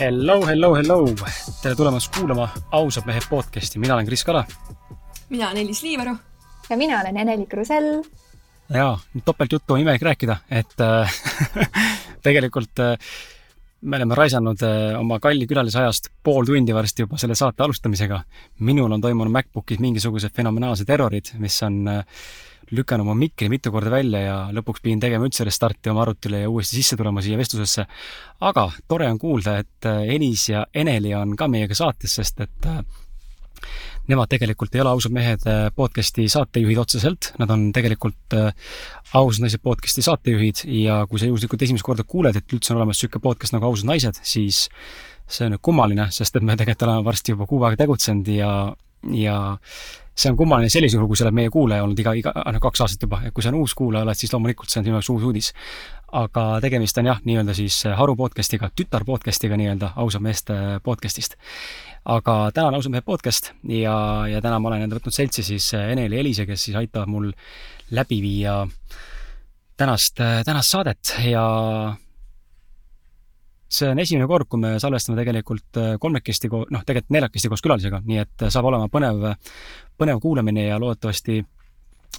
Hello, hello, hello! tere tulemast kuulama Ausad mehed podcasti, mina olen Kris Kala. mina olen Elis Liivaru. ja mina olen Ene-Li Krusell. jaa, topeltjuttu on imelik rääkida, et äh, tegelikult äh, me oleme raisanud äh, oma kalli külalisajast pool tundi varsti juba selle saate alustamisega. minul on toimunud MacBookis mingisugused fenomenaalsed errorid, mis on äh, lükanud oma mikri mitu korda välja ja lõpuks pidin tegema üldse restarti oma arvutile ja uuesti sisse tulema siia vestlusesse. aga tore on kuulda, et äh, Elis ja Eneli on ka meiega saates, sest et nemad tegelikult ei ole ausad mehed äh, podcasti saatejuhid otseselt, nad on tegelikult ausad naised podcasti saatejuhid ja kui sa juhuslikult esimest korda kuuled, et üldse on olemas niisugune podcast nagu Ausad naised, siis see on nüüd kummaline, sest et me tegelikult oleme varsti juba kuu aega tegutsenud ja, ja see on kummaline sellisel juhul, kui sa oled meie kuulaja olnud iga, iga, noh, kaks aastat juba, et kui sa uus kuulaja oled, siis loomulikult see on sinu jaoks uus uudis. aga tegemist on jah, nii-öelda siis haru podcast'iga, tütar podcast'iga nii-öelda, ausad meeste podcast'ist. Aga täna on ausad mehed podcast ja, ja täna ma olen enda võtnud seltsi siis Eneli ja Elise, kes siis aitavad mul läbi viia tänast, tänast saadet ja see on esimene kord, kui me salvestame tegelikult äh, kolmekesti, noh, tegelikult neljakesti koos külalisega, nii et saab olema põnev, põnev kuulamine ja loodetavasti,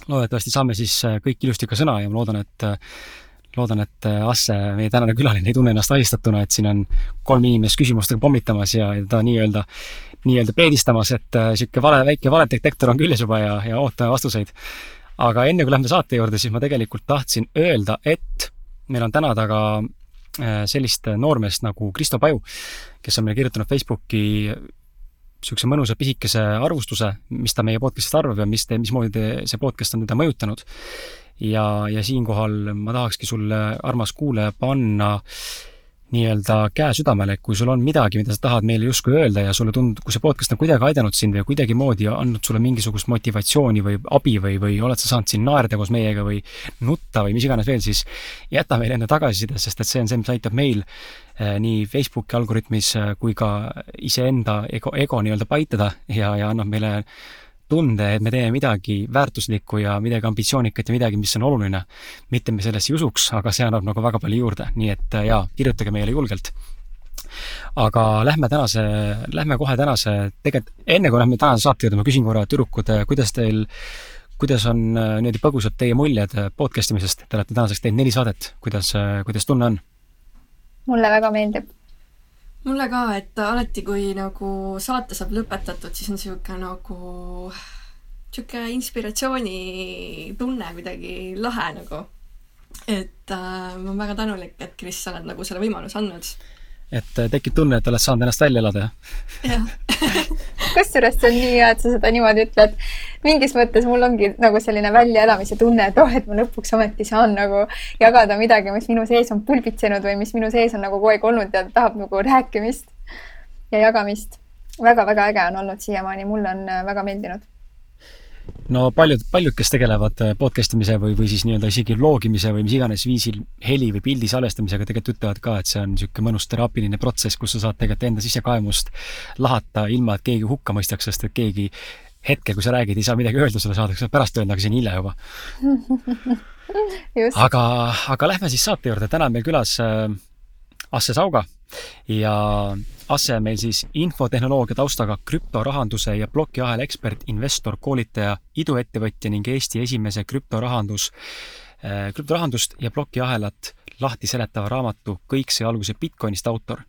loodetavasti saame siis kõik ilusti ka sõna ja ma loodan, et loodan, et Asse, meie tänane külaline, ei tunne ennast ahistatuna, et siin on kolm inimest küsimustega pommitamas ja ta nii-öelda, nii-öelda peedistamas, et niisugune vale, väike valedetektor on küljes juba ja, ja ootame vastuseid. aga enne, kui lähme saate juurde, siis ma tegelikult tahtsin öelda, et meil on täna taga Äh, sellist noormeest nagu Kristo Paju, kes on meile kirjutanud Facebooki niisuguse mõnusa pisikese arvustuse, mis ta meie podcast'ist arvab ja mis mismoodi see podcast on teda mõjutanud. Ja, ja siinkohal ma tahakski sulle, armas kuulaja, panna nii-öelda käe südamele, et kui sul on midagi, mida sa tahad meile justkui öelda ja sulle tundub, kui see podcast on kuidagi aidanud sind või kuidagimoodi andnud sulle mingisugust motivatsiooni või abi või, või oled sa saanud siin naerda koos meiega või nutta või mis iganes veel, siis jäta meile enda tagasiside, sest et see on see, mis aitab meil eh, nii Facebooki algoritmis eh, kui ka iseenda ego, ego nii-öelda paitada ja, ja annab meile tunde, et me teeme midagi väärtuslikku ja midagi ambitsioonikat ja midagi, mis on oluline. mitte me sellesse ei usuks, aga see annab nagu väga palju juurde, nii et äh, jaa, kirjutage meile julgelt. aga lähme tänase, lähme kohe tänase, tegelikult enne kui lähme tänase saate juurde, ma küsin korra, tüdrukud, äh, kuidas teil, kuidas on äh, niimoodi põgusalt teie muljed podcast imisest, te olete tänaseks teinud neli saadet, kuidas, kuidas tunne on? mulle väga meeldib mulle ka, et alati, kui nagu saate saab lõpetatud, siis on niisugune nagu niisugune inspiratsioonitunne kuidagi lahe nagu. et äh, ma olen väga tänulik, et Kris, sa oled nagu selle võimaluse andnud. Et äh, tekib tunne, et oled saanud ennast välja elada, kusjuures see on nii hea, et sa seda niimoodi ütled. mingis mõttes mul ongi nagu selline väljaelamise tunne, et oh, et ma lõpuks ometi saan nagu jagada midagi, mis minu sees on pulbitsenud või mis minu sees on nagu kogu aeg olnud ja tahab nagu rääkimist ja jagamist väga,. väga-väga äge on olnud siiamaani, mulle on äh, väga meeldinud no paljud, paljud, kes tegelevad äh, podcast imise või, või siis nii-öelda isegi loogimise või mis iganes viisil heli või pildi salvestamisega tegelikult ütlevad ka, et see on niisugune mõnus teraapiline protsess, kus sa saad tegelikult enda sisekaemust lahata, ilma et keegi hukka mõistaks, sest et keegi hetkel, kui sa räägid, ei saa midagi öelda sulle saadakse pärast öelda, aga see on hilja juba. Aga, aga lähme siis saate juurde, täna on meil külas äh, Asse Sauga ja Asse on meil siis infotehnoloogia taustaga krüptorahanduse ja plokiahela ekspert, investor, koolitaja, iduettevõtja ning Eesti esimese krüptorahandus, äh, krüptorahandust ja plokiahelat lahti seletava raamatu Kõik sai alguse Bitcoinist autor.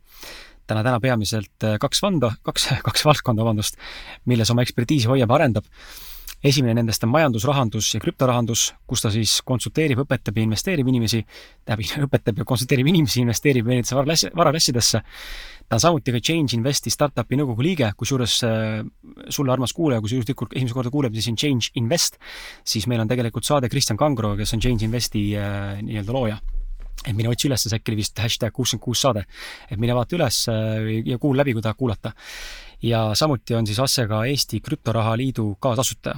Täna, täna peamiselt äh, kaks vanda, kaks, kaks valdkonda, vabandust, milles oma ekspertiisi hoiab arendab esimene nendest on majandus, rahandus ja krüptorahandus, kus ta siis konsulteerib, õpetab ja investeerib inimesi, tähendab, õpetab ja konsulteerib inimesi, investeerib erinevatesse varaklassi, varaklassidesse. ta on samuti ka Change Investi startup'i nõukogu liige, kusjuures äh, sulle, armas kuulaja, kui sa juhuslikult esimest korda kuuled, mis on Change Invest, siis meil on tegelikult saade Kristjan Kangro, kes on Change Investi äh, nii-öelda looja et mine otsi üles, äkki oli vist hashtag kuuskümmend kuus saade. et mine vaata üles äh, ja kuula läbi, kui tahad kuulata ja samuti on siis Asse ka Eesti Krüptoraha Liidu kaasasutaja.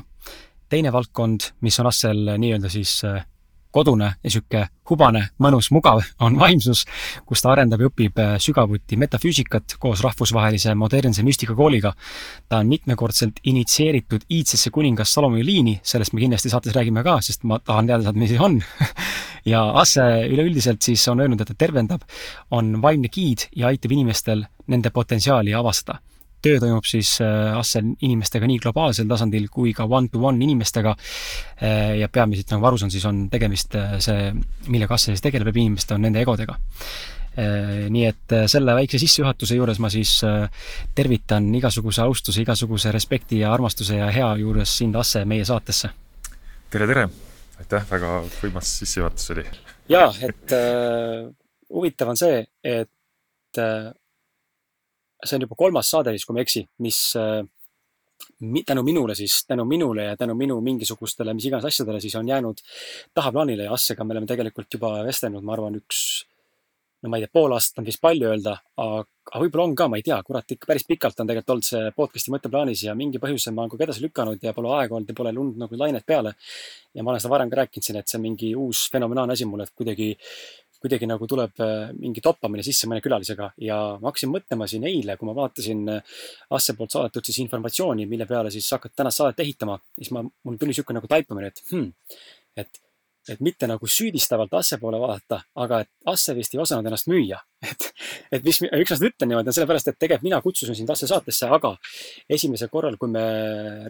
teine valdkond, mis on Assel nii-öelda siis äh, kodune ja niisugune hubane, mõnus, mugav, on vaimsus, kus ta arendab ja õpib äh, sügavuti metafüüsikat koos rahvusvahelise modernse müstikakooliga. ta on mitmekordselt initsieeritud iidsesse kuningas Salomoni liini, sellest me kindlasti saates räägime ka, sest ma tahan teada saada, mis see on ja Asse üleüldiselt siis on öelnud, et ta tervendab, on vaimne giid ja aitab inimestel nende potentsiaali avastada töö toimub siis äh, Assel inimestega nii globaalsel tasandil kui ka one-to-one -one inimestega. Äh, ja peamiselt, nagu ma aru saan, siis on tegemist äh, see, millega Assel siis tegeleb läbi inimeste, on nende egodega. nii et selle väikse sissejuhatuse juures ma siis tervitan igasuguse austuse, igasuguse respekti ja armastuse ja hea juures sind, Asse, meie saatesse. tere, tere! aitäh, väga võimas sissejuhatus oli. jaa, et äh, huvitav on see, et äh, see on juba kolmas saade vist, kui ma ei eksi, mis äh, tänu minule siis, tänu minule ja tänu minu mingisugustele mis iganes asjadele siis on jäänud tahaplaanile ja Assega me oleme tegelikult juba vestelnud, ma arvan, üks, no ma ei tea, pool aastat on vist palju öelda, aga võib-olla on ka, ma ei tea, kurat, ikka päris pikalt on tegelikult olnud see podcast'i mõtteplaanis ja mingi põhjusel ma olen kogu edasi lükanud ja pole aega olnud ja pole lund nagu lainet peale. ja ma olen seda varem ka rääkinud siin, et see on mingi uus fenomenaalne asi mulle, et kuidagi kuidagi nagu tuleb äh, mingi toppamine sisse mõne külalisega ja ma hakkasin mõtlema siin eile, kui ma vaatasin äh, Asse poolt saadetud siis informatsiooni, mille peale siis hakata tänast saadet ehitama, siis ma, mul tuli niisugune nagu taipamine, et hmm, et et mitte nagu süüdistavalt Asse poole vaadata, aga et Asse vist ei osanud ennast müüa. et, et mis, miks ma seda ütlen niimoodi, on sellepärast, et tegelikult mina kutsusin sind Asse saatesse, aga esimesel korral, kui me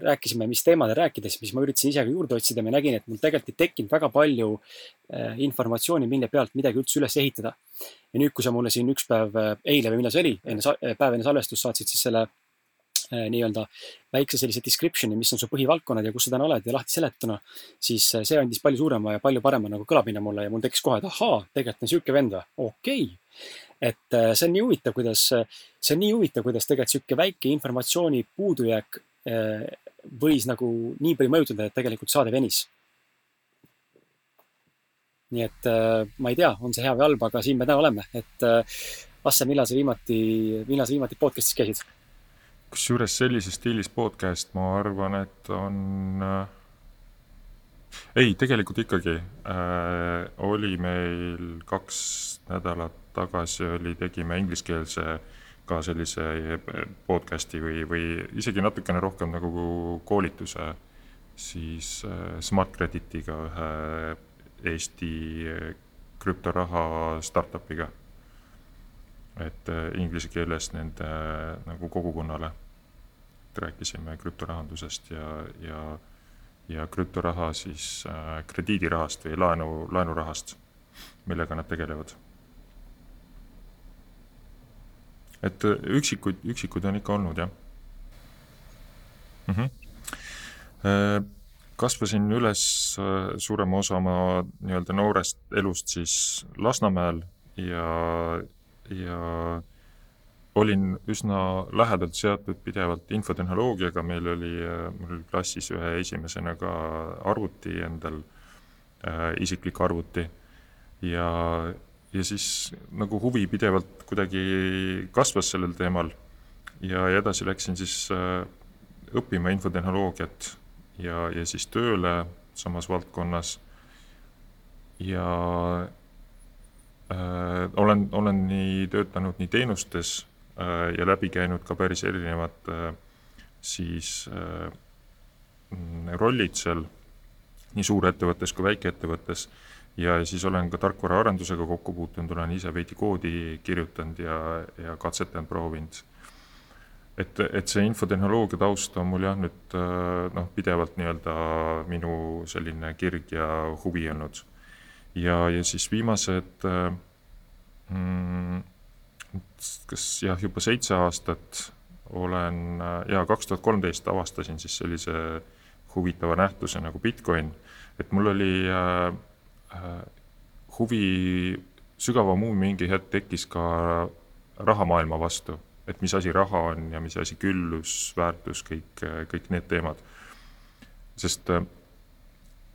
rääkisime, mis teemadel rääkida, siis ma üritasin ise ka juurde otsida, ma nägin, et mul tegelikult ei tekkinud väga palju äh, informatsiooni, mille pealt midagi üldse üles ehitada. ja nüüd, kui sa mulle siin üks päev, äh, eile või millal see oli, enne, päev enne salvestust saatsid siis selle nii-öelda väikse sellise description'i, mis on su põhivaldkonnad ja kus sa täna oled ja lahti seletuna, siis äh, see andis palju suurema ja palju parema nagu kõlapinna mulle ja mul tekkis kohe, et ahaa, tegelikult on sihuke vend või, okei okay. et äh, see on nii huvitav, kuidas, see on nii huvitav, kuidas tegelikult sihuke väike informatsiooni puudujääk võis nagu nii palju mõjutada, et tegelikult saade venis nii et ma ei tea, on see hea või halb, aga siin me täna oleme, et Asse, millal sa viimati, millal sa viimati podcast'is käisid? Kusjuures sellises stiilis podcast, ma arvan, et on äh,, ei, tegelikult ikkagi äh, oli meil kaks nädalat tagasi oli, tegime ingliskeelse ka sellise podcast'i või, või isegi natukene rohkem nagu koolituse siis äh, Smart Creditiga ühe Eesti krüptoraha startup'iga. Et äh, inglise keeles nende äh, nagu kogukonnale rääkisime krüptorahandusest ja, ja, ja krüptoraha siis äh, krediidirahast või laenu, laenurahast, millega nad tegelevad. et äh, üksikuid, üksikuid on ikka olnud, jah mm. -hmm. kasvasin üles äh, suurema osa oma nii-öelda noorest elust siis Lasnamäel ja, ja olin üsna lähedalt seotud pidevalt infotehnoloogiaga, meil oli, mul oli klassis ühe esimesena ka arvuti endal äh,, isiklik arvuti. ja, ja siis nagu huvi pidevalt kuidagi kasvas sellel teemal ja, ja edasi läksin siis äh, õppima infotehnoloogiat ja, ja siis tööle samas valdkonnas. ja äh, olen, olen nii töötanud nii teenustes Äh, ja läbi käinud ka päris erinevad äh, siis äh, rollid seal, nii suurettevõttes kui väikeettevõttes. ja siis olen ka tarkvaraarendusega kokku puutunud, olen ise veidi koodi kirjutanud ja, ja katsetanud, proovinud. et, et see infotehnoloogia taust on mul jah, nüüd noh, pidevalt nii-öelda minu selline kirg ja huvi olnud. ja, ja siis viimased mm, kas jah, juba seitse aastat olen ja kaks tuhat kolmteist avastasin siis sellise huvitava nähtuse nagu Bitcoin, et mul oli äh, äh, huvi, sügavam huvi mingi hetk tekkis ka rahamaailma vastu, et mis asi raha on ja mis asi küllus, väärtus, kõik, kõik need teemad. sest, äh,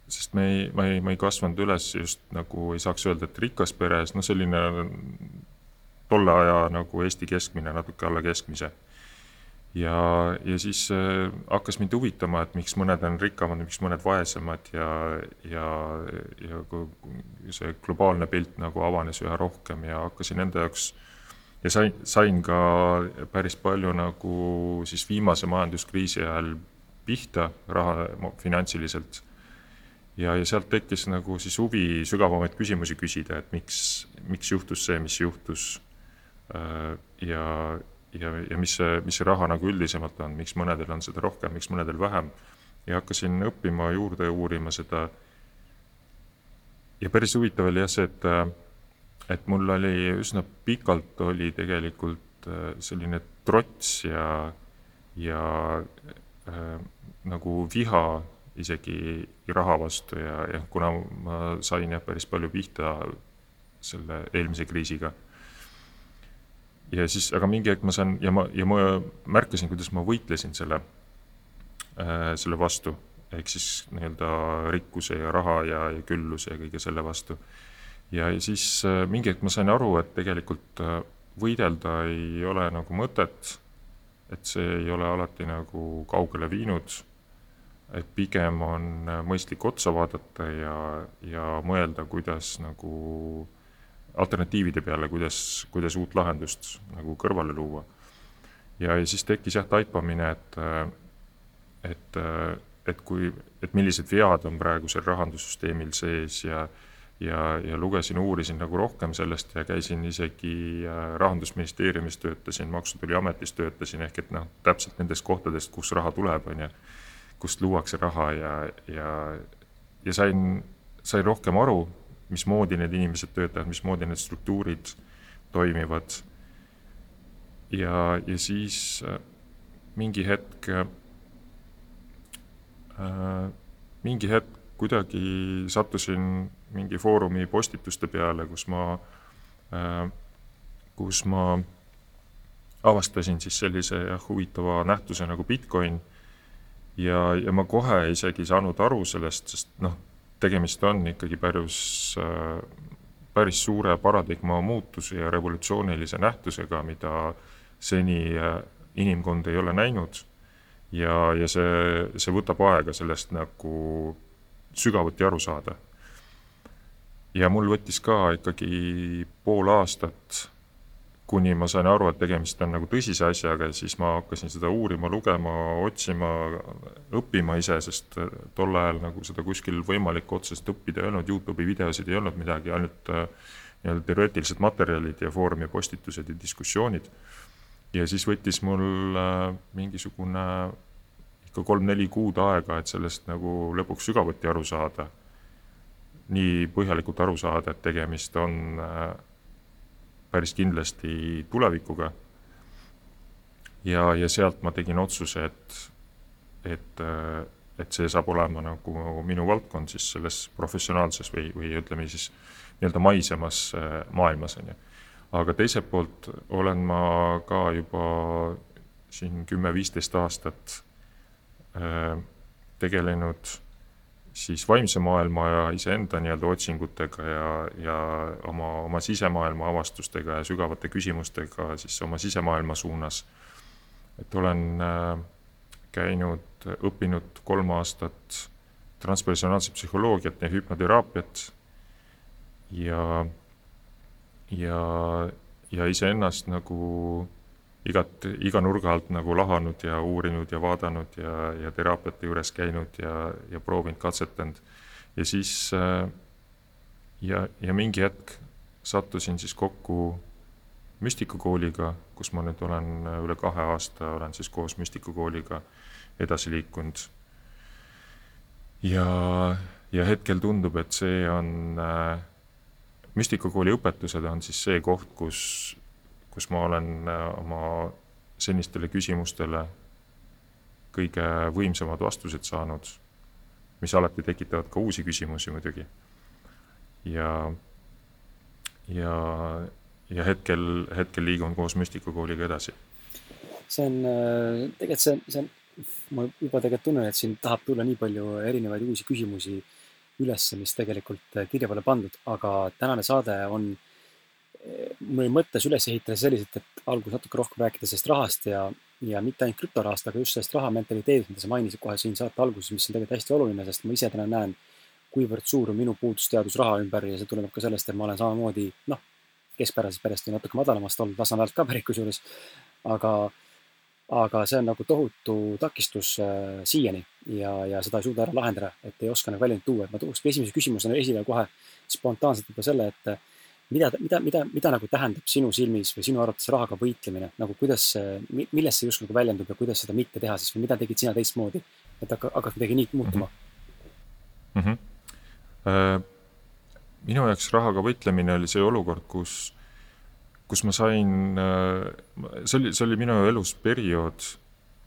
sest me ei, ma ei, ma ei kasvanud üles just nagu ei saaks öelda, et rikas peres, noh, selline tolle aja nagu Eesti keskmine, natuke alla keskmise. ja, ja siis äh, hakkas mind huvitama, et miks mõned on rikkamad, miks mõned vaesemad ja, ja, ja kui see globaalne pilt nagu avanes üha rohkem ja hakkasin enda jaoks ja sain, sain ka päris palju nagu siis viimase majanduskriisi ajal pihta raha, finantsiliselt. ja, ja sealt tekkis nagu siis huvi sügavamaid küsimusi küsida, et miks, miks juhtus see, mis juhtus. Ja, ja, ja mis see, mis see raha nagu üldisemalt on, miks mõnedel on seda rohkem, miks mõnedel vähem. ja hakkasin õppima juurde uurima seda. ja päris huvitav oli jah see, et, et mul oli üsna pikalt oli tegelikult selline trots ja, ja äh, nagu viha isegi raha vastu ja, ja kuna ma sain jah päris palju pihta selle eelmise kriisiga. Ja siis, aga mingi hetk ma saan ja ma, ja ma märkasin, kuidas ma võitlesin selle äh,, selle vastu. ehk siis nii-öelda rikkuse ja raha ja, ja külluse ja kõige selle vastu. ja, siis äh, mingi hetk ma sain aru, et tegelikult äh, võidelda ei ole nagu mõtet, et see ei ole alati nagu kaugele viinud et pigem on mõistlik otsa vaadata ja, ja mõelda, kuidas nagu alternatiivide peale, kuidas, kuidas uut lahendust nagu kõrvale luua. ja, ja siis tekkis jah taipamine, et, et, et kui, et millised vead on praegusel rahandussüsteemil sees ja ja, ja lugesin, uurisin nagu rohkem sellest ja käisin isegi äh, Rahandusministeeriumis töötasin, Maksu- ja Tolliametis töötasin, ehk et noh, täpselt nendest kohtadest, kust raha tuleb, on ju kust luuakse raha ja, ja, ja sain, sain rohkem aru, mismoodi need inimesed töötavad, mismoodi need struktuurid toimivad. ja, ja siis äh, mingi hetk äh,, mingi hetk kuidagi sattusin mingi foorumi postituste peale, kus ma äh,, kus ma avastasin siis sellise jah, huvitava nähtuse nagu Bitcoin ja, ja ma kohe isegi ei saanud aru sellest, sest noh, tegemist on ikkagi päris, äh, päris suure paradigma muutuse ja revolutsioonilise nähtusega, mida seni äh, inimkond ei ole näinud. ja, ja see, see võtab aega sellest nagu sügavuti aru saada. ja mul võttis ka ikkagi pool aastat kuni ma sain aru, et tegemist on nagu tõsise asjaga ja siis ma hakkasin seda uurima, lugema, otsima, õppima ise, sest äh, tol ajal nagu seda kuskil võimalik otseselt õppida ei olnud, Youtube'i videosid ei olnud midagi, ainult äh, nii-öelda teoreetilised materjalid ja foorumi postitused ja diskussioonid. ja siis võttis mul äh, mingisugune ikka kolm-neli kuud aega, et sellest nagu lõpuks sügavuti aru saada. nii põhjalikult aru saada, et tegemist on päris kindlasti tulevikuga. ja, ja sealt ma tegin otsuse, et, et, et see saab olema nagu minu valdkond siis selles professionaalses või, või ütleme siis nii-öelda maisemas äh, maailmas, on ju. aga teiselt poolt olen ma ka juba siin kümme-viisteist aastat äh, tegelenud siis vaimse maailma ja iseenda nii-öelda otsingutega ja, ja oma, oma sisemaailma avastustega ja sügavate küsimustega siis oma sisemaailma suunas. et olen äh, käinud, õppinud kolm aastat transpersonaalset psühholoogiat ja hüpnoteraapiat ja, ja, ja iseennast nagu igat, iga nurga alt nagu lahanud ja uurinud ja vaadanud ja, ja teraapiate juures käinud ja, ja proovinud, katsetanud. ja siis äh, ja, ja mingi hetk sattusin siis kokku müstikakooliga, kus ma nüüd olen äh, üle kahe aasta, olen siis koos müstikakooliga edasi liikunud. ja, ja hetkel tundub, et see on äh,, müstikakooli õpetused on siis see koht, kus kus ma olen äh, oma senistele küsimustele kõige võimsamad vastused saanud, mis alati tekitavad ka uusi küsimusi muidugi. ja, ja, ja hetkel, hetkel liigun koos Müstikakooliga edasi. see on, äh, tegelikult see, see on, ma juba tegelikult tunnen, et siin tahab tulla nii palju erinevaid uusi küsimusi ülesse, mis tegelikult äh, kirja pole pandud, aga tänane saade on mul mõttes üles ehitada selliselt, et alguses natuke rohkem rääkida sellest rahast ja, ja mitte ainult krüptorahast, aga just sellest raha mentaliteedist, mida sa mainisid kohe siin saate alguses, mis on tegelikult hästi oluline, sest ma ise täna näen, kuivõrd suur on minu puudusteadus raha ümber ja see tuleneb ka sellest, et ma olen samamoodi noh, keskpärasest perest või natuke madalamast olnud, Lasnamäelt ka pärit kusjuures. aga, aga see on nagu tohutu takistus äh, siiani ja, ja seda ei suuda ära lahendada, et ei oska nagu väljundit tuua, et ma tookski esimese küsimusena esile kohe spontaanselt juba selle, et mida, mida, mida, mida nagu tähendab sinu silmis või sinu arvates rahaga võitlemine, nagu kuidas, milles see just nagu väljendub ja kuidas seda mitte teha siis või mida tegid sina teistmoodi, et hakka, hakkas midagi nii muutuma mm? -hmm. Minu jaoks rahaga võitlemine oli see olukord, kus, kus ma sain äh,, see oli, see oli minu elus periood,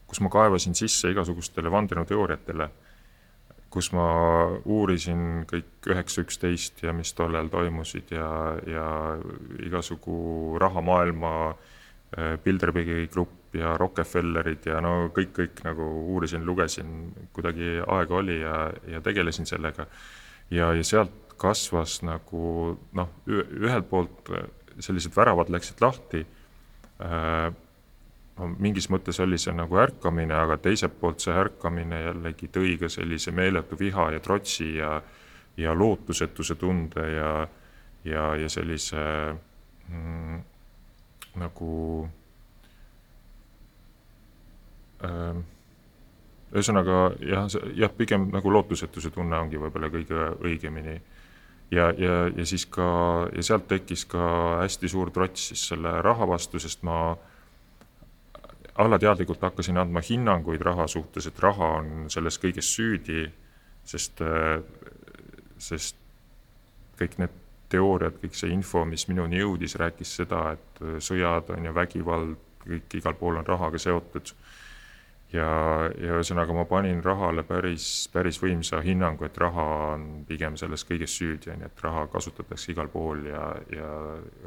kus ma kaevasin sisse igasugustele vandenõuteooriatele kus ma uurisin kõik üheksa üksteist ja mis tollal toimusid ja, ja igasugu rahamaailma äh, Bilderbergi grupp ja Rockefellerid ja no kõik, kõik nagu uurisin, lugesin, kuidagi aega oli ja, ja tegelesin sellega. ja, ja sealt kasvas nagu noh, ühelt poolt sellised väravad läksid lahti äh, mingis mõttes oli see nagu ärkamine, aga teiselt poolt see ärkamine jällegi tõi ka sellise meeletu viha ja trotsi ja, ja lootusetuse tunde ja, ja, ja sellise mm, nagu äh, ühesõnaga jah, jah, pigem nagu lootusetuse tunne ongi võib-olla kõige õigemini. ja, ja, ja siis ka, ja sealt tekkis ka hästi suur trots siis selle raha vastu, sest ma äh, alateadlikult hakkasin andma hinnanguid raha suhtes, et raha on selles kõiges süüdi, sest, sest kõik need teooriad, kõik see info, mis minuni jõudis, rääkis seda, et sõjad on ja vägivald, kõik igal pool on rahaga seotud. ja, ja ühesõnaga ma panin rahale päris, päris võimsa hinnangu, et raha on pigem selles kõiges süüdi, on ju, et raha kasutatakse igal pool ja, ja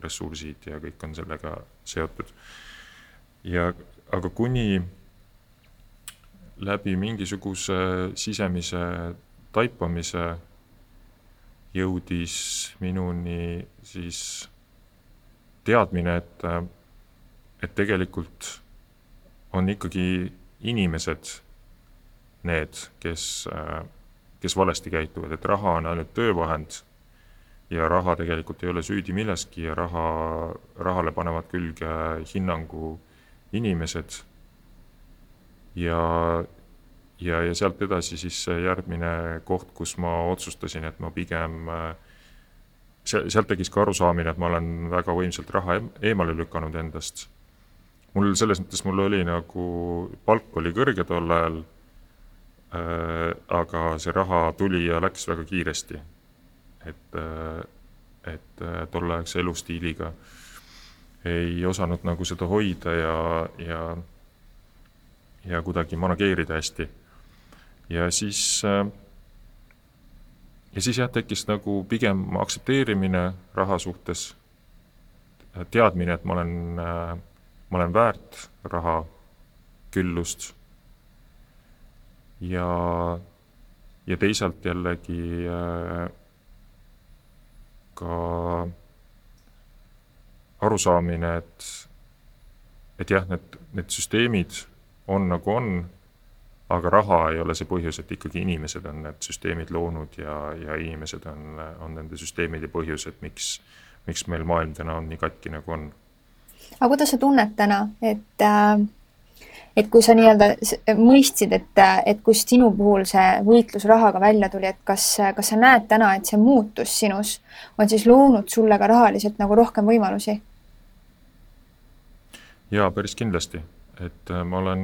ressursid ja kõik on sellega seotud. ja aga kuni läbi mingisuguse sisemise taipamise jõudis minuni siis teadmine, et, et tegelikult on ikkagi inimesed need, kes, kes valesti käituvad, et raha on ainult töövahend ja raha tegelikult ei ole süüdi milleski ja raha, rahale panevad külge hinnangu inimesed. ja, ja, ja sealt edasi siis järgmine koht, kus ma otsustasin, et ma pigem see, sealt tekkis ka arusaamine, et ma olen väga võimsalt raha eemale lükanud endast. mul selles mõttes, mul oli nagu, palk oli kõrge tol ajal äh,, aga see raha tuli ja läks väga kiiresti. et äh,, et äh, tolleaegse elustiiliga äh, ei osanud nagu seda hoida ja, ja, ja kuidagi manageerida hästi. ja siis, ja siis jah, tekkis nagu pigem aktsepteerimine raha suhtes, teadmine, et ma olen, ma olen väärt raha küllust ja, ja teisalt jällegi ka arusaamine, et, et jah, need, need süsteemid on nagu on, aga raha ei ole see põhjus, et ikkagi inimesed on need süsteemid loonud ja, ja inimesed on, on nende süsteemide põhjus, et miks, miks meil maailm täna on nii katki, nagu on. aga kuidas sa tunned täna, et äh, et kui sa nii-öelda mõistsid, et, et kust sinu puhul see võitlus rahaga välja tuli, et kas, kas sa näed täna, et see muutus sinus on siis loonud sulle ka rahaliselt nagu rohkem võimalusi? jaa, päris kindlasti, et äh, ma olen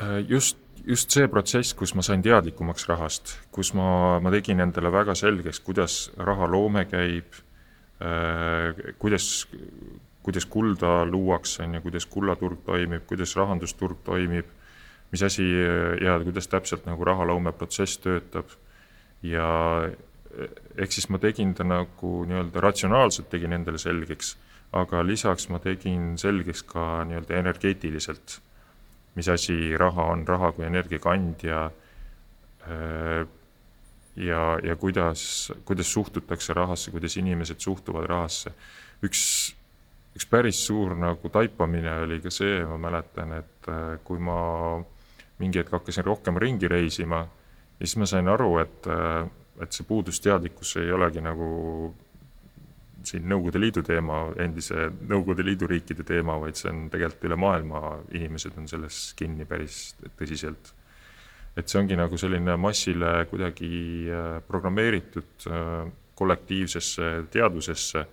äh, just, just see protsess, kus ma sain teadlikumaks rahast, kus ma, ma tegin endale väga selgeks, kuidas rahaloome käib, äh, kuidas, kuidas kulda luuakse, on ju, kuidas kullaturg toimib, kuidas rahandusturg toimib, mis asi ja kuidas täpselt nagu rahaloome protsess töötab ja ehk siis ma tegin ta nagu nii-öelda ratsionaalselt tegin endale selgeks, aga lisaks ma tegin selgeks ka nii-öelda energeetiliselt, mis asi raha on, raha kui energiakandja äh, ja, ja kuidas, kuidas suhtutakse rahasse, kuidas inimesed suhtuvad rahasse. üks, üks päris suur nagu taipamine oli ka see, ma mäletan, et äh, kui ma mingi hetk hakkasin rohkem ringi reisima, siis ma sain aru, et äh, et see puudusteadlikkus ei olegi nagu siin Nõukogude Liidu teema, endise Nõukogude Liidu riikide teema, vaid see on tegelikult üle maailma, inimesed on selles kinni päris tõsiselt. et see ongi nagu selline massile kuidagi äh, programmeeritud kollektiivsesse teadvusesse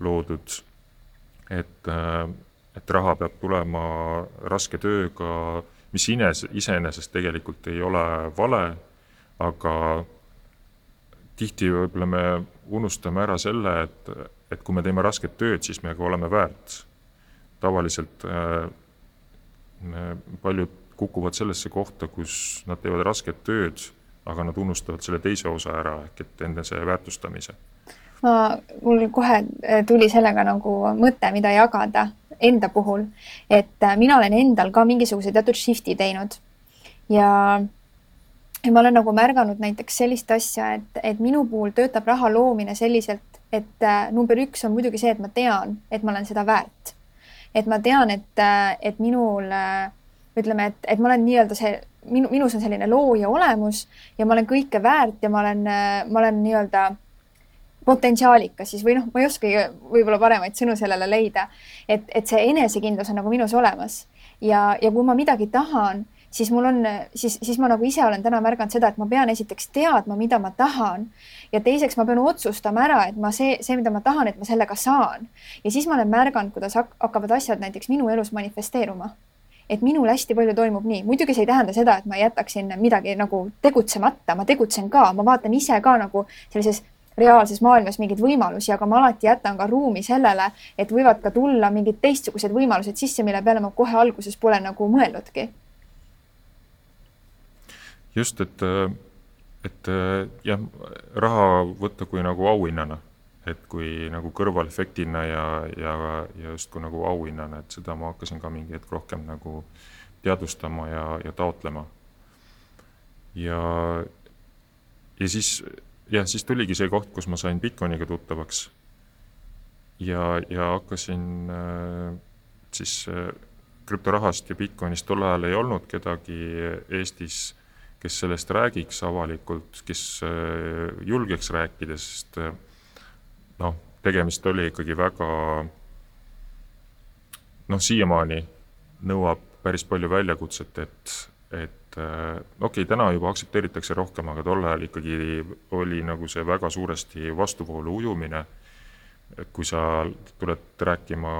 loodud, et, äh, et raha peab tulema raske tööga, mis ines-, iseenesest tegelikult ei ole vale, aga tihti võib-olla me unustame ära selle, et, et kui me teeme rasket tööd, siis me ka oleme väärt. tavaliselt äh, paljud kukuvad sellesse kohta, kus nad teevad rasket tööd, aga nad unustavad selle teise osa ära, ehk et enese väärtustamise. Ma, mul kohe äh, tuli sellega nagu mõte, mida jagada enda puhul, et äh, mina olen endal ka mingisuguse teatud shift'i teinud ja ja ma olen nagu märganud näiteks sellist asja, et, et minu puhul töötab raha loomine selliselt, et äh, number üks on muidugi see, et ma tean, et ma olen seda väärt. et ma tean, et et minul ütleme, et, et ma olen nii-öelda see, minu, minus on selline looja olemus ja ma olen kõike väärt ja ma olen ma olen nii-öelda potentsiaalikas siis või noh, ma ei oskagi võib-olla paremaid sõnu sellele leida, et, et see enesekindlus on nagu minus olemas. Ja, ja kui ma midagi tahan siis mul on, siis, siis ma nagu ise olen täna märganud seda, et ma pean esiteks teadma, mida ma tahan. Ja teiseks ma pean otsustama ära, et ma see, see, mida ma tahan, et ma sellega saan. ja siis ma olen märganud, kuidas hakkavad asjad näiteks minu elus manifesteeruma. Et minul hästi palju toimub nii, muidugi see ei tähenda seda, et ma jätaksin midagi nagu tegutsemata, ma tegutsen ka, ma vaatan ise ka nagu sellises reaalses maailmas mingeid võimalusi, aga ma alati jätan ka ruumi sellele, et võivad ka tulla mingid teistsugused võimalused sisse, mille peale ma kohe alguses pole nagu mõelnudki just, et, et jah, raha võtta kui nagu auhinnana, et kui nagu kõrvalefektina ja, ja, ja justkui nagu auhinnana, et seda ma hakkasin ka mingi hetk rohkem nagu teadvustama ja, ja taotlema. ja, ja siis, jah, siis tuligi see koht, kus ma sain Bitcoiniga tuttavaks. ja, ja hakkasin äh, siis äh, krüptorahast ja Bitcoinist tol ajal ei olnud kedagi Eestis kes sellest räägiks avalikult, kes äh, julgeks rääkida, sest äh, noh, tegemist oli ikkagi väga noh, siiamaani nõuab päris palju väljakutset, et, et äh, okei okay,, täna juba aktsepteeritakse rohkem, aga tol ajal ikkagi oli nagu see väga suuresti vastuvoolu ujumine. Et kui sa tuled rääkima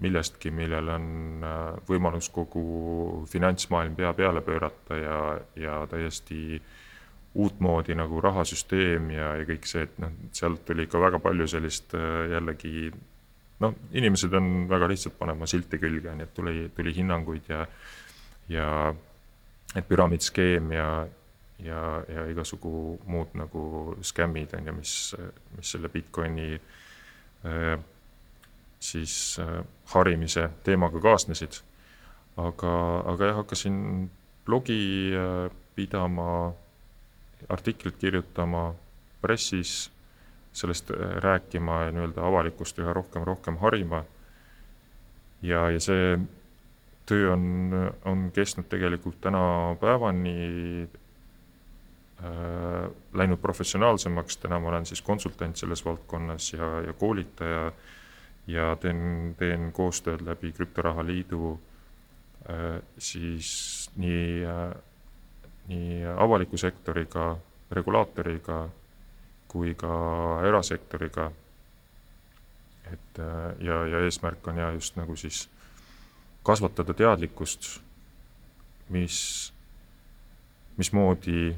millestki, millel on äh, võimalus kogu finantsmaailm pea peale pöörata ja, ja täiesti uutmoodi nagu rahasüsteem ja, ja kõik see, et noh, sealt tuli ikka väga palju sellist äh, jällegi noh, inimesed on väga lihtsad panema silte külge, nii et tuli, tuli hinnanguid ja, ja et püramiidskeem ja, ja, ja igasugu muud nagu skämmid on ju, mis, mis selle Bitcoini äh, siis äh, harimise teemaga kaasnesid. aga, aga jah, hakkasin blogi äh, pidama, artiklit kirjutama pressis, sellest rääkima ja nii-öelda avalikkust üha rohkem, rohkem harima. ja, ja see töö on, on kestnud tegelikult tänapäevani Äh, läinud professionaalsemaks, täna ma olen siis konsultant selles valdkonnas ja, ja koolitaja ja teen, teen koostööd läbi Krüptoraha Liidu äh, siis nii, äh, nii avaliku sektoriga, regulaatoriga kui ka erasektoriga. et ja, ja eesmärk on ja just nagu siis kasvatada teadlikkust, mis, mismoodi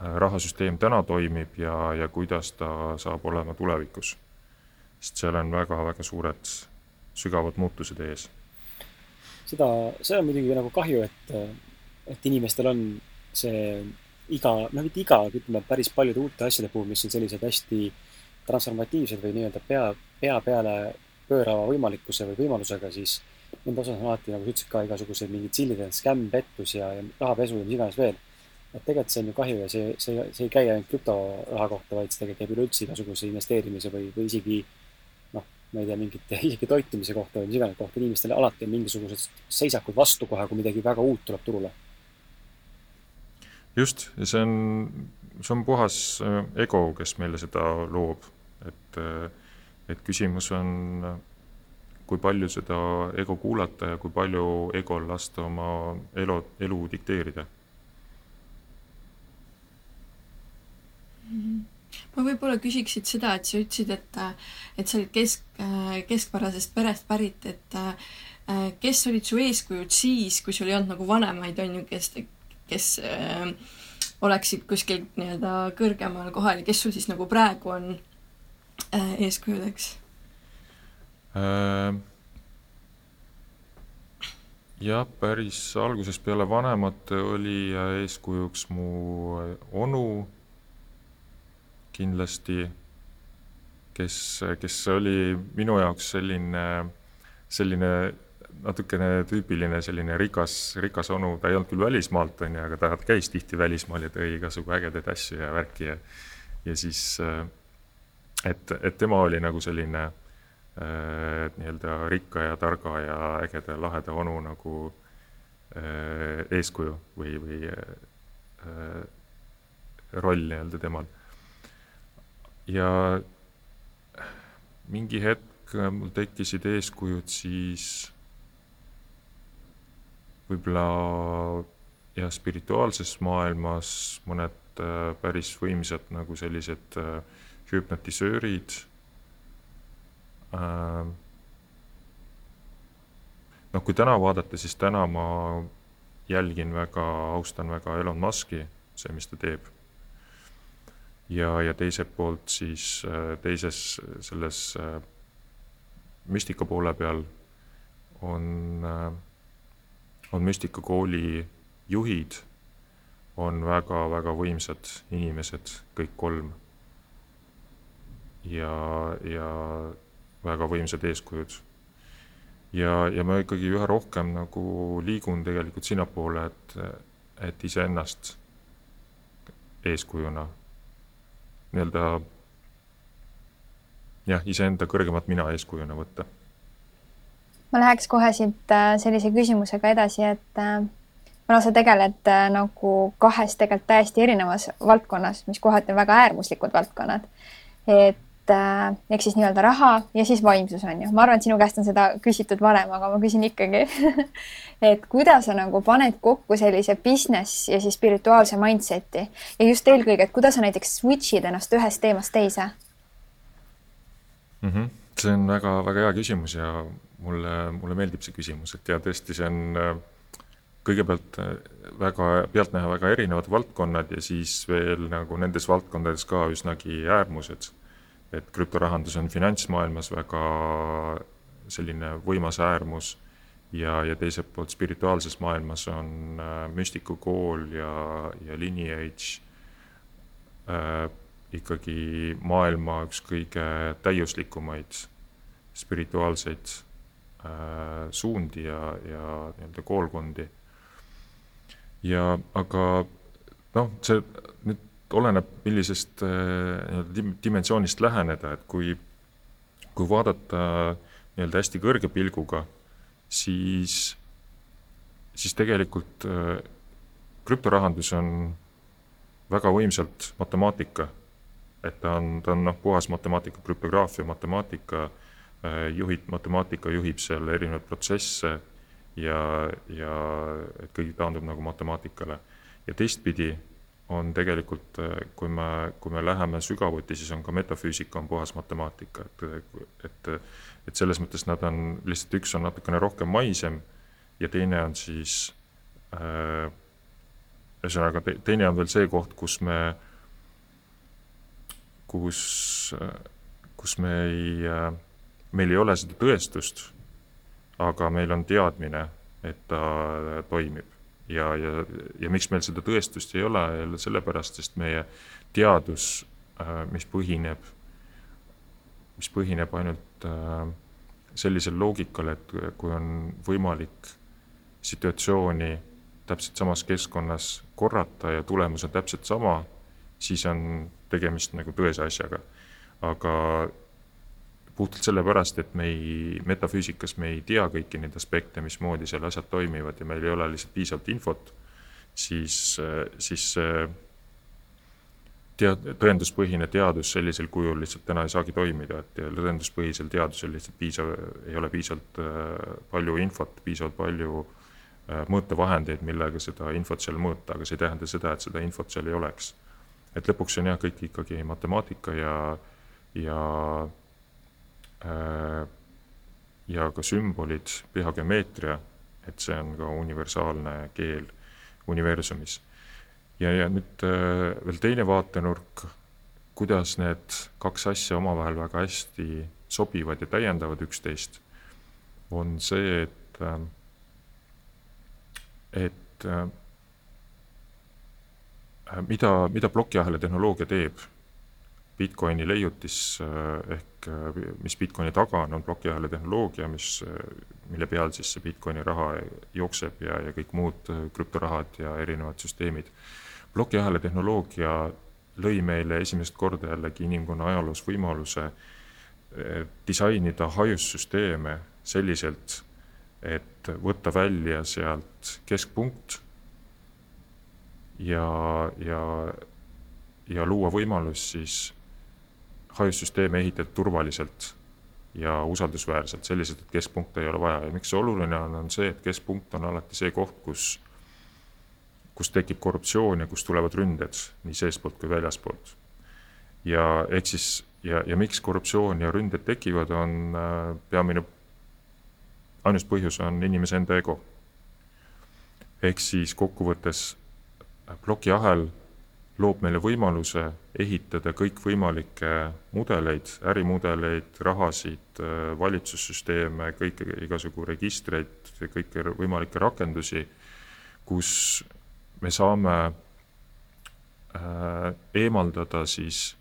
rahasüsteem täna toimib ja, ja kuidas ta saab olema tulevikus. sest seal on väga-väga suured sügavad muutused ees. seda, see on muidugi nagu kahju, et, et inimestel on see iga, noh, mitte iga, aga ütleme päris paljude uute asjade puhul, mis on sellised hästi transformatiivsed või nii-öelda pea, pea peale pöörava võimalikkuse või võimalusega, siis nende osas on alati, nagu sa ütlesid ka, igasugused mingid sillid, skämm, pettus ja, ja rahapesu ja mis iganes veel. Et tegelikult see on ju kahju ja see, see, see ei käi ainult krüptoraha kohta, vaid see tegelikult käib üleüldse igasuguse investeerimise või, või isegi noh, ma ei tea, mingite isegi toitumise kohta või mis iganes kohta, inimestel alati on mingisugused seisakud vastu kohe, kui midagi väga uut tuleb turule. just, ja see on, see on puhas äh, ego, kes meile seda loob, et äh, et küsimus on, kui palju seda ego kuulata ja kui palju egol lasta oma elu, elu dikteerida ma võib-olla küsiksid seda, et sa ütlesid, et, et sa olid kesk, keskpärasest perest pärit, et kes olid su eeskujud siis, kui sul ei olnud nagu vanemaid, on ju, kes, kes äh, oleksid kuskil nii-öelda kõrgemal kohal ja kes sul siis nagu praegu on äh, eeskujudeks? Jah, päris algusest peale vanemate oli eeskujuks mu onu kindlasti, kes, kes oli minu jaoks selline, selline natukene tüüpiline selline rikas, rikas onu, ta ei olnud küll välismaalt, on ju, aga ta käis tihti välismaal ja tõi igasugu ägedaid asju ja värki ja ja siis, et, et tema oli nagu selline äh, nii-öelda rikka ja targa ja ägeda ja laheda onu nagu äh, eeskuju või, või äh, roll nii-öelda temal ja mingi hetk äh, mul tekkisid eeskujud siis võib-olla jah, spirituaalses maailmas mõned äh, päris võimsad nagu sellised äh, hüpnotisöörid äh,. Noh, kui täna vaadata, siis täna ma jälgin väga, austan väga Elon Musk'i, see, mis ta teeb ja, ja teiselt poolt siis äh, teises selles äh, müstika poole peal on, äh, on müstikakooli juhid, on väga-väga võimsad inimesed, kõik kolm. ja, ja väga võimsad eeskujud. ja, ja ma ikkagi üha rohkem nagu liigun tegelikult sinnapoole, et, et iseennast eeskujuna nii-öelda jah, iseenda kõrgemat mina eeskujuna võtta. ma läheks kohe siit äh, sellise küsimusega edasi, et äh, kuna sa tegeled äh, nagu kahes tegelikult täiesti erinevas valdkonnas, mis kohati on väga äärmuslikud valdkonnad, et äh, ehk siis nii-öelda raha ja siis vaimsus on ju. ma arvan, et sinu käest on seda küsitud varem, aga ma küsin ikkagi et kuidas sa nagu paned kokku sellise business ja siis spirituaalse mindset'i ja just eelkõige, et kuidas sa näiteks switch'id ennast ühest teemast teise mm? -hmm. see on väga-väga hea küsimus ja mulle, mulle meeldib see küsimus, et ja tõesti, see on äh, kõigepealt äh, väga pealtnäha väga erinevad valdkonnad ja siis veel nagu nendes valdkondades ka üsnagi äärmused et krüptorahandus on finantsmaailmas väga selline võimas äärmus ja, ja teiselt poolt spirituaalses maailmas on äh, müstikukool ja, ja lineage äh, ikkagi maailma üks kõige täiuslikumaid spirituaalseid äh, suundi ja, ja nii-öelda koolkondi. ja aga noh, see nüüd oleneb, millisest äh, nii-öelda dimensioonist läheneda, et kui, kui vaadata nii-öelda hästi kõrge pilguga, siis, siis tegelikult äh, krüptorahandus on väga võimsalt matemaatika. et ta on, ta on noh, puhas matemaatika, krüptograafia, matemaatika, äh, juhid, matemaatika juhib seal erinevaid protsesse ja, ja et kõik taandub nagu matemaatikale. ja teistpidi on tegelikult, kui me, kui me läheme sügavuti, siis on ka metafüüsika on puhas matemaatika, et, et, et selles mõttes nad on, lihtsalt üks on natukene rohkem maisem ja teine on siis äh, ühesõnaga te, teine on veel see koht, kus me, kus, kus me ei, meil ei ole seda tõestust, aga meil on teadmine, et ta toimib ja, ja, ja miks meil seda tõestust ei ole, sellepärast, sest meie teadus, äh, mis põhineb, mis põhineb ainult äh, sellisel loogikal, et kui on võimalik situatsiooni täpselt samas keskkonnas korrata ja tulemus on täpselt sama, siis on tegemist nagu tõese asjaga. aga puhtalt sellepärast, et me ei, metafüüsikas me ei tea kõiki neid aspekte, mismoodi seal asjad toimivad ja meil ei ole lihtsalt piisavalt infot, siis, siis tead-, tõenduspõhine teadus sellisel kujul lihtsalt täna ei saagi toimida, et tõenduspõhisel teadusel lihtsalt piisav, ei ole piisavalt äh, palju infot, piisavalt palju äh, mõõtevahendeid, millega seda infot seal mõõta, aga see ei tähenda seda, et seda infot seal ei oleks. et lõpuks on jah, kõik ikkagi matemaatika ja, ja ja ka sümbolid, pühageomeetria, et see on ka universaalne keel universumis ja, ja nüüd äh, veel teine vaatenurk, kuidas need kaks asja omavahel väga hästi sobivad ja täiendavad üksteist, on see, et, äh, et äh, mida, mida plokiahela tehnoloogia teeb. Bitcoini leiutis ehk mis Bitcoini taga on, on plokiahela tehnoloogia, mis, mille peal siis see Bitcoini raha jookseb ja, ja kõik muud krüptorahad ja erinevad süsteemid. Plokiahela tehnoloogia lõi meile esimest korda jällegi inimkonna ajaloos võimaluse eh, disainida hajussüsteeme selliselt, et võtta välja sealt keskpunkt ja, ja, ja luua võimalus siis hajussüsteeme ehitada turvaliselt ja usaldusväärselt, selliselt, et keskpunkte ei ole vaja ja miks see oluline on, on see, et keskpunkt on alati see koht, kus kus tekib korruptsioon ja kust tulevad ründed nii seestpoolt kui väljaspoolt. ja ehk siis ja, ja miks korruptsioon ja ründed tekivad, on äh, peamine, ainus põhjus on inimese enda ego. ehk siis kokkuvõttes äh, plokiahel loob meile võimaluse ehitada kõikvõimalikke mudeleid, ärimudeleid, rahasid, äh, valitsussüsteeme, kõike, igasugu registreid, kõiki võimalikke rakendusi, kus me saame äh, eemaldada siis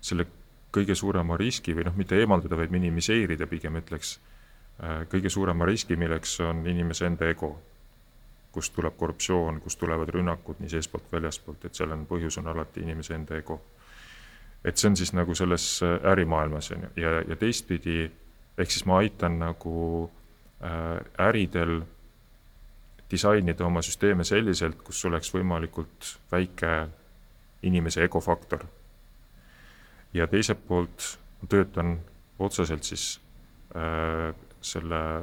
selle kõige suurema riski või noh, mitte eemaldada, vaid minimiseerida, pigem ütleks, äh, kõige suurema riski, milleks on inimese enda ego. Kust tuleb korruptsioon, kust tulevad rünnakud nii seestpoolt kui väljaspoolt, et seal on, põhjus on alati inimese enda ego. et see on siis nagu selles äh, ärimaailmas, on ju, ja, ja teistpidi, ehk siis ma aitan nagu äh, äridel disainida oma süsteeme selliselt, kus oleks võimalikult väike inimese egofaktor. ja teiselt poolt töötan otseselt siis äh, selle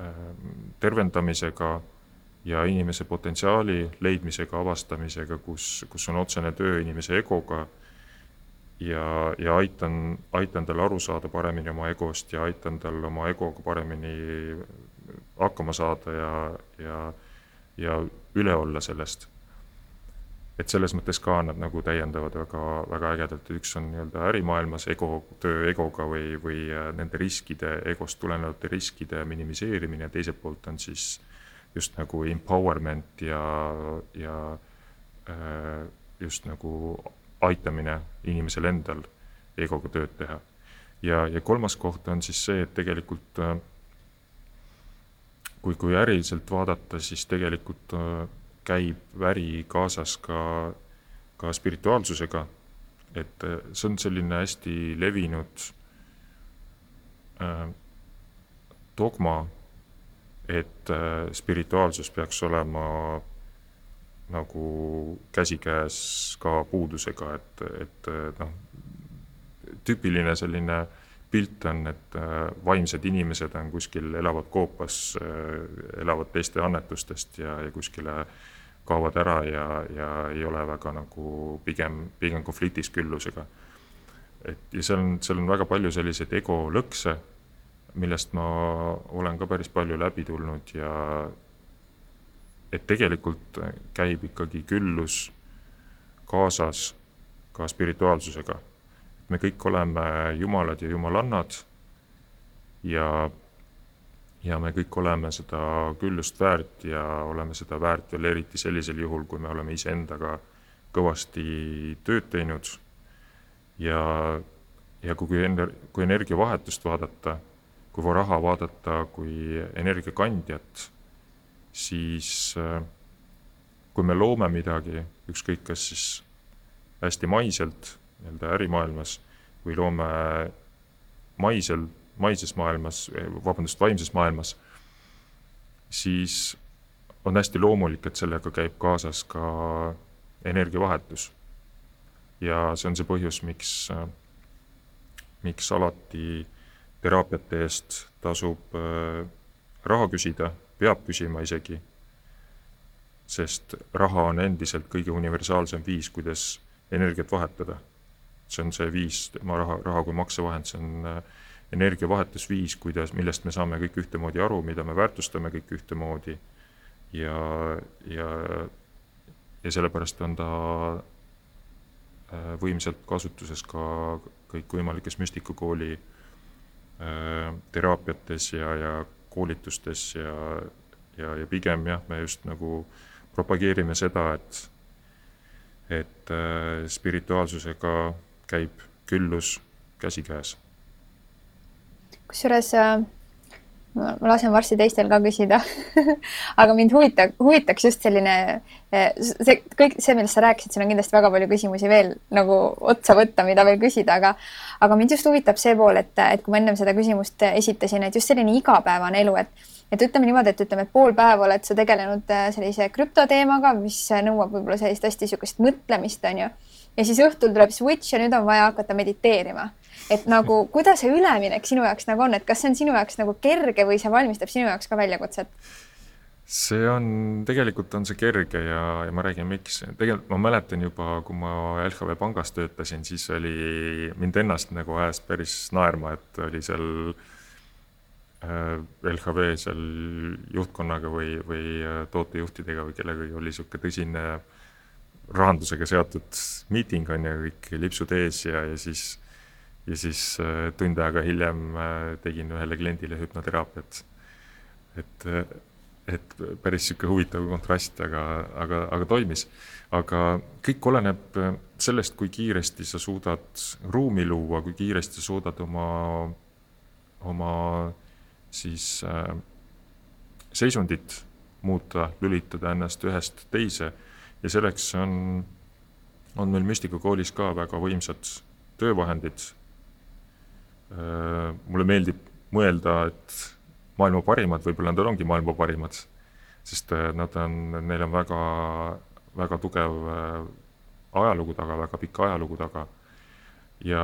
äh, tervendamisega ja inimese potentsiaali leidmisega, avastamisega, kus, kus on otsene töö inimese egoga ja, ja aitan, aitan tal aru saada paremini oma egost ja aitan tal oma egoga paremini hakkama saada ja, ja, ja üle olla sellest. et selles mõttes ka nad nagu täiendavad väga, väga ägedalt, üks on nii-öelda ärimaailmas ego, töö egoga või, või äh, nende riskide, egost tulenevate riskide minimiseerimine ja teiselt poolt on siis just nagu empowerment ja, ja äh, just nagu aitamine inimesel endal egoga tööd teha. ja, ja kolmas koht on siis see, et tegelikult äh, kui, kui äriliselt vaadata, siis tegelikult äh, käib äri kaasas ka, ka spirituaalsusega. et see on selline hästi levinud dogma, et äh, spirituaalsus peaks olema nagu käsikäes ka puudusega, et, et noh, tüüpiline selline pilt on, et äh, vaimsed inimesed on kuskil, elavad koopas, äh, elavad teiste annetustest ja, ja kuskile kaovad ära ja, ja ei ole väga nagu pigem, pigem konfliktis küllusega. et ja seal on, seal on väga palju selliseid ego lõkse, millest ma olen ka päris palju läbi tulnud ja et tegelikult käib ikkagi küllus kaasas ka spirituaalsusega me kõik oleme jumalad ja jumalannad ja, ja me kõik oleme seda küllust väärt ja oleme seda väärt veel eriti sellisel juhul, kui me oleme iseendaga kõvasti tööd teinud. ja, ja kui, kui energiavahetust vaadata, kui raha vaadata kui energiakandjat, siis kui me loome midagi, ükskõik kas siis hästi maiselt nii-öelda ärimaailmas või loome maisel, maises maailmas, vabandust, vaimses maailmas, siis on hästi loomulik, et sellega käib kaasas ka energiavahetus. ja see on see põhjus, miks, miks alati teraapiate eest tasub raha küsida, peab küsima isegi, sest raha on endiselt kõige universaalsem viis, kuidas energiat vahetada. see on see viis, tema raha, raha kui maksevahend, see on äh, energiavahetusviis, kuidas, millest me saame kõik ühtemoodi aru, mida me väärtustame kõik ühtemoodi ja, ja, ja sellepärast on ta äh, võimsalt kasutuses ka kõikvõimalikes müstikukooli äh, teraapiates ja, ja koolitustes ja, ja, ja pigem jah, me just nagu propageerime seda, et, et äh, spirituaalsusega käib küllus käsikäes. Kusjuures äh, ma lasen varsti teistel ka küsida aga mind huvitab, huvitaks just selline, äh, see kõik see, millest sa rääkisid, siin on kindlasti väga palju küsimusi veel nagu otsa võtta, mida veel küsida, aga aga mind just huvitab see pool, et, et kui ma ennem seda küsimust esitasin, et just selline igapäevane elu, et et ütleme niimoodi, et ütleme, et pool päeva oled sa tegelenud äh, sellise krüptoteemaga, mis nõuab võib-olla sellist hästi niisugust mõtlemist, on ju. ja siis õhtul tuleb switch ja nüüd on vaja hakata mediteerima et nagu, kuidas see üleminek sinu jaoks nagu on, et kas see on sinu jaoks nagu kerge või see valmistab sinu jaoks ka väljakutset? see on, tegelikult on see kerge ja, ja ma räägin, miks. tegelikult ma mäletan juba, kui ma LHV pangas töötasin, siis oli, mind ennast nagu ajas päris naerma, et oli seal äh, LHV seal juhtkonnaga või, või äh, tootejuhtidega või kellegagi oli niisugune tõsine rahandusega seotud miiting on ju, kõik lipsud ees ja, ja siis ja siis äh, tund aega hiljem äh, tegin ühele kliendile hüpnoteraapiat. et, äh, et päris niisugune huvitav kontrast, aga, aga, aga toimis. aga kõik oleneb sellest, kui kiiresti sa suudad ruumi luua, kui kiiresti suudad oma, oma siis äh, seisundit muuta, lülitada ennast ühest teise ja selleks on, on meil müstikakoolis ka väga võimsad töövahendid mulle meeldib mõelda, et maailma parimad, võib-olla nad ongi maailma parimad, sest äh, nad on, neil on väga, väga tugev äh, ajalugu taga, väga pikk ajalugu taga. ja,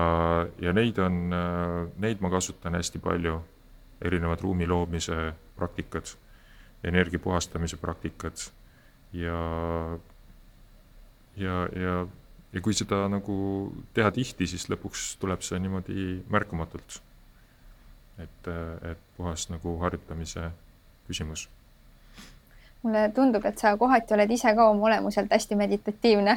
ja neid on, neid ma kasutan hästi palju, erinevad ruumi loomise praktikad, energia puhastamise praktikad ja, ja, ja ja kui seda nagu teha tihti, siis lõpuks tuleb see niimoodi märkamatult. et, et puhas nagu harjutamise küsimus mulle tundub, et sa kohati oled ise ka oma olemuselt hästi meditatiivne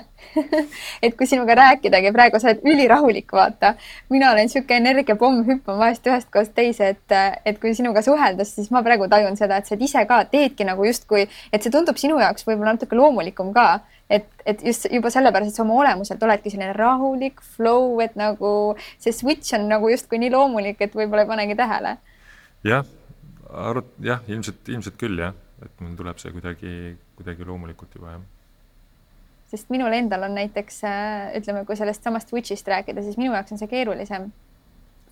et kui sinuga rääkidagi, praegu sa oled ülirahulik, vaata. mina olen niisugune energiapomm, hüppan vahest ühest kohast teise, et, et kui sinuga suheldes, siis ma praegu tajun seda, et sa ise ka teedki nagu justkui, et see tundub sinu jaoks võib-olla natuke loomulikum ka et, et just juba sellepärast, et sa oma olemuselt oledki selline rahulik flow, et nagu see switch on nagu justkui nii loomulik, et võib-olla ei panegi tähele. jah, arut-, jah, ilmselt, ilmselt küll jah, et mul tuleb see kuidagi, kuidagi loomulikult juba jah. Sest minul endal on näiteks ütleme, kui sellest samast switch'ist rääkida, siis minu jaoks on see keerulisem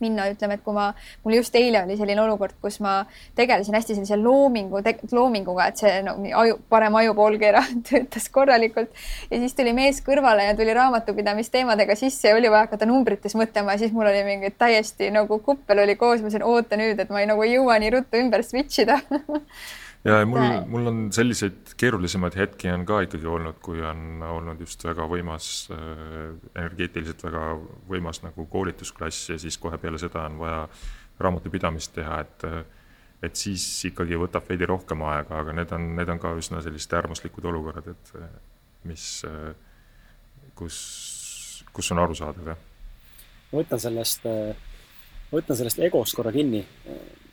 minna, ütleme, et kui ma, mul just eile oli selline olukord, kus ma tegelesin hästi sellise loomingu, loominguga, et see no, aju, parem ajupoolkeera töötas korralikult. Ja siis tuli mees kõrvale ja tuli raamatupidamisteemadega sisse ja oli vaja hakata numbrites mõtlema ja siis mul oli mingi täiesti nagu kuppel oli koos, ma ütlesin, oota nüüd, et ma ei, nagu ei jõua nii ruttu ümber switch ida ja mul, mul on selliseid keerulisemaid hetki on ka ikkagi olnud, kui on olnud just väga võimas äh,, energeetiliselt väga võimas nagu koolitusklass ja siis kohe peale seda on vaja raamatupidamist teha, et et siis ikkagi võtab veidi rohkem aega, aga need on, need on ka üsna sellised äärmuslikud olukorrad, et mis, kus, kus on arusaadav, jah. ma võtan sellest, võtan sellest egost korra kinni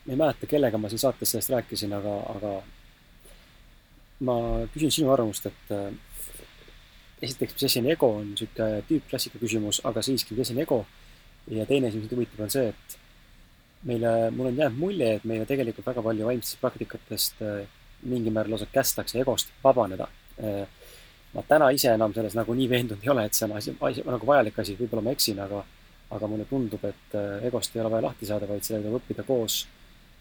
ma ei mäleta, kellega ma siin saates sellest rääkisin, aga, aga ma küsin sinu arvamust, et äh, esiteks, mis asi on ego, on niisugune tüüpklassika küsimus, aga siiski, mis asi on ego. ja teine asi, mis mind huvitab, on see, et meile, mul on jäänud mulje, et meile tegelikult väga palju vaimsetest praktikatest äh, mingil määral lausa kästakse egost vabaneda. Äh, ma täna ise enam selles nagu nii veendunud ei ole, et see on asi, asi, nagu vajalik asi, võib-olla ma eksin, aga, aga mulle tundub, et egost ei ole vaja lahti saada, vaid sellega tuleb õppida koos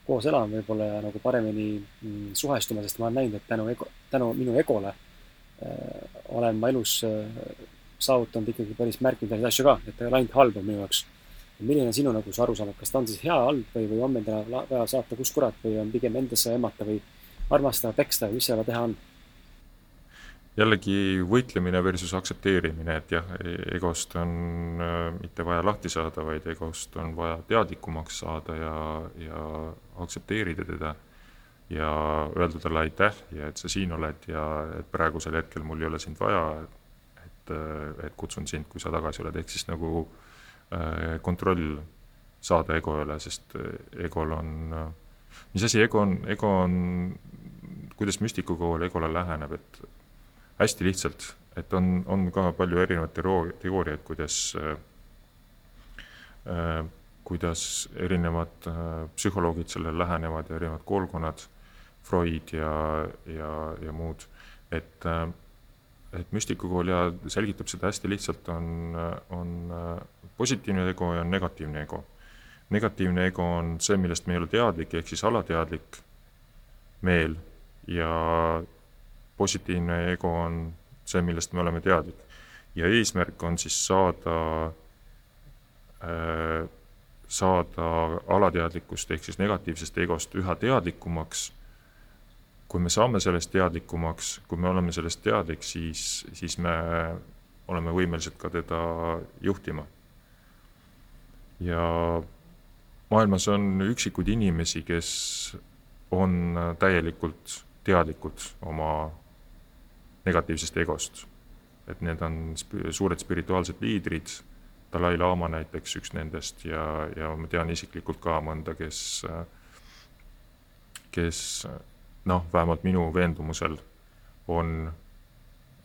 koos elama võib-olla ja nagu paremini mm, suhestuma, sest ma olen näinud, et tänu tänu minu egole äh, olen ma elus äh, saavutanud ikkagi päris märkimisväärseid asju ka, et ta ei ole ainult halb minu jaoks. milline sinu nagu see arusaam, kas ta on siis hea, halb või, või on meil teda vaja saata kus kurat või on pigem endasse emmata või armastada, peksta või mis sellega teha on? Jällegi võitlemine versus aktsepteerimine, et jah, egost on äh, mitte vaja lahti saada, vaid egost on vaja teadlikumaks saada ja, ja aktsepteerida teda. ja öelda talle aitäh ja et sa siin oled ja et praegusel hetkel mul ei ole sind vaja, et, äh, et kutsun sind, kui sa tagasi oled, ehk siis nagu äh, kontroll saada ego üle, sest egol on, mis asi ego on, ego on, kuidas müstikukool egole läheneb, et hästi lihtsalt, et on, on ka palju erinevaid teooriaid, kuidas äh, äh, kuidas erinevad äh, psühholoogid sellele lähenevad ja erinevad koolkonnad, Freud ja, ja, ja muud, et äh, et müstikukool ja selgitab seda hästi lihtsalt, on, on äh, positiivne ego ja negatiivne ego. negatiivne ego on see, millest me ei ole teadlik, ehk siis alateadlik meel ja positiivne ego on see, millest me oleme teadlik. ja eesmärk on siis saada äh,, saada alateadlikust ehk siis negatiivsest egost üha teadlikumaks. kui me saame sellest teadlikumaks, kui me oleme sellest teadlik, siis, siis me oleme võimelised ka teda juhtima. ja maailmas on üksikuid inimesi, kes on täielikult teadlikud oma negatiivsest egost. et need on suured spirituaalsed liidrid, Dalai-laama näiteks üks nendest ja, ja ma tean isiklikult ka mõnda, kes, kes noh, vähemalt minu veendumusel on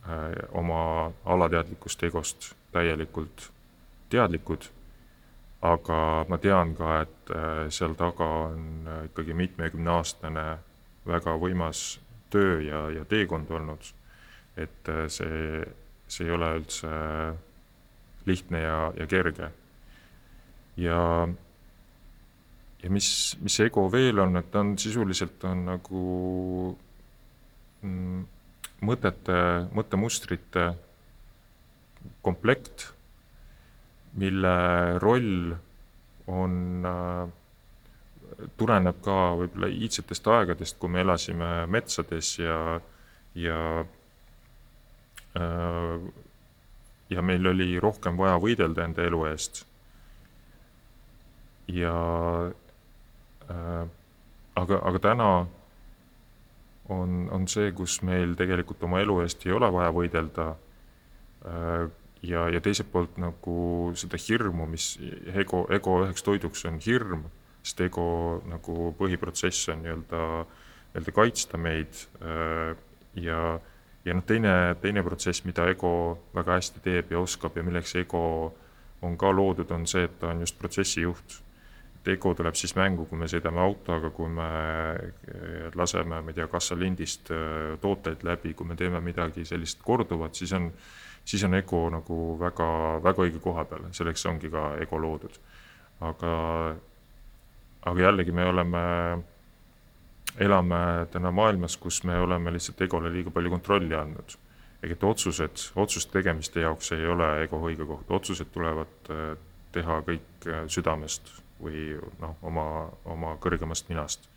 äh, oma alateadlikust egost täielikult teadlikud, aga ma tean ka, et äh, seal taga on äh, ikkagi mitmekümneaastane väga võimas töö ja, ja teekond olnud et äh, see, see ei ole üldse lihtne ja, ja kerge. ja, ja mis, mis ego veel on, et ta on sisuliselt on nagu mm, mõtete, mõttemustrite komplekt, mille roll on äh, tuleneb ka võib-olla iidsetest aegadest, kui me elasime metsades ja, ja ja meil oli rohkem vaja võidelda enda elu eest. ja äh, aga, aga täna on, on see, kus meil tegelikult oma elu eest ei ole vaja võidelda. Äh, ja, ja teiselt poolt nagu seda hirmu, mis ego, ego üheks toiduks on hirm, sest ego nagu põhiprotsess on nii-öelda, nii-öelda kaitsta meid ja ja noh, teine, teine protsess, mida ego väga hästi teeb ja oskab ja milleks ego on ka loodud, on see, et ta on just protsessijuht. et ego tuleb siis mängu, kui me sõidame autoga, kui me laseme, ma ei tea, kassalindist eh, tooteid läbi, kui me teeme midagi sellist korduvat, siis on, siis on ego nagu väga, väga õige koha peal, selleks ongi ka ego loodud. aga, aga jällegi me oleme elame täna maailmas, kus me oleme lihtsalt egole liiga palju kontrolli andnud. ehk et otsused, otsuste tegemiste jaoks ei ole ego õige koht, otsused tulevad äh, teha kõik äh, südamest või noh, oma, oma kõrgemast minast.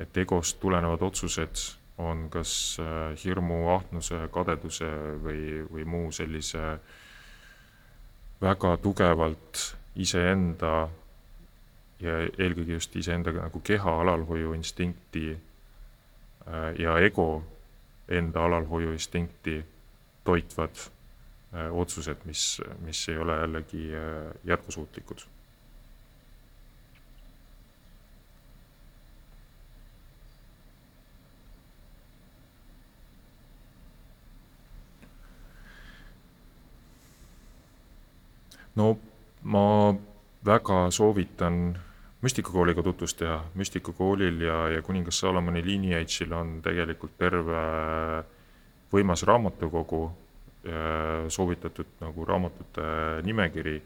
et egost tulenevad otsused on kas äh, hirmu, ahnuse, kadeduse või, või muu sellise väga tugevalt iseenda ja eelkõige just iseendaga nagu keha alalhoiuinstinkti äh, ja ego enda alalhoiuinstinkti toitvad äh, otsused, mis, mis ei ole jällegi äh, jätkusuutlikud. No ma väga soovitan müstikakooliga tutvust teha. müstikakoolil ja, ja kuningas Salomoni lineage'il on tegelikult terve võimas raamatukogu, soovitatud nagu raamatute nimekiri,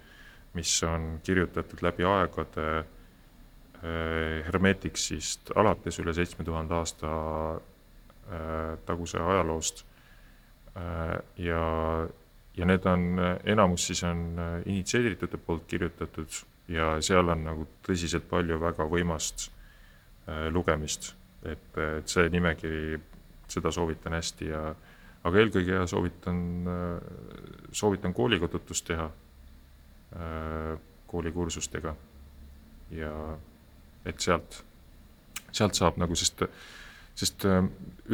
mis on kirjutatud läbi aegade eh, Hermeticsist alates üle seitsme tuhande aasta taguse ajaloost. Ja, ja need on, enamus siis on initsieeritute poolt kirjutatud ja seal on nagu tõsiselt palju väga võimast äh, lugemist, et, et see nimekiri, seda soovitan hästi ja aga eelkõige soovitan, soovitan kooliga tutvust teha, koolikursustega ja et sealt, sealt saab nagu, sest, sest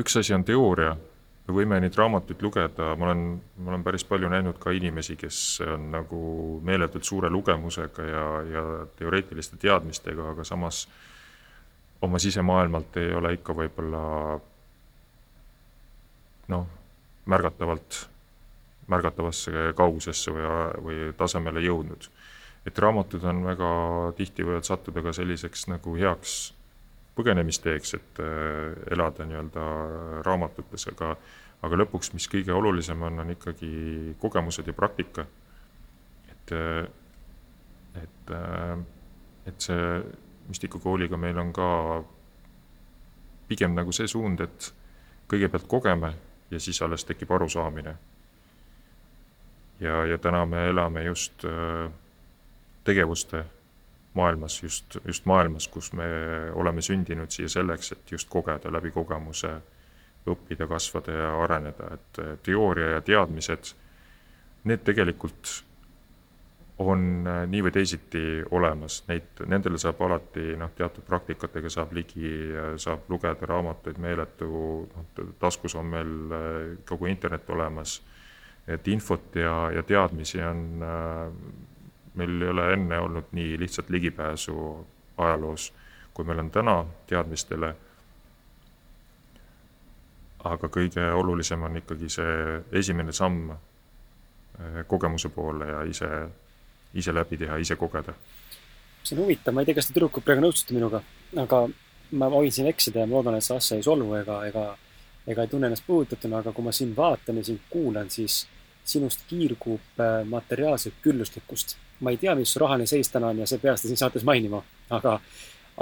üks asi on teooria me võime neid raamatuid lugeda, ma olen, ma olen päris palju näinud ka inimesi, kes on nagu meeletult suure lugemusega ja, ja teoreetiliste teadmistega, aga samas oma sisemaailmalt ei ole ikka võib-olla noh, märgatavalt, märgatavasse kaugusesse või, või tasemele jõudnud. et raamatud on väga tihti võivad sattuda ka selliseks nagu heaks põgenemisteeks, et äh, elada nii-öelda raamatutes, aga aga lõpuks, mis kõige olulisem on, on ikkagi kogemused ja praktika. et, äh, et, äh, et see müstikukooliga meil on ka pigem nagu see suund, et kõigepealt kogeme ja siis alles tekib arusaamine. ja, ja täna me elame just tegevuste maailmas, just, just maailmas, kus me oleme sündinud siia selleks, et just kogeda läbi kogemuse, õppida, kasvada ja areneda, et teooria ja teadmised, need tegelikult on nii või teisiti olemas, neid, nendele saab alati noh, teatud praktikatega saab ligi, saab lugeda raamatuid meeletu, noh, taskus on meil kogu internet olemas, et infot ja, ja teadmisi on meil ei ole enne olnud nii lihtsalt ligipääsu ajaloos, kui meil on täna teadmistele. aga kõige olulisem on ikkagi see esimene samm eh, kogemuse poole ja ise, ise läbi teha, ise kogeda. see on huvitav, ma ei tea, kas te tüdrukud praegu nõustute minuga, aga ma võin siin eksida ja ma loodan, et see asja ei solvu ega, ega, ega ei tunne ennast puudutatuna, aga kui ma sind vaatan ja sind kuulan, siis sinust kiirgub eh, materiaalset külluslikkust ma ei tea, mis su rahaline seis täna on ja sa ei pea seda siin saates mainima, aga,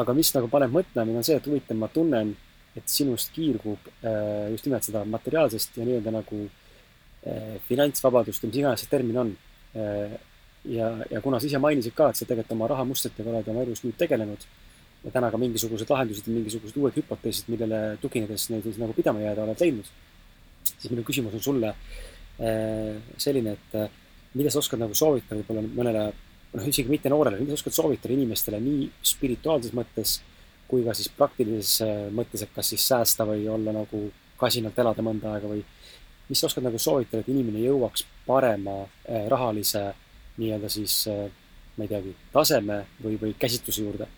aga mis nagu paneb mõtlema, on see, et huvitav, ma tunnen, et sinust kiirgub äh, just nimelt seda materiaalsest ja nii-öelda nagu äh, finantsvabadust või mis iganes see termin on. Äh, ja, ja kuna sa ise mainisid ka, et sa tegelikult oma rahamustritega oled oma elus nüüd tegelenud ja täna ka mingisugused lahendused ja mingisugused uued hüpoteesid, millele tuginedes neid siis nagu pidama jääda oled leidnud, siis minu küsimus on sulle selline, et mida sa oskad nagu soovitada võib-olla mõnele, noh, isegi mitte noorele, mida sa oskad soovitada inimestele nii spirituaalses mõttes kui ka siis praktilises äh, mõttes, et kas siis säästa või olla nagu kasinalt elada mõnda aega või mis sa oskad nagu soovitada, et inimene jõuaks parema äh, rahalise nii-öelda siis äh, ma ei teagi, taseme või, või käsitluse juurde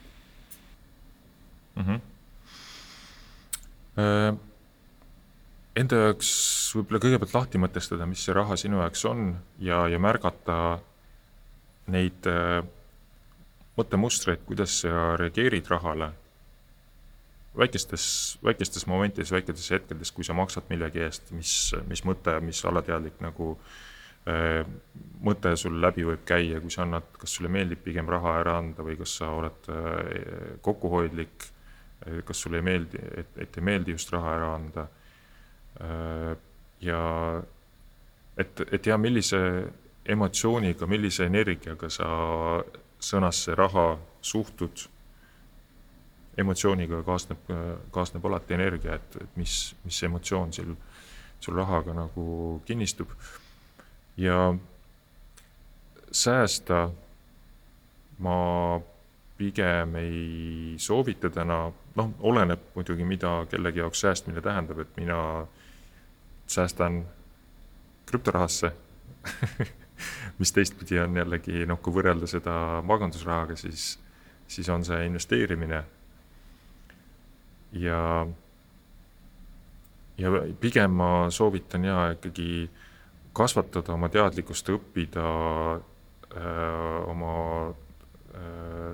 mm? -hmm. Äh enda jaoks võib-olla kõigepealt lahti mõtestada, mis see raha sinu jaoks on ja, ja märgata neid äh, mõttemustreid, kuidas sa reageerid rahale. väikestes, väikestes momentides, väikestes hetkedes, kui sa maksad millegi eest, mis, mis mõte, mis alateadlik nagu äh, mõte sul läbi võib käia, kui sa annad, kas sulle meeldib pigem raha ära anda või kas sa oled äh, kokkuhoidlik, kas sulle ei meeldi, et, et ei meeldi just raha ära anda ja et, et ja millise emotsiooniga, millise energiaga sa sõnasse raha suhtud. emotsiooniga kaasneb, kaasneb alati energia, et, et mis, mis emotsioon sul, sul rahaga nagu kinnistub. ja säästa ma pigem ei soovita täna, noh, oleneb muidugi, mida kellegi jaoks säästmine tähendab, et mina äh, säästan krüptorahasse mis teistpidi on jällegi noh, kui võrrelda seda magandusrahaga, siis, siis on see investeerimine. ja, ja pigem ma soovitan ja ikkagi kasvatada oma teadlikkust, õppida öö, äh, oma äh,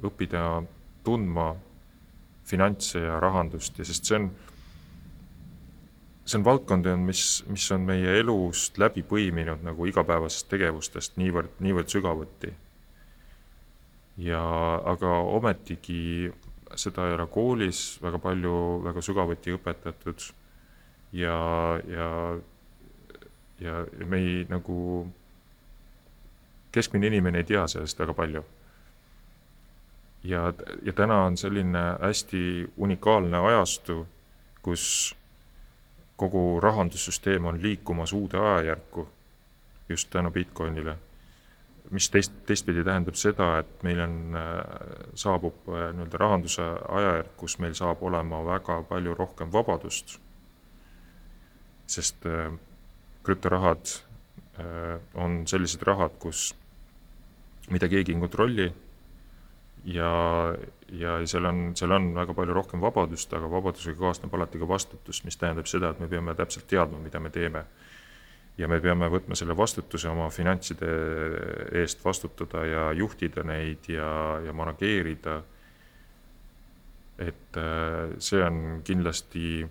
õppida tundma finantse ja rahandust ja sest see on see on valdkond, mis, mis on meie elust läbi põiminud nagu igapäevasest tegevustest niivõrd, niivõrd sügavuti. ja aga ometigi seda ei ole koolis väga palju, väga sügavuti õpetatud ja, ja, ja me ei nagu, keskmine inimene ei tea sellest väga palju. ja, ja täna on selline hästi unikaalne ajastu, kus kogu rahandussüsteem on liikumas uude ajajärku just tänu Bitcoinile. Mis teist, teistpidi tähendab seda, et meil on, äh, saabub äh, nii-öelda rahanduse ajajärk, kus meil saab olema väga palju rohkem vabadust, sest äh, krüptorahad on sellised rahad, kus, mida keegi ei kontrolli ja, ja seal on, seal on väga palju rohkem vabadust, aga vabadusega kaasneb alati ka vastutus, mis tähendab seda, et me peame täpselt teadma, mida me teeme ja me peame võtma selle vastutuse oma finantside eest vastutada ja juhtida neid ja, ja manageerida. et äh, see on kindlasti,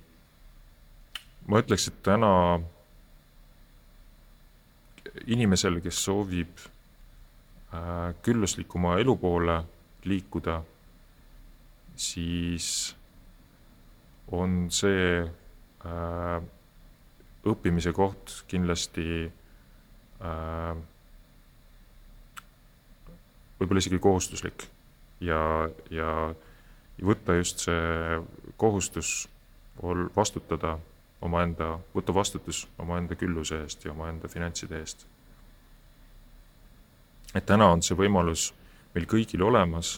ma ütleks, et täna inimesele, kes soovib äh, külluslikuma elu poole liikuda, siis on see äh, õppimise koht kindlasti äh, võib-olla isegi kohustuslik ja, ja võtta just see kohustus ol-, vastutada omaenda, võtta vastutus omaenda külluse eest ja omaenda finantside eest. et täna on see võimalus meil kõigil olemas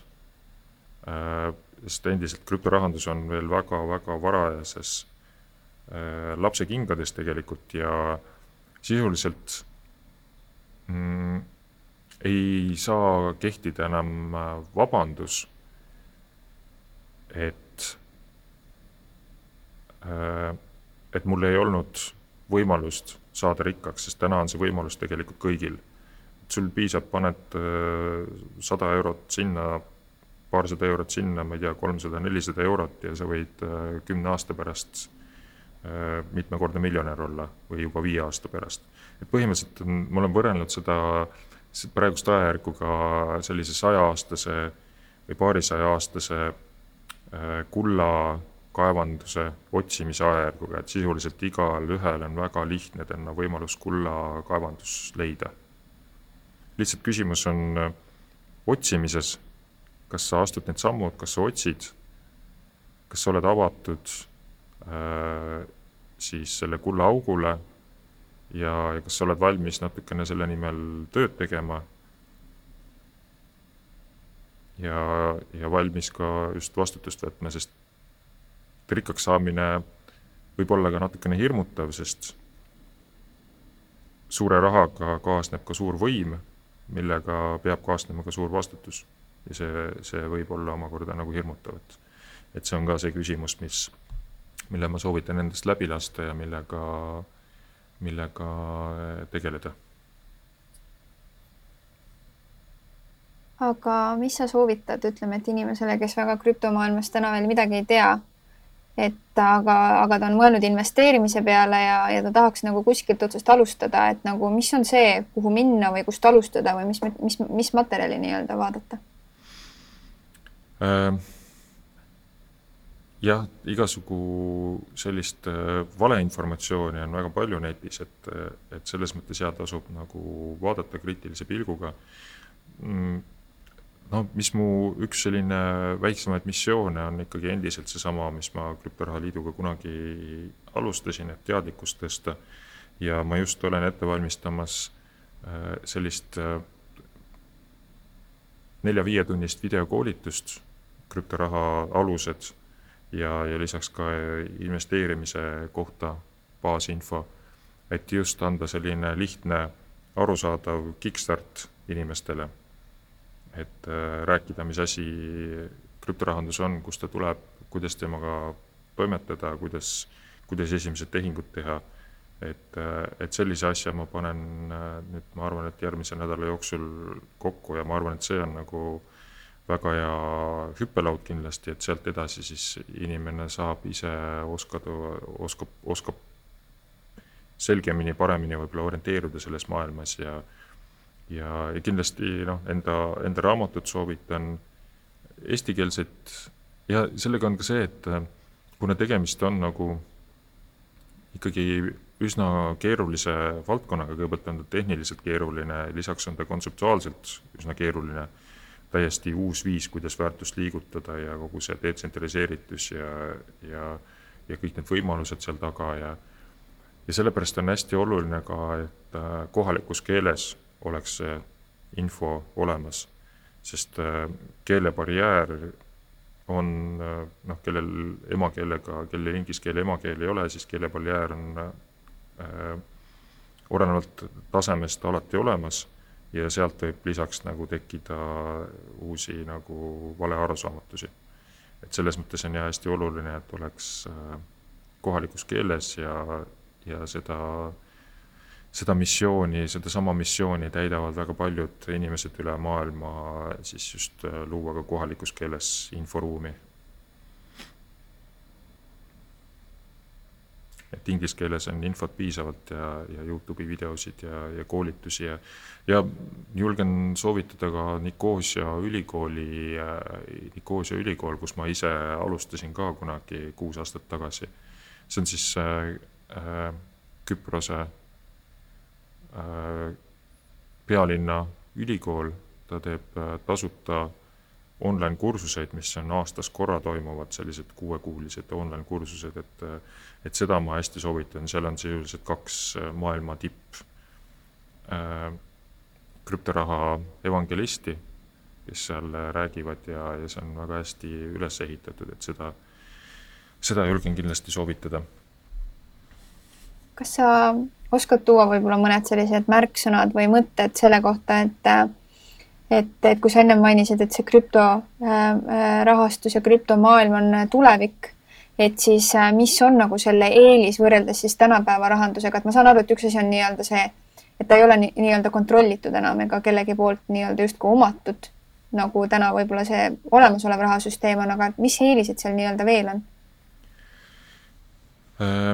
äh,, sest endiselt krüptorahandus on veel väga-väga varajases Äh, lapse kingades tegelikult ja sisuliselt mm, ei saa kehtida enam äh, vabandus, et, äh, et mul ei olnud võimalust saada rikkaks, sest täna on see võimalus tegelikult kõigil. sul piisab, paned sada eurot sinna, paarsada eurot sinna, ma ei tea, kolmsada, nelisada eurot ja sa võid kümne aasta pärast Äh, mitmekordne miljonär olla või juba viie aasta pärast. et põhimõtteliselt on, ma olen võrrelnud seda praegust ajajärku ka sellise sajaaastase või paarisaja aastase äh, kulla kaevanduse otsimise ajajärguga, et sisuliselt igal ühel on väga lihtne täna võimalus kullakaevandus leida. lihtsalt küsimus on äh, otsimises, kas sa astud need sammud, kas sa otsid, kas sa oled avatud Äh, siis selle kullaaugule ja, ja kas sa oled valmis natukene selle nimel tööd tegema. ja, ja valmis ka just vastutust võtma, sest rikkaks saamine võib olla ka natukene hirmutav, sest suure rahaga kaasneb ka suur võim, millega peab kaasnema ka suur vastutus. Ja see, see võib olla omakorda nagu hirmutav, et, et see on ka see küsimus, mis mille ma soovitan endast läbi lasta ja millega, millega tegeleda. aga mis sa soovitad, ütleme, et inimesele, kes väga krüptomaailmast täna veel midagi ei tea, et aga, aga ta on mõelnud investeerimise peale ja, ja ta tahaks nagu kuskilt otsast alustada, et nagu mis on see, kuhu minna või kust alustada või mis, mis, mis materjali nii-öelda vaadata? Jah, igasugu sellist äh, valeinformatsiooni on väga palju netis, et, et selles mõttes ja tasub nagu vaadata kriitilise pilguga. Mm, no mis mu üks selline väiksemaid missioone on ikkagi endiselt seesama, mis ma Krüptoraha Liiduga kunagi alustasin, et teadlikkust tõsta. ja ma just olen ette valmistamas äh, sellist äh, nelja-viietunnist videokoolitust, krüptoraha alused ja, ja lisaks ka investeerimise kohta baasinfo, et just anda selline lihtne, arusaadav kickstart inimestele. et äh, rääkida, mis asi krüptorahandus on, kust ta tuleb, kuidas temaga toimetada, kuidas, kuidas esimesed tehingud teha. et, äh, et sellise asja ma panen äh, nüüd, ma arvan, et järgmise nädala jooksul kokku ja ma arvan, et see on nagu väga hea hüppelaud kindlasti, et sealt edasi siis inimene saab ise oskada, oskab, oskab selgemini, paremini võib-olla orienteeruda selles maailmas ja ja, ja kindlasti noh, enda, enda raamatut soovitan, eestikeelset ja sellega on ka see, et kuna tegemist on nagu ikkagi üsna keerulise valdkonnaga, kõigepealt on ta tehniliselt keeruline, lisaks on ta kontseptuaalselt üsna keeruline, täiesti uus viis, kuidas väärtust liigutada ja kogu see detsentraliseeritus ja, ja, ja kõik need võimalused seal taga ja ja sellepärast on hästi oluline ka, et äh, kohalikus keeles oleks see info olemas, sest äh, keelebarjäär on noh, kellel emakeelega, kellel inglise keele emakeel ei ole, siis keelebarjäär on äh, olenevalt tasemest alati olemas ja sealt võib lisaks nagu tekkida uusi nagu valearusaamatusi. et selles mõttes on jah hästi oluline, et oleks äh, kohalikus keeles ja, ja seda, seda missiooni, sedasama missiooni täidavad väga paljud inimesed üle maailma, siis just äh, luua ka kohalikus keeles inforuumi et inglise keeles on infot piisavalt ja, ja Youtube'i videosid ja, ja koolitusi ja ja julgen soovitada ka Nicosia ülikooli, Nicosia ülikool, kus ma ise alustasin ka kunagi kuus aastat tagasi. see on siis äh, äh, Küprose äh, pealinna ülikool, ta teeb äh, tasuta online kursuseid, mis on aastas korra toimuvad, sellised kuuekuulised online kursused, et et seda ma hästi soovitan, seal on sisuliselt kaks äh, maailma tipp äh, krüptoraha evangelisti, kes seal räägivad ja, ja see on väga hästi üles ehitatud, et seda, seda julgen kindlasti soovitada. kas sa oskad tuua võib-olla mõned sellised märksõnad või mõtted selle kohta, et et, et kui sa ennem mainisid, et see krüptorahastus äh, ja krüptomaailm on tulevik et siis äh, mis on nagu selle eelis võrreldes siis tänapäeva rahandusega, et ma saan aru, et üks asi on nii-öelda see, et ta ei ole nii, nii-öelda kontrollitud enam ega kellegi poolt nii-öelda justkui omatud, nagu täna võib-olla see olemasolev rahasüsteem on, aga mis eelised seal nii-öelda veel on? Äh,?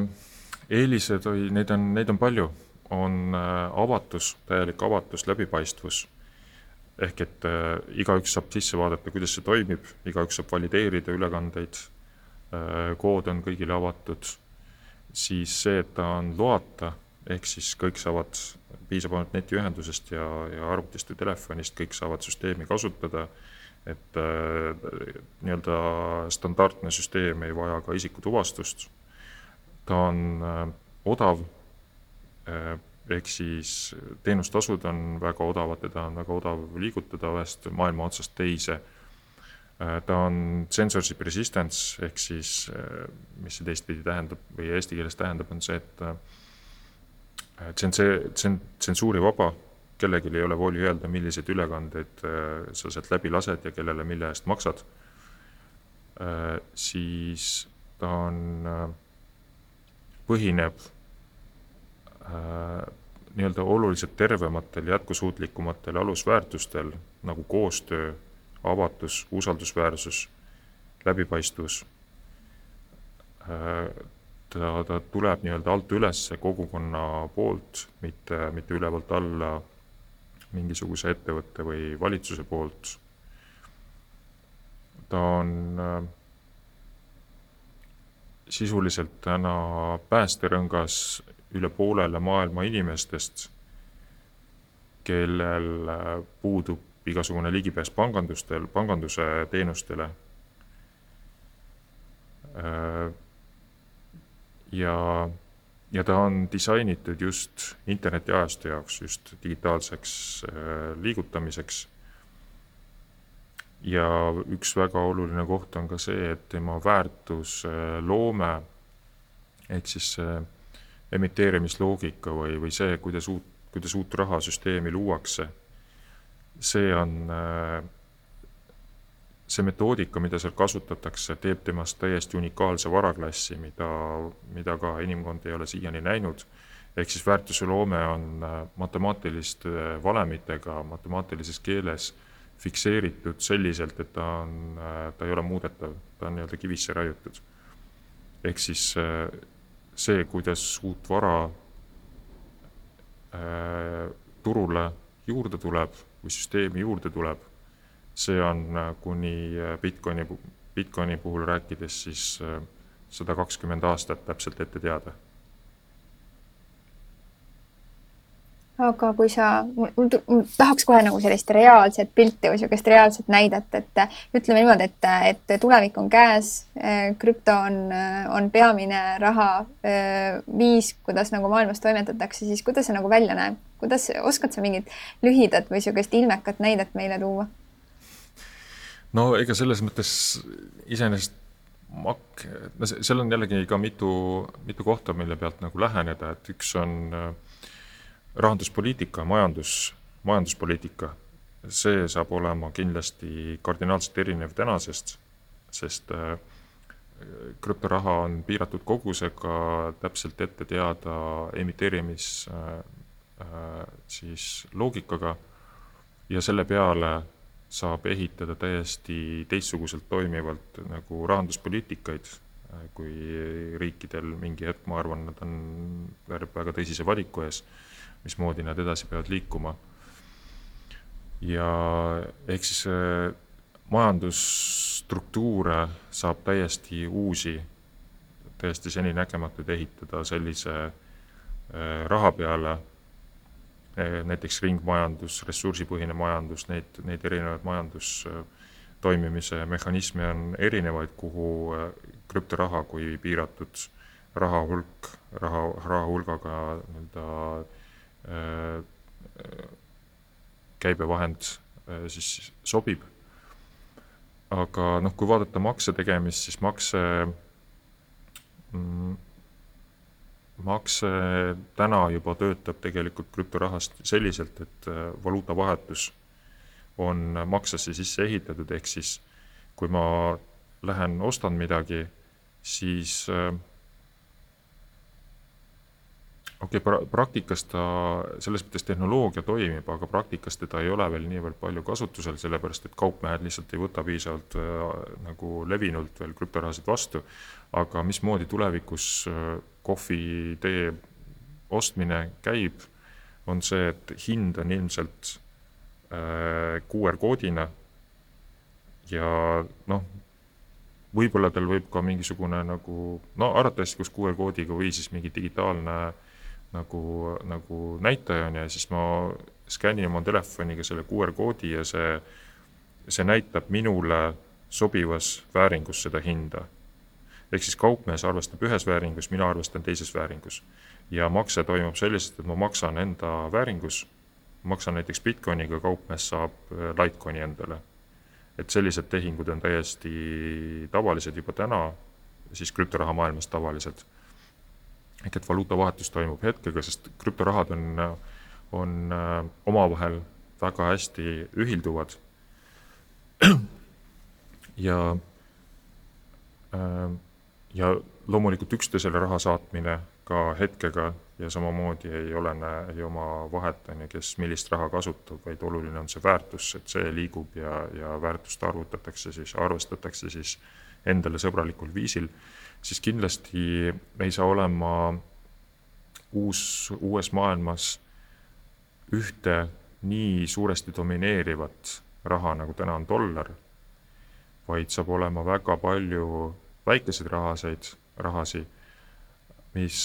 eelised või neid on, neid on palju, on äh, avatus, täielik avatus, läbipaistvus. Ehk et äh, igaüks saab sisse vaadata, kuidas see toimib, igaüks saab valideerida ülekandeid kood on kõigile avatud, siis see, et ta on loata, ehk siis kõik saavad, piisab ainult netiühendusest ja, ja arvutist või telefonist, kõik saavad süsteemi kasutada, et äh, nii-öelda standardne süsteem ei vaja ka isikutuvastust, ta on äh, odav äh,, ehk siis teenustasud on väga odavad, teda on väga odav liigutada ühest maailma otsast teise. Äh, ta on censorship resistance ehk siis, äh, mis see teistpidi tähendab või eesti keeles tähendab, on see, et äh, tsensuurivaba, kellelgi ei ole voli öelda, milliseid ülekandeid sa sealt läbi lased ja kellele mille eest maksad, siis ta on, põhineb nii-öelda oluliselt tervematel, jätkusuutlikumatel alusväärtustel nagu koostöö avatus, usaldusväärsus, läbipaistvus. ta, ta tuleb nii-öelda alt üles kogukonna poolt, mitte, mitte ülevalt alla mingisuguse ettevõtte või valitsuse poolt. ta on äh, sisuliselt täna päästerõngas üle poolele maailma inimestest, kellel äh, puudub igasugune ligipääs pangandustel, panganduse teenustele. ja, ja ta on disainitud just internetiajastu jaoks, just digitaalseks äh, liigutamiseks. ja üks väga oluline koht on ka see, et tema väärtusloome ehk siis see emiteerimisloogika või, või see, kuidas uut, kuidas uut rahasüsteemi luuakse see on äh, see metoodika, mida seal kasutatakse, teeb temast täiesti unikaalse varaklassi, mida, mida ka inimkond ei ole siiani näinud. ehk siis väärtuse loome on äh, matemaatiliste valemitega matemaatilises keeles fikseeritud selliselt, et ta on, äh, ta ei ole muudetav, ta on nii-öelda kivisse raiutud. ehk siis see, kuidas uut vara turule juurde tuleb kui süsteemi juurde tuleb, see on äh, kuni äh, Bitcoini, Bitcoini puhul rääkides siis äh, sada kakskümmend aastat täpselt ette teada. aga kui sa, tahaks kohe nagu sellist reaalset pilti või niisugust reaalset näidet, et ütleme niimoodi, et, et tulevik on käes, krüpto on, on peamine raha viis, kuidas nagu maailmas toimetatakse, siis kuidas see nagu välja näeb? Kuidas, oskad sa mingit lühidat või niisugust ilmekat näidet meile tuua? no ega selles mõttes iseenesest mak-, no seal on jällegi ka mitu, mitu kohta, mille pealt nagu läheneda, et üks on äh, rahanduspoliitika, majandus, majanduspoliitika, see saab olema kindlasti kardinaalselt erinev tänasest, sest äh, krüptoraha on piiratud kogusega, täpselt ette teada emiteerimis äh, siis loogikaga ja selle peale saab ehitada täiesti teistsuguselt toimivalt nagu rahanduspoliitikaid, kui riikidel mingi hetk, ma arvan, nad on väga tõsise valiku ees mismoodi nad edasi peavad liikuma. ja ehk siis äh, majandusstruktuure saab täiesti uusi, täiesti seninägematuid ehitada sellise äh, raha peale, äh, näiteks ringmajandus, ressursipõhine majandus, neid, neid erinevaid majandus toimimise mehhanisme on erinevaid, kuhu krüptoraha kui piiratud raha hulk, raha, raha hulgaga nii-öelda Äh, käibevahend äh, siis sobib. aga noh, kui vaadata makse tegemist, siis makse mm, makse täna juba töötab tegelikult krüptorahast selliselt, et äh, valuutavahetus on maksesse sisse ehitatud, ehk siis kui ma lähen ostan midagi, siis äh, okei okay, pra-, praktikas ta, selles mõttes tehnoloogia toimib, aga praktikas teda ei ole veel niivõrd palju kasutusel, sellepärast et kaupmehed lihtsalt ei võta piisavalt äh, nagu levinult veel krüptorahasid vastu. aga mismoodi tulevikus äh, kohvi, tee ostmine käib, on see, et hind on ilmselt äh, QR-koodina ja noh, võib-olla tal võib ka mingisugune nagu no arvatavasti koos QR-koodiga või siis mingi digitaalne nagu, nagu näitaja on ja siis ma skännin oma telefoniga selle QR-koodi ja see, see näitab minule sobivas vääringus seda hinda. Ehk siis kaupmees arvestab ühes vääringus, mina arvestan teises vääringus. ja makse toimub selliselt, et ma maksan enda vääringus, maksan näiteks Bitcoiniga, kaupmees saab äh, Litecoini endale. et sellised tehingud on täiesti tavalised juba täna, siis krüptoraha maailmas tavalised ehk et valuutavahetus toimub hetkega, sest krüptorahad on, on äh, omavahel väga hästi ühilduvad. ja, äh, ja loomulikult üksteisele raha saatmine ka hetkega ja samamoodi ei olene, ei oma vahet, on ju, kes millist raha kasutab, vaid oluline on see väärtus, et see liigub ja, ja väärtust arvutatakse siis, arvestatakse siis endale sõbralikul viisil siis kindlasti ei saa olema uus, uues maailmas ühte nii suuresti domineerivat raha, nagu täna on dollar, vaid saab olema väga palju väikeseid rahaseid, rahasi, mis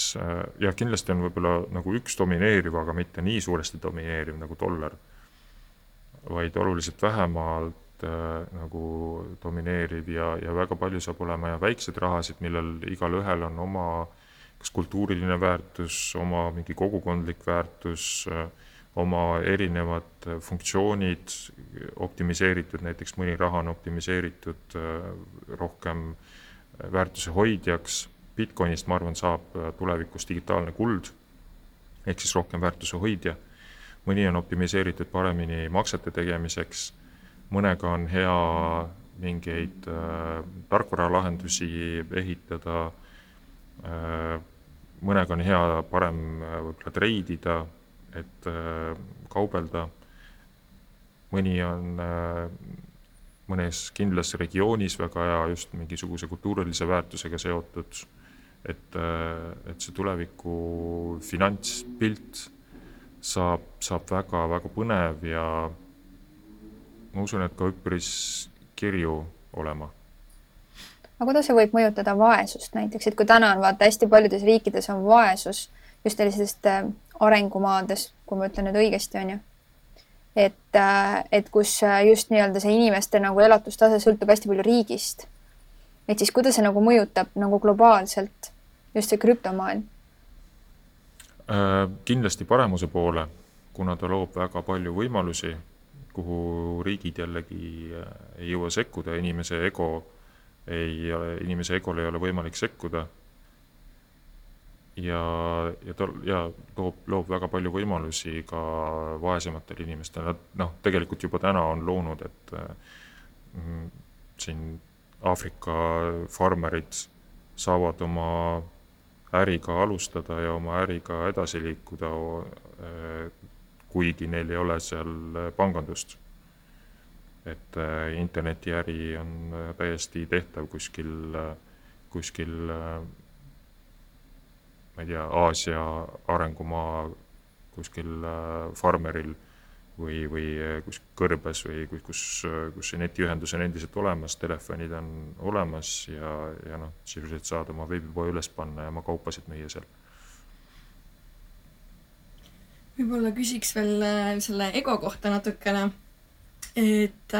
jah, kindlasti on võib-olla nagu üks domineeriv, aga mitte nii suuresti domineeriv nagu dollar, vaid oluliselt vähemalt äh, nagu domineeriv ja, ja väga palju saab olema ja väikseid rahasid, millel igalühel on oma kas kultuuriline väärtus, oma mingi kogukondlik väärtus äh,, oma erinevad funktsioonid optimiseeritud, näiteks mõni raha on optimiseeritud äh, rohkem väärtuse hoidjaks, Bitcoinist, ma arvan, saab äh, tulevikus digitaalne kuld, ehk siis rohkem väärtuse hoidja, mõni on optimiseeritud paremini maksete tegemiseks. Mõnega on hea mingeid äh, tarkvaralahendusi ehitada. Äh,, mõnega on hea parem äh, võib-olla treidida, et äh, kaubelda, mõni on äh, mõnes kindlas regioonis väga hea just mingisuguse kultuurilise väärtusega seotud, et, äh, et see tuleviku finantspilt saab, saab väga-väga põnev ja ma usun, et ka üpris kirju olema. aga kuidas see võib mõjutada vaesust näiteks, et kui täna on vaata hästi paljudes riikides on vaesus just sellisest äh, arengumaades, kui ma ütlen nüüd õigesti, on ju. Et, et kus just nii-öelda see inimeste nagu elatustase sõltub hästi palju riigist. et siis kuidas see nagu mõjutab nagu globaalselt just see krüptomaailm? kindlasti paremuse poole, kuna ta loob väga palju võimalusi, kuhu riigid jällegi ei jõua sekkuda, inimese ego ei ole, inimese egole ei ole võimalik sekkuda ja, ja ta ja toob, loob väga palju võimalusi ka vaesematele inimestele, nad noh, tegelikult juba täna on loonud, et mm, siin Aafrika farmerid saavad oma äriga alustada ja oma äriga edasi liikuda, kuigi neil ei ole seal pangandust. et internetiäri on täiesti tehtav kuskil, kuskil ma ei tea, Aasia arengumaa kuskil äh, farmeril või, või äh, kus kõrbes või kus, kus see netiühendus on endiselt olemas, telefonid on olemas ja, ja noh, sisuliselt saad oma veebipoe üles panna ja oma kaupasid müüa seal. võib-olla küsiks veel äh, selle ego kohta natukene. et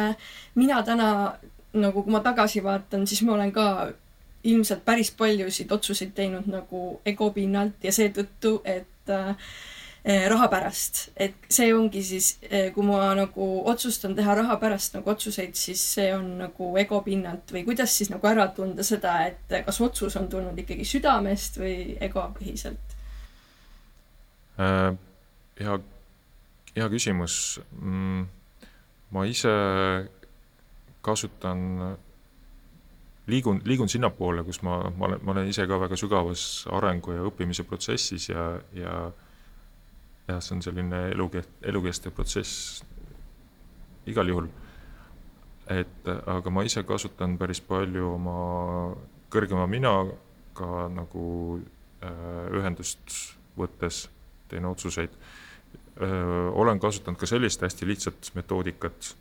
mina täna nagu, kui ma tagasi vaatan, siis ma olen ka ilmselt päris paljusid otsuseid teinud nagu ego pinnalt ja seetõttu, et äh, raha pärast, et see ongi siis, äh, kui ma nagu otsustan teha raha pärast nagu otsuseid, siis see on nagu ego pinnalt või kuidas siis nagu ära tunda seda, et kas otsus on tulnud ikkagi südamest või ego põhiselt äh,? hea, hea küsimus mm,. ma ise kasutan liigun, liigun sinnapoole, kus ma, ma olen, ma olen ise ka väga sügavas arengu ja õppimise protsessis ja, ja jah, see on selline elukest-, elukestev protsess igal juhul. et aga ma ise kasutan päris palju oma kõrgema minaga nagu äh, ühendust võttes, teen otsuseid. olen kasutanud ka sellist hästi lihtsat metoodikat,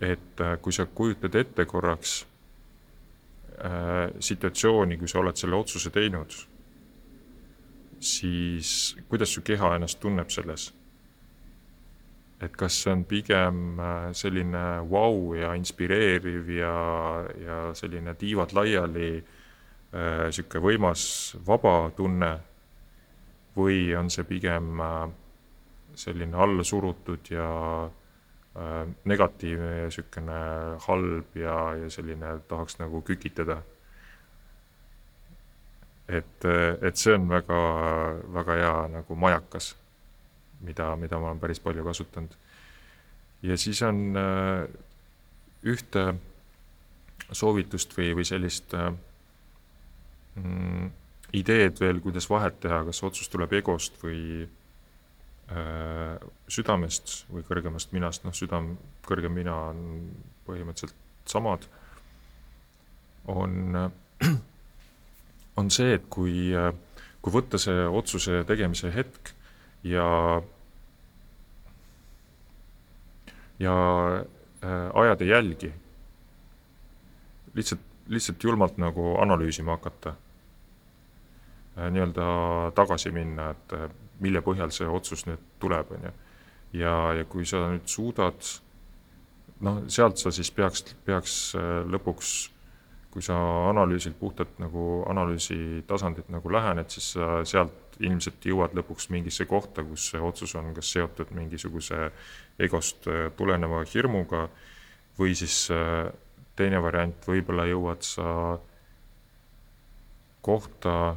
et äh, kui sa kujutad ette korraks Äh, situatsiooni, kui sa oled selle otsuse teinud, siis kuidas su keha ennast tunneb selles? et kas see on pigem äh, selline vau wow ja inspireeriv ja, ja selline tiivad laiali äh,, sihuke võimas vaba tunne või on see pigem äh, selline alla surutud ja Äh, negatiivne ja niisugune halb ja, ja selline tahaks nagu kükitada. et, et see on väga, väga hea nagu majakas, mida, mida ma olen päris palju kasutanud. ja siis on äh, ühte soovitust või, või sellist äh, mm, ideed veel, kuidas vahet teha, kas otsus tuleb egost või Äh, südamest või kõrgemast minast, noh, südam, kõrgem mina on põhimõtteliselt samad, on, on see, et kui, kui võtta see otsuse tegemise hetk ja, ja äh, ajada jälgi, lihtsalt, lihtsalt julmalt nagu analüüsima hakata, äh, nii-öelda tagasi minna, et mille põhjal see otsus nüüd tuleb, on ju. ja, ja kui sa nüüd suudad, noh, sealt sa siis peaks, peaks äh, lõpuks, kui sa analüüsilt puhtalt nagu analüüsi tasandilt nagu lähened, siis sa sealt ilmselt jõuad lõpuks mingisse kohta, kus see otsus on kas seotud mingisuguse egost äh, tuleneva hirmuga või siis äh, teine variant, võib-olla jõuad sa kohta,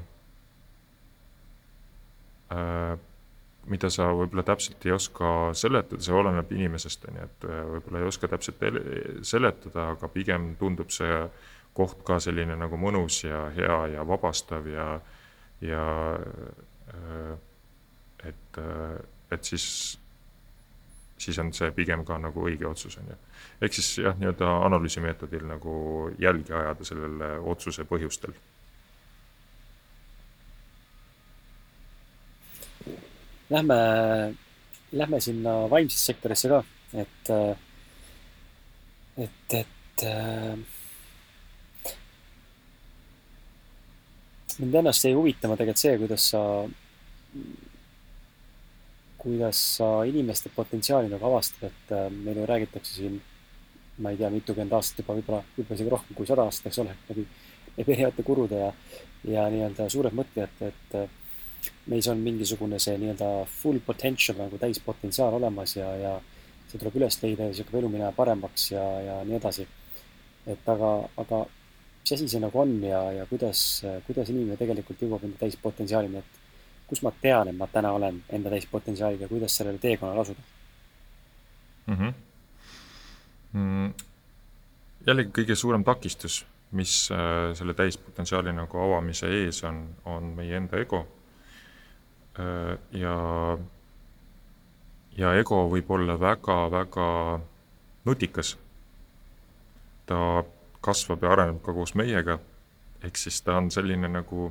mida sa võib-olla täpselt ei oska seletada, see oleneb inimesest, on ju, et äh, võib-olla ei oska täpselt seletada, aga pigem tundub see koht ka selline nagu mõnus ja hea ja vabastav ja, ja äh, et, et siis, siis on see pigem ka nagu õige otsus, on ju. ehk siis jah, nii-öelda analüüsimeetodil nagu jälgi ajada sellele otsuse põhjustel lähme, lähme sinna vaimsesse sektorisse ka, et, et, et äh, mind ennast jäi huvitama tegelikult see, kuidas sa kuidas sa inimeste potentsiaali nagu avastad, et äh, meil ju räägitakse siin, ma ei tea, mitukümmend aastat juba, võib-olla, võib-olla isegi rohkem kui sada aastat, eks ole, läbi, erinevate kurude ja, ja nii-öelda suured mõtlejad, et äh, meis on mingisugune see nii-öelda full potential nagu täispotentsiaal olemas ja, ja see tuleb üles leida ja siis hakkab elu minema paremaks ja, ja nii edasi. et aga, aga mis asi see nagu on ja, ja kuidas, kuidas inimene tegelikult jõuab enda täispotentsiaalini, et kus ma tean, et ma täna olen enda täispotentsiaaliga, kuidas sellele teekonnale asuda mm? -hmm. Mm, jällegi kõige suurem takistus, mis äh, selle täispotentsiaali nagu avamise ees on, on meie enda ego. Ja, ja ego võib olla väga-väga nutikas. ta kasvab ja areneb ka koos meiega. ehk siis ta on selline nagu,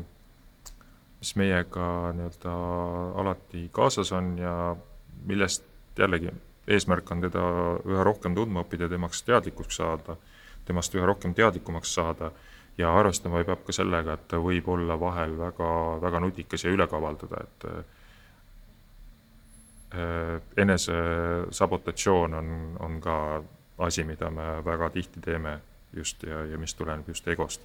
mis meiega nii-öelda alati kaasas on ja millest jällegi eesmärk on teda üha rohkem tundma õppida, temast teadlikuks saada, temast üha rohkem teadlikumaks saada ja arvestama peab ka sellega, et võib olla vahel väga, väga nutikas ja üle kavaldada, et enesesabotatsioon on, on ka asi, mida me väga tihti teeme just ja, ja mis tuleneb just egost.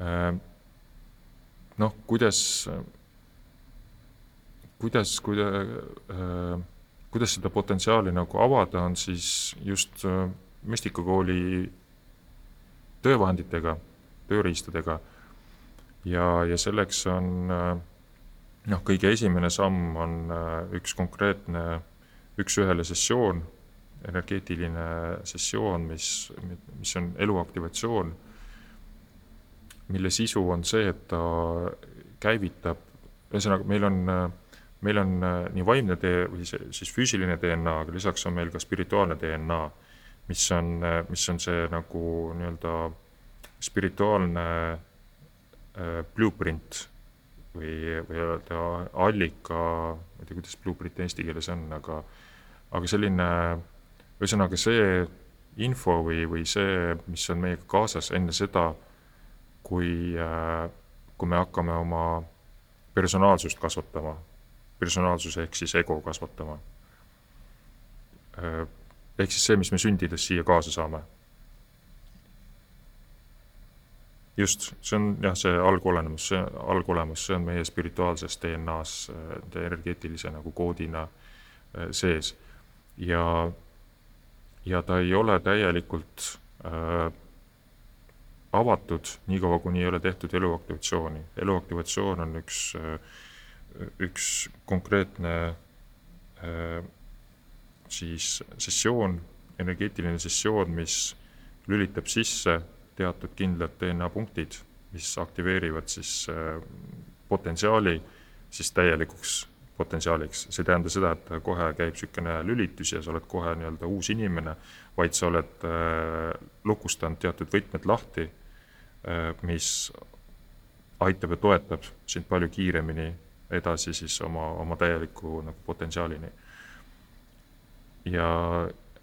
Äh, noh, kuidas, kuidas, kuida-, äh, kuidas seda potentsiaali nagu avada, on siis just äh, müstikakooli töövahenditega, tööriistadega. ja, ja selleks on noh, kõige esimene samm on üks konkreetne üks-ühele sessioon energeetiline sessioon, mis, mis on eluaktivatsioon, mille sisu on see, et ta käivitab, ühesõnaga, meil on, meil on nii vaimne tee või siis füüsiline DNA, aga lisaks on meil ka spirituaalne DNA, mis on, mis on see nagu nii-öelda spirituaalne äh, blueprint või, või öelda allika, ma ei tea, kuidas blueprint eesti keeles on, aga, aga selline ühesõnaga see info või, või see, mis on meiega kaasas enne seda, kui, äh, kui me hakkame oma personaalsust kasvatama, personaalsuse ehk siis ego kasvatama. Äh, ehk siis see, mis me sündides siia kaasa saame. just, see on jah, see algolemus, see algolemus, see on meie spirituaalses DNA-s äh, energeetilise nagu koodina sees ja ja ta ei ole täielikult äh, avatud, niikaua kuni ei ole tehtud eluaktivatsiooni. eluaktivatsioon on üks äh,, üks konkreetne äh, siis sessioon, energeetiline sessioon, mis lülitab sisse teatud kindlad DNA punktid, mis aktiveerivad siis äh, potentsiaali siis täielikuks potentsiaaliks. see ei tähenda seda, et kohe käib niisugune lülitus ja sa oled kohe nii-öelda uus inimene, vaid sa oled äh, lukustanud teatud võtmed lahti äh,, mis aitab ja toetab sind palju kiiremini edasi siis oma, oma täieliku nagu potentsiaalini. Ja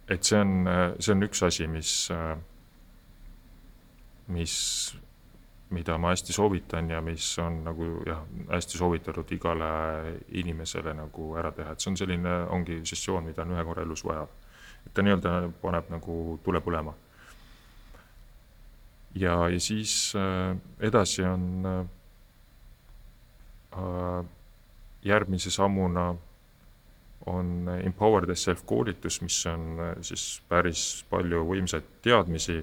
et see on, see on üks asi, mis, mis mida ma hästi soovitan ja mis on nagu jah, hästi soovitatud igale inimesele nagu ära teha, et see on selline, ongi sessioon, mida on ühe korra elus vaja. et ta nii-öelda paneb nagu tule põlema. ja, ja siis äh, edasi on äh järgmise sammuna on Empower the Self koolitus, mis on äh, siis päris palju võimsaid teadmisi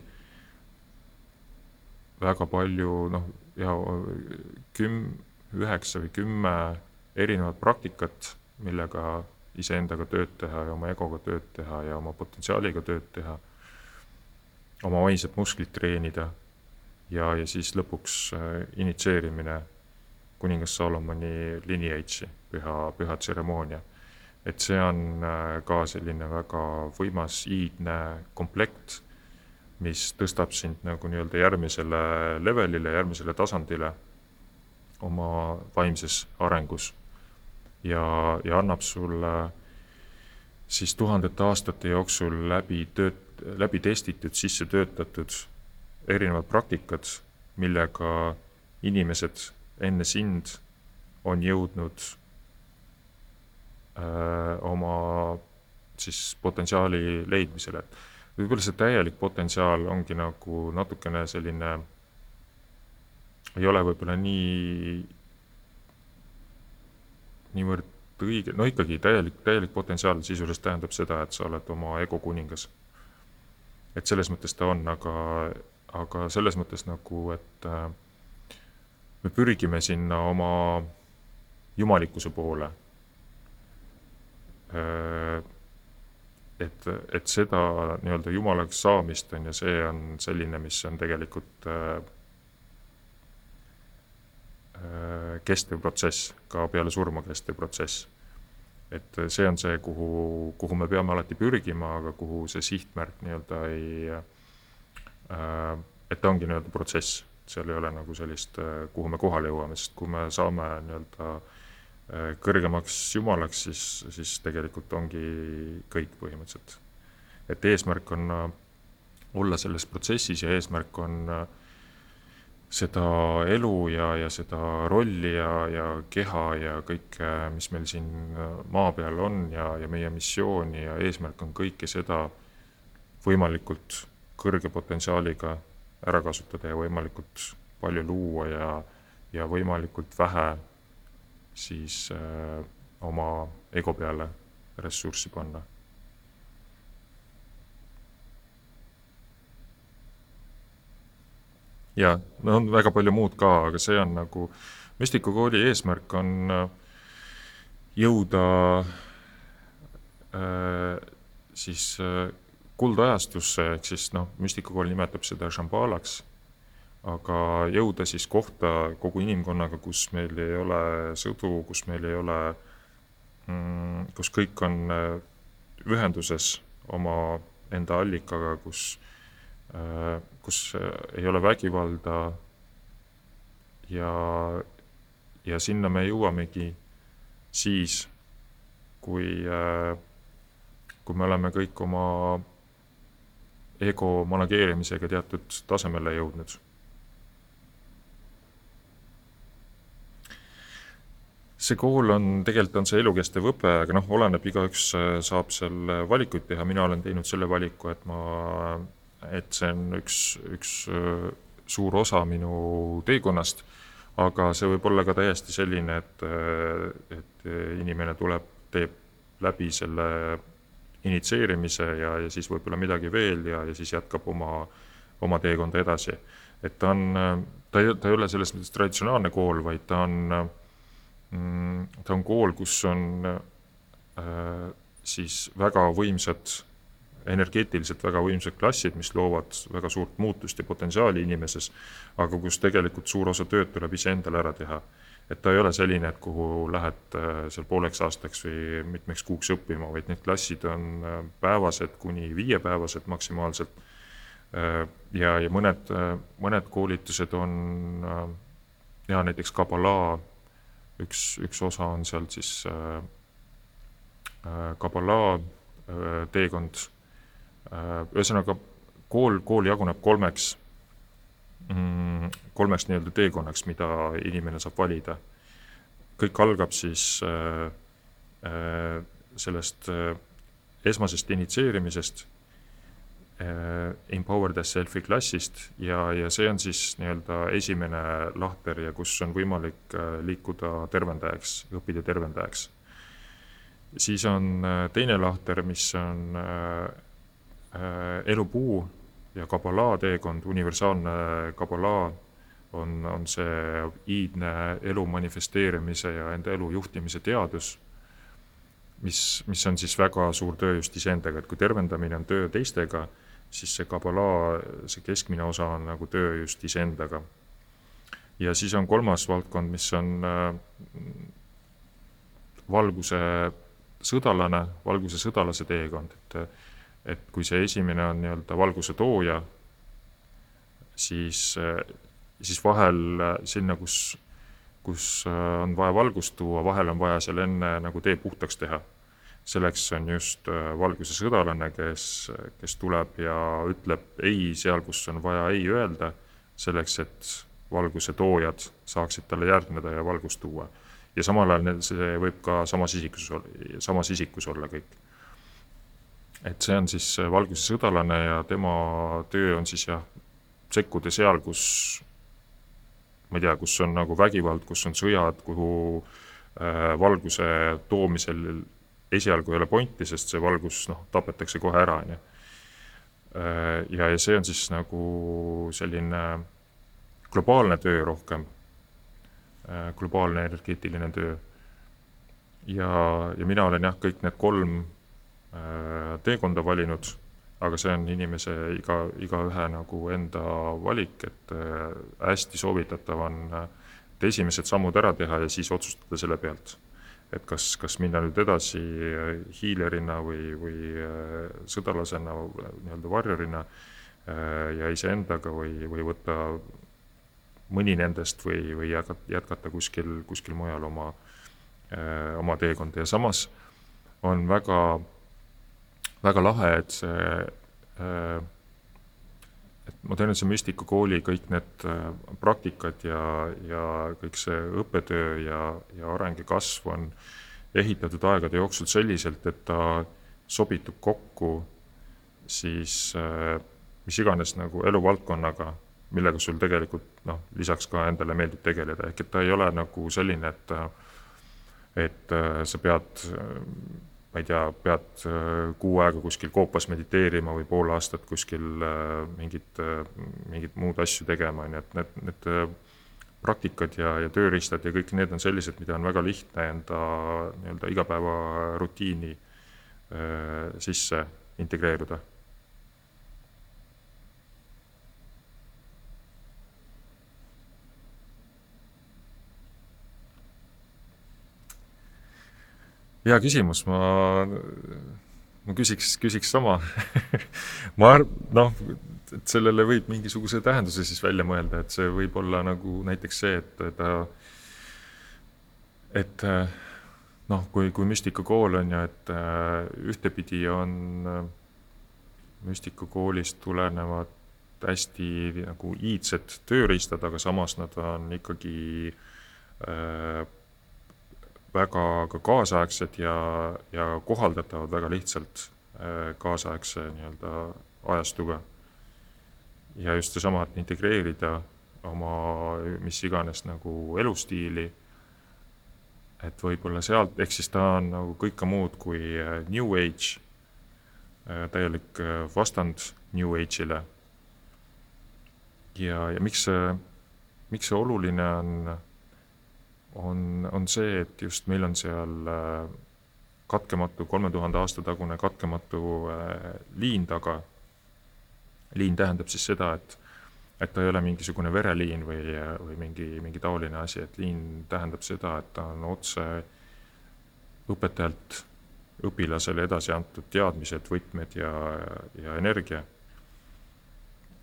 väga palju noh, ja küm-, üheksa või kümme erinevat praktikat, millega iseendaga tööd teha ja oma egoga tööd teha ja oma potentsiaaliga tööd teha, oma vaimset musklit treenida ja, ja siis lõpuks äh, initsieerimine kuningas Salomoni lineage'i, püha, püha tseremoonia. Et see on äh, ka selline väga võimas iidne komplekt mis tõstab sind nagu nii-öelda järgmisele levelile, järgmisele tasandile oma vaimses arengus. ja, ja annab sulle siis tuhandete aastate jooksul läbi tööt-, läbi testitud, sisse töötatud erinevad praktikad, millega inimesed enne sind on jõudnud oma siis potentsiaali leidmisele, võib-olla see täielik potentsiaal ongi nagu natukene selline, ei ole võib-olla nii, niivõrd õige, no ikkagi täielik, täielik potentsiaal sisuliselt tähendab seda, et sa oled oma ego kuningas. et selles mõttes ta on, aga, aga selles mõttes nagu, et äh, me pürgime sinna oma jumalikkuse poole äh, et, et seda nii-öelda jumalaks saamist on ju, see on selline, mis on tegelikult äh, äh, kestev protsess, ka peale surma kestev protsess. et see on see, kuhu, kuhu me peame alati pürgima, aga kuhu see sihtmärk nii-öelda ei äh,, et ta ongi nii-öelda protsess, seal ei ole nagu sellist, äh, kuhu me kohale jõuame, sest kui me saame nii-öelda äh, Äh, kõrgemaks jumalaks, siis, siis tegelikult ongi kõik põhimõtteliselt. et eesmärk on äh, olla selles protsessis ja eesmärk on äh, seda elu ja, ja seda rolli ja, ja keha ja kõike, mis meil siin maa peal on ja, ja meie missiooni ja eesmärk on kõike seda võimalikult kõrge potentsiaaliga ära kasutada ja võimalikult palju luua ja, ja võimalikult vähe siis äh, oma ego peale ressurssi panna. ja no on väga palju muud ka, aga see on nagu, müstikukooli eesmärk on äh, jõuda äh, siis äh, kuldajastusse, ehk siis noh, müstikukool nimetab seda šambalaks aga jõuda siis kohta kogu inimkonnaga, kus meil ei ole sõdu, kus meil ei ole, mm, kus kõik on äh, ühenduses oma enda allikaga, kus, äh, kus äh, ei ole vägivalda ja, ja sinna me jõuamegi siis, kui, kui me oleme kõik oma ego manageerimisega teatud tasemele jõudnud see kool on, tegelikult on see elukestev õpe, aga noh, oleneb, igaüks äh, saab seal valikuid teha, mina olen teinud selle valiku, et ma, et see on üks, üks äh, suur osa minu teekonnast, aga see võib olla ka täiesti selline, et, äh, et inimene tuleb, teeb läbi selle initsieerimise ja, ja siis võib-olla midagi veel ja, ja siis jätkab oma, oma teekonda edasi. et ta on, ta ei, ta ei ole selles mõttes traditsionaalne kool, vaid ta on ta on kool, kus on äh, siis väga võimsad, energeetiliselt väga võimsad klassid, mis loovad väga suurt muutust ja potentsiaali inimeses, aga kus tegelikult suur osa tööd tuleb iseendale ära teha. et ta ei ole selline, et kuhu lähed äh, seal pooleks aastaks või mitmeks kuuks õppima, vaid need klassid on äh, päevased kuni viiepäevased maksimaalselt. ja, ja mõned, mõned koolitused on ja näiteks Kabala üks, üks osa on sealt siis äh, äh Kabala äh, teekond äh,. ühesõnaga, kool, kool jaguneb kolmeks mm,, kolmeks nii-öelda teekonnaks, mida inimene saab valida. kõik algab siis äh, äh, sellest äh, esmasest initsieerimisest Empower the Self'i klassist ja, ja see on siis nii-öelda esimene lahter ja kus on võimalik äh, liikuda tervendajaks, õppida tervendajaks. siis on äh, teine lahter, mis on elupuu ja kabalaa teekond, universaalne kabalaa on, on see iidne elu manifesteerimise ja enda elu juhtimise teadus, mis, mis on siis väga suur töö just iseendaga, et kui tervendamine on töö teistega siis see kabala, see keskmine osa on nagu töö just iseendaga. ja siis on kolmas valdkond, mis on äh, valguse sõdalane, valguse sõdalase teekond, et et kui see esimene on nii-öelda valguse tooja, siis, siis vahel sinna, kus, kus on vaja valgust tuua, vahel on vaja seal enne nagu tee puhtaks teha selleks on just äh, valguse sõdalane, kes, kes tuleb ja ütleb ei seal, kus on vaja ei öelda, selleks et valguse toojad saaksid talle järgneda ja valgust tuua. ja samal ajal see võib ka samas isikus, samas isikus olla kõik. et see on siis valguse sõdalane ja tema töö on siis jah, sekkuda seal, kus ma ei tea, kus on nagu vägivald, kus on sõjad, kuhu äh, valguse toomisel esialgu ei ole pointi, sest see valgus noh, tapetakse kohe ära, on ju. Äh, ja, ja see on siis nagu selline globaalne töö rohkem Äh, globaalne energeetiline töö. ja, ja mina olen jah, kõik need kolm äh, teekonda valinud, aga see on inimese iga, igaühe nagu enda valik, et hästi soovitatav on esimesed sammud ära teha ja siis otsustada selle pealt. Et kas, kas minna nüüd edasi hiilerina või, või sõdalasena, nii-öelda varjurina ja iseendaga või, või võtta mõni nendest või, või jätkata, kuskil, kuskil mujal oma, äh, oma teekonda. Ja samas on väga, väga lahe, et see, äh, et modernse müstikakooli kõik need äh, praktikad ja, ja kõik see õppetöö ja, ja areng ja kasv on ehitatud aegade jooksul selliselt, et ta sobitub kokku siis mis iganes nagu eluvaldkonnaga millega sul tegelikult noh, lisaks ka endale meeldib tegeleda, ehk et ta ei ole nagu selline, et et äh, sa pead, ma ei tea, pead äh, kuu aega kuskil koopas mediteerima või pool aastat kuskil äh, mingit, mingit muud asju tegema, on ju, et need, need praktikad ja, ja tööriistad ja kõik need on sellised, mida on väga lihtne enda nii-öelda igapäevarutiini sisse integreeruda hea küsimus, ma, ma küsiks, küsiks sama. Ma arv-, noh, et sellele võib mingisuguse tähenduse siis välja mõelda, et see võib olla nagu näiteks see, et ta, et noh, kui, kui müstikakool on ju, et ühtepidi on müstikakoolist tulenevad hästi nagu iidsed tööriistad, aga samas nad on ikkagi äh, väga ka kaasaegsed ja, ja kohaldatavad väga lihtsalt äh, kaasaegse nii-öelda ajastuga. ja just seesama, et integreerida oma mis iganes nagu elustiili, et võib-olla sealt, ehk siis ta on nagu kõike muud kui äh, New Age, äh, täielik vastand New Age'ile. ja, ja miks see, miks see oluline on on, on see, et just meil on seal äh, katkematu, kolme tuhande aasta tagune katkematu äh, liin taga. liin tähendab siis seda, et, et ta ei ole mingisugune vereliin või, või mingi, mingi taoline asi, et liin tähendab seda, et ta on otse õpetajalt õpilasele edasi antud teadmised, võtmed ja, ja energia.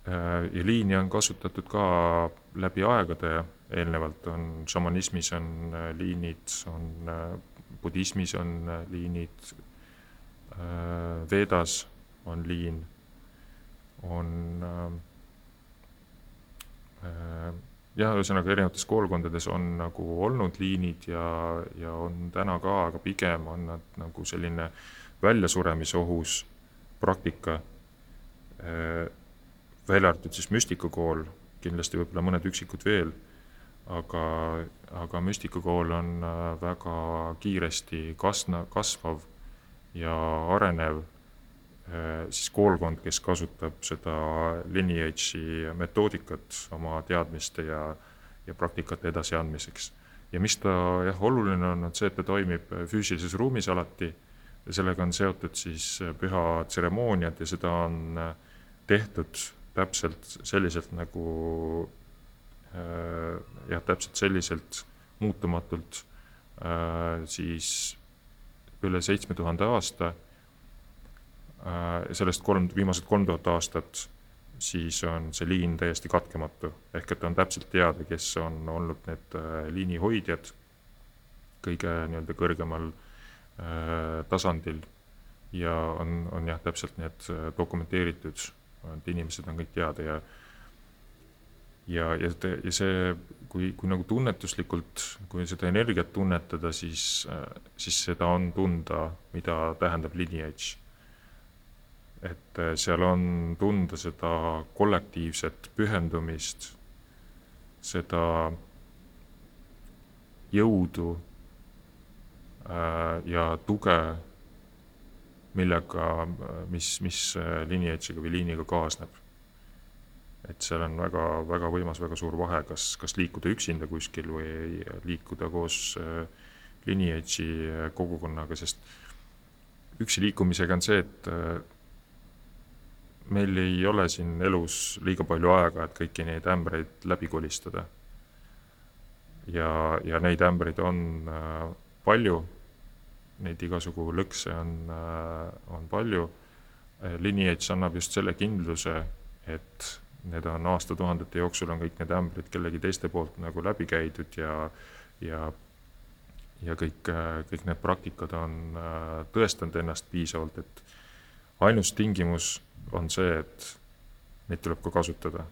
Äh, ja liini on kasutatud ka läbi aegade eelnevalt on šamanismis on äh, liinid, on äh, budismis on äh, liinid, Vedas on liin, on jah, ühesõnaga erinevates koolkondades on nagu olnud liinid ja, ja on täna ka, aga pigem on nad nagu selline väljasuremisohus praktika. välja arvatud siis müstikakool, kindlasti võib-olla mõned üksikud veel aga, aga müstikakool on äh, väga kiiresti kasna, kasvav ja arenev äh, siis koolkond, kes kasutab seda lineage'i metoodikat oma teadmiste ja, ja praktikate edasiandmiseks. ja mis ta jah, oluline on, on see, et ta toimib füüsilises ruumis alati ja sellega on seotud siis pühatseremooniad ja seda on äh, tehtud täpselt selliselt, nagu Äh, jah, täpselt selliselt muutumatult äh, siis üle seitsme tuhande aasta. Äh, sellest kolm, viimased kolm tuhat aastat, siis on see liin täiesti katkematu, ehk et on täpselt teada, kes on olnud need liini hoidjad kõige nii-öelda kõrgemal tasandil ja on, on jah, täpselt need dokumenteeritud, et inimesed on kõik teada ja ja, ja, ja see, kui, kui nagu tunnetuslikult, kui seda energiat tunnetada, siis, siis seda on tunda, mida tähendab lineage. et seal on tunda seda kollektiivset pühendumist, seda jõudu äh, ja tuge, millega, mis, mis lineage'iga või liiniga kaasneb et seal on väga, väga võimas, väga suur vahe, kas, kas liikuda üksinda kuskil või liikuda koos äh, lineage'i äh, kogukonnaga, sest üksi liikumisega on see, et äh, meil ei ole siin elus liiga palju aega, et kõiki neid ämbreid läbi kolistada. ja, ja neid ämbreid on palju, neid igasugu lõkse on on palju. Lineage annab just selle kindluse, et need on aastatuhandete jooksul on kõik need ämbrid kellegi teiste poolt nagu läbi käidud ja, ja, ja kõik, kõik need praktikad on äh, tõestanud ennast piisavalt, et ainus tingimus on see, et neid tuleb ka kasutada.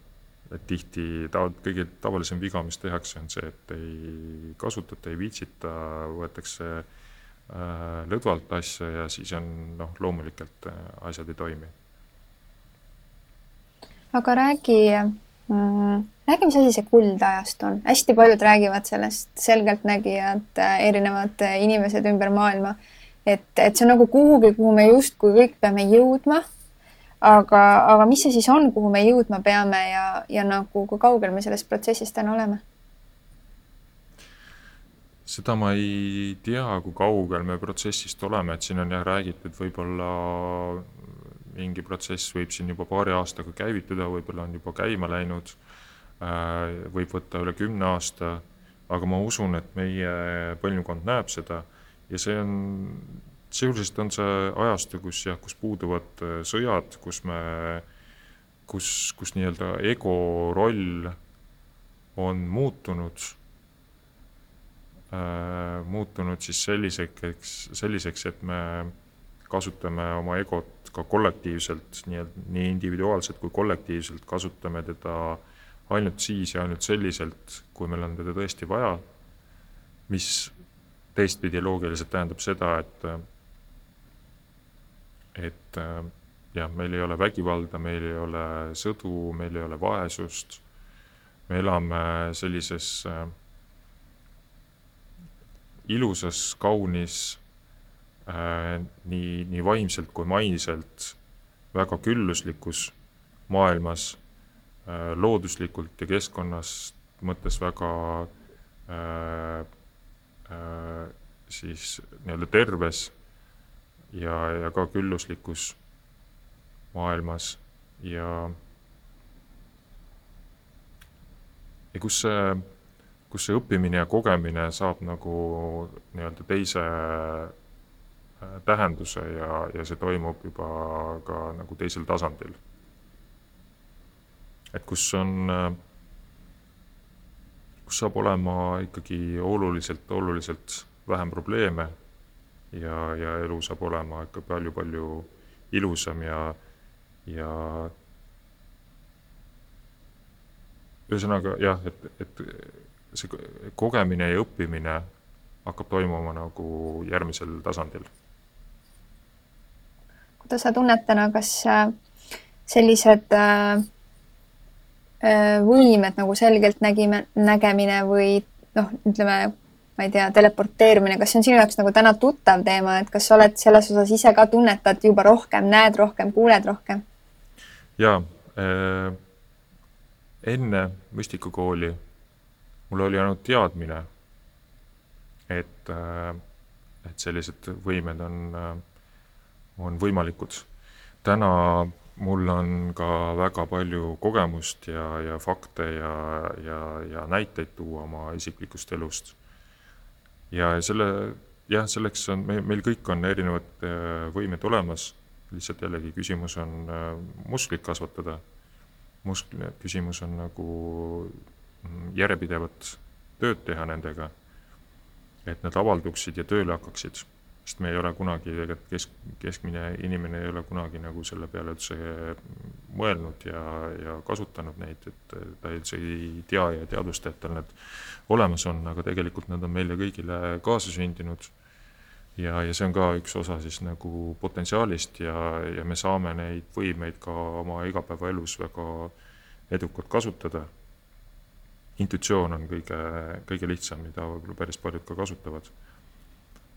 et tihti ta-, kõige tavalisem viga, mis tehakse, on see, et ei kasutata, ei viitsita, võetakse äh, lõdvalt asja ja siis on noh, loomulikult äh, asjad ei toimi aga räägi mm,, räägi, mis asi see kuldajastu on? hästi paljud räägivad sellest, selgeltnägijad, erinevad inimesed ümber maailma, et, et see on nagu kuhugi, kuhu me justkui kõik peame jõudma. aga, aga mis see siis on, kuhu me jõudma peame ja, ja nagu kui kaugel me sellest protsessist täna oleme? seda ma ei tea, kui kaugel me protsessist oleme, et siin on jah räägitud võib-olla mingi protsess võib siin juba paari aastaga käivituda, võib-olla on juba käima läinud, äh, võib võtta üle kümne aasta, aga ma usun, et meie põlvkond näeb seda ja see on, sisuliselt on see ajastu, kus jah, kus puuduvad äh, sõjad, kus me, kus, kus nii-öelda ego roll on muutunud äh,, muutunud siis selliseks, selliseks, et me kasutame oma egot ka kollektiivselt, nii et nii individuaalselt kui kollektiivselt kasutame teda ainult siis ja ainult selliselt, kui meil on teda tõesti vaja, mis teistpidi loogiliselt tähendab seda, et et jah, meil ei ole vägivalda, meil ei ole sõdu, meil ei ole vaesust, me elame sellises ilusas, kaunis nii, nii vaimselt kui mainiselt väga külluslikus maailmas äh,, looduslikult ja keskkonnas mõttes väga äh, äh, siis nii-öelda terves ja, ja ka külluslikus maailmas ja ja kus see, kus see õppimine ja kogemine saab nagu nii-öelda teise Äh, tähenduse ja, ja see toimub juba ka nagu teisel tasandil. et kus on, äh, kus saab olema ikkagi oluliselt, oluliselt vähem probleeme ja, ja elu saab olema ikka palju-palju ilusam ja, ja ühesõnaga jah, et, et see kogemine ja õppimine hakkab toimuma nagu järgmisel tasandil kuidas sa tunned täna, kas äh, sellised äh, äh, võimed nagu selgelt nägime, nägemine või noh, ütleme, ma ei tea, teleporteerumine, kas see on sinu jaoks nagu täna tuttav teema, et kas sa oled selles osas ise ka tunnetad juba rohkem, näed rohkem, kuuled rohkem? jaa äh,, enne müstikakooli mul oli ainult teadmine, et äh,, et sellised võimed on äh, on võimalikud. täna mul on ka väga palju kogemust ja, ja fakte ja, ja, ja näiteid tuua oma isiklikust elust. ja selle, jah, selleks on, me, meil kõik on erinevad äh, võimed olemas, lihtsalt jällegi küsimus on äh, musklit kasvatada. muskli, küsimus on nagu mm, järjepidevat tööd teha nendega, et need avalduksid ja tööle hakkaksid sest me ei ole kunagi, tegelikult kesk, keskmine inimene ei ole kunagi nagu selle peale üldse mõelnud ja, ja kasutanud neid, et ta üldse ei tea ja ei teadvusta, et tal need olemas on, aga tegelikult nad on meile kõigile kaasasündinud. ja, ja see on ka üks osa siis nagu potentsiaalist ja, ja me saame neid võimeid ka oma igapäevaelus väga edukalt kasutada. intuitsioon on kõige, kõige lihtsam, mida võib-olla päris paljud ka kasutavad.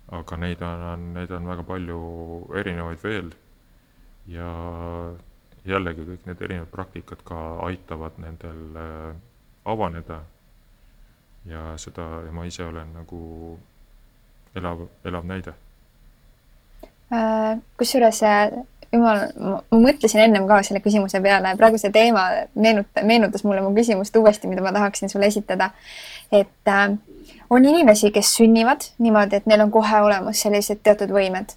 Aga neid on, neid on väga palju erinevaid veel ja jällegi kõik need erinevad praktikad ka aitavad nendel äh, avaneda ja seda, ja ma ise olen nagu elav, elav näide. Äh, kusjuures äh, jumal, ma mõtlesin ennem ka selle küsimuse peale, praegu see teema meenuta-, meenutas mulle mu küsimust uuesti, mida ma tahaksin sulle esitada. et äh, on inimesi, kes sünnivad niimoodi, et neil on kohe olemas sellised teatud võimed.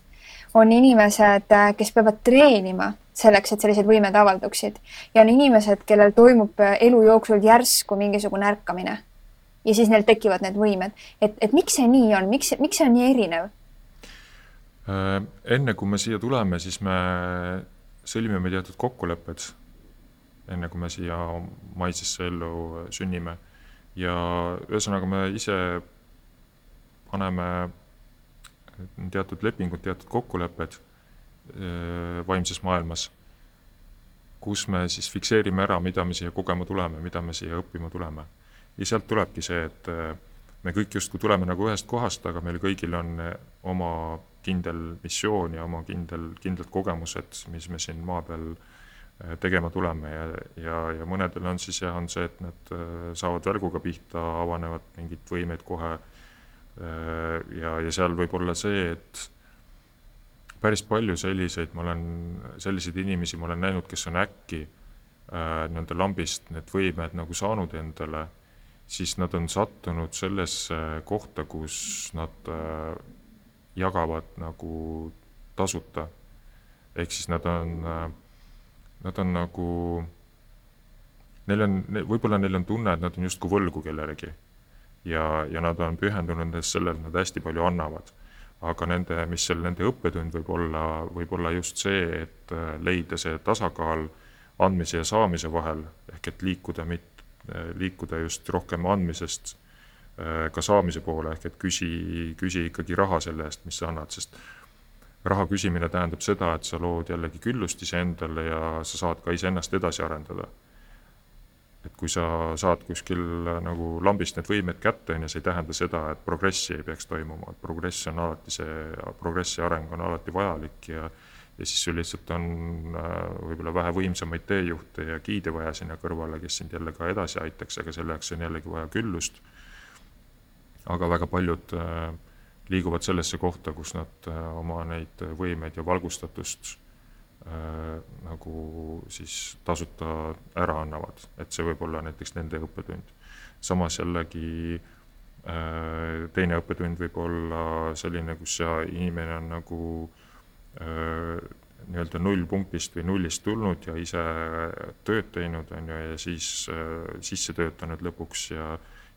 on inimesed, äh, kes peavad treenima selleks, et sellised võimed avalduksid ja on inimesed, kellel toimub elu jooksul järsku mingisugune ärkamine ja siis neil tekivad need võimed. et, et miks see nii on, miks, miks see on nii erinev? Äh, enne kui me siia tuleme, siis me sõlmime teatud kokkulepped, enne kui me siia maisesse ellu sünnime. Ja ühesõnaga, me ise paneme teatud lepingud, teatud kokkulepped äh, vaimses maailmas, kus me siis fikseerime ära, mida me siia kogema tuleme, mida me siia õppima tuleme. Ja sealt tulebki see, et äh, me kõik justkui tuleme nagu ühest kohast, aga meil kõigil on äh, oma kindel missioon ja oma kindel, kindlad kogemused, mis me siin maa peal äh, tegema tuleme ja, ja, ja mõnedel on siis jah, on see, et nad saavad välguga pihta, avanevad mingid võimed kohe. ja, ja seal võib olla see, et päris palju selliseid, ma olen, selliseid inimesi ma olen näinud, kes on äkki nii-öelda lambist need võimed nagu saanud endale siis nad on sattunud sellesse kohta, kus nad jagavad nagu tasuta. ehk siis nad on, äh, nad on nagu, neil on, võib-olla neil on tunne, et nad on justkui võlgu kellelegi. ja, ja nad on pühendunud sellele, et nad hästi palju annavad. aga nende, mis seal nende õppetund võib olla, võib olla just see, et äh, leida see tasakaal andmise ja saamise vahel, ehk et liikuda Äh, liikuda just rohkem andmisest äh, ka saamise poole, ehk et küsi, küsi ikkagi raha selle eest, mis sa annad, sest raha küsimine tähendab seda, et sa lood jällegi küllust iseendale ja sa saad ka iseennast edasi arendada. et kui sa saad kuskil äh, nagu lambist need võimed kätte, on ju, see ei tähenda seda, et progressi ei peaks toimuma, et progress on alati see, progress ja areng on alati vajalik ja ja siis sul lihtsalt on äh, võib-olla vähe võimsamaid teejuhte ja giide vaja sinna kõrvale, kes sind jälle ka edasi aitaks, aga selleks on jällegi vaja küllust. aga väga paljud äh, liiguvad sellesse kohta, kus nad äh, oma neid võimeid ja valgustatust nagu siis tasuta ära annavad, et see võib olla näiteks nende õppetund. samas jällegi teine õppetund võib olla selline, kus inimene on nagu Äh, nii-öelda nullpunktist või nullist tulnud ja ise tööd teinud, on ju, ja siis äh, sisse töötanud lõpuks ja,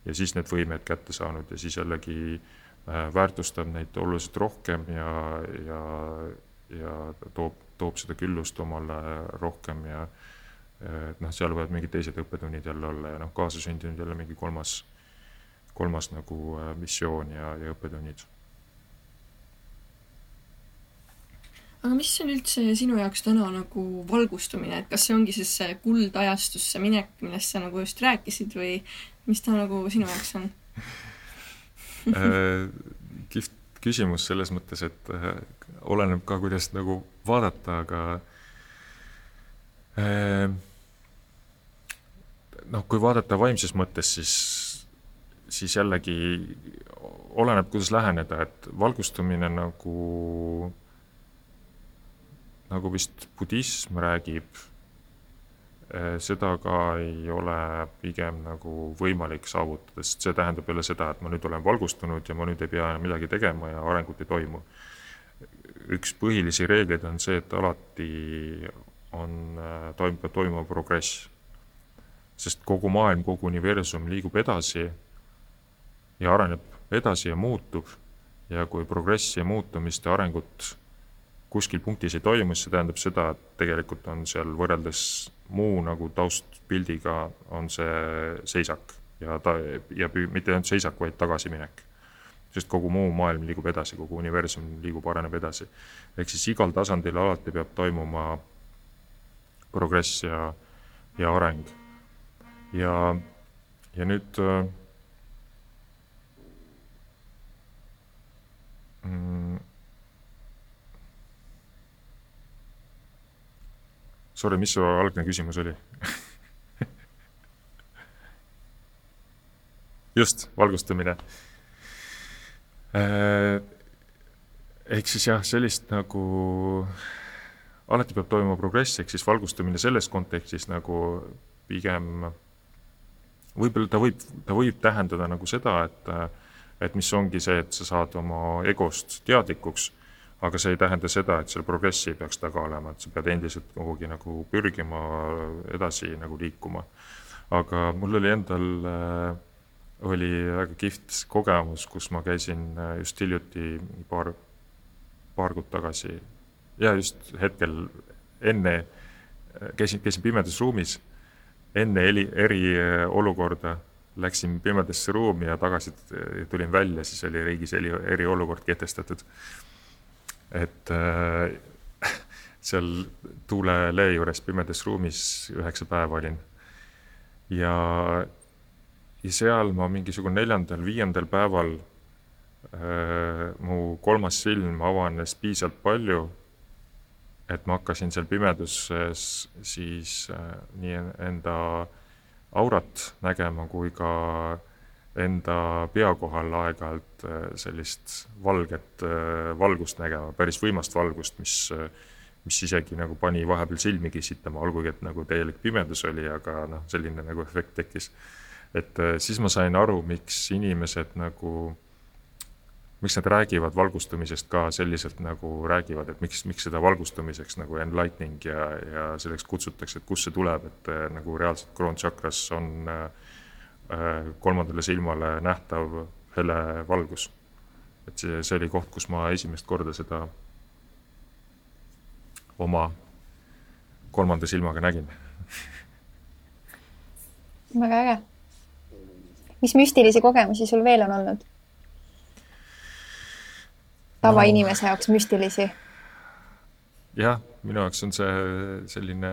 ja siis need võimed kätte saanud ja siis jällegi äh, väärtustab neid oluliselt rohkem ja, ja, ja toob, toob seda küllust omale rohkem ja et noh, seal võivad mingid teised õppetunnid jälle olla ja noh, kaasasündinud jälle mingi kolmas, kolmas nagu missioon ja, ja õppetunnid. Aga mis on üldse sinu jaoks täna nagu valgustumine, et kas see ongi siis see kuldajastusse minek, millest sa nagu just rääkisid või mis ta nagu sinu jaoks on? äh, kihvt küsimus selles mõttes, et äh, oleneb ka, kuidas nagu vaadata, aga äh, noh, kui vaadata vaimses mõttes, siis, siis jällegi oleneb, kuidas läheneda, et valgustumine nagu nagu vist budism räägib, seda ka ei ole pigem nagu võimalik saavutada, sest see tähendab jälle seda, et ma nüüd olen valgustunud ja ma nüüd ei pea enam midagi tegema ja arengut ei toimu. üks põhilisi reegleid on see, et alati on, eh, toimub, toimub progress. sest kogu maailm, kogu universum liigub edasi ja areneb edasi ja muutub ja kui progressi ja muutumist ja arengut kuskil punktis ei toimu, siis see tähendab seda, et tegelikult on seal võrreldes muu nagu taustpildiga on see seisak ja ta ja püü-, mitte ainult seisak, vaid tagasiminek. sest kogu muu maailm liigub edasi, kogu universum liigub, areneb edasi. ehk siis igal tasandil alati peab toimuma progress ja, ja areng. ja, ja nüüd Sorry, mis su algne küsimus oli just, valgustamine. Äh, ehk siis jah, sellist nagu, alati peab toimuma progress, ehk siis valgustamine selles kontekstis nagu pigem võib-olla ta võib, ta võib tähendada nagu seda, et et mis ongi see, et sa saad oma egost teadlikuks, aga see ei tähenda seda, et seal progressi ei peaks taga olema, et sa pead endiselt kuhugi nagu pürgima, edasi nagu liikuma. aga mul oli endal äh, oli väga kihvt kogemus, kus ma käisin äh, just hiljuti, paar, paar kuud tagasi ja just hetkel enne, äh, käisin, käisin pimedas ruumis, enne eri, eriolukorda läksin pimedasse ruumi ja tagasi tulin välja, siis oli riigis eri, eriolukord kehtestatud. Et äh, seal tuulelee juures pimedas ruumis üheksa päeva olin. ja ja seal ma mingisugune neljandal-viiendal päeval äh, mu kolmas silm avanes piisavalt palju, et ma hakkasin seal pimeduses siis äh, nii enda aurat nägema kui ka enda pea kohal aeg-ajalt äh, sellist valget äh, valgust nägema, päris võimast valgust, mis äh, mis isegi nagu pani vahepeal silmi kissitama, olgugi et nagu täielik pimedus oli, aga noh, selline nagu efekt tekkis. Et äh, siis ma sain aru, miks inimesed nagu, miks nad räägivad valgustumisest ka selliselt nagu räägivad, et miks, miks seda valgustumiseks nagu enlightening ja, ja selleks kutsutakse, et kust see tuleb, et äh, nagu reaalselt kroontsakras on äh, äh, kolmandale silmale nähtav hele valgus. et see, see oli koht, kus ma esimest korda seda oma kolmanda silmaga nägin väga äge mis müstilisi kogemusi sul veel on olnud? tavainimese no. jaoks müstilisi? jah, minu jaoks on see selline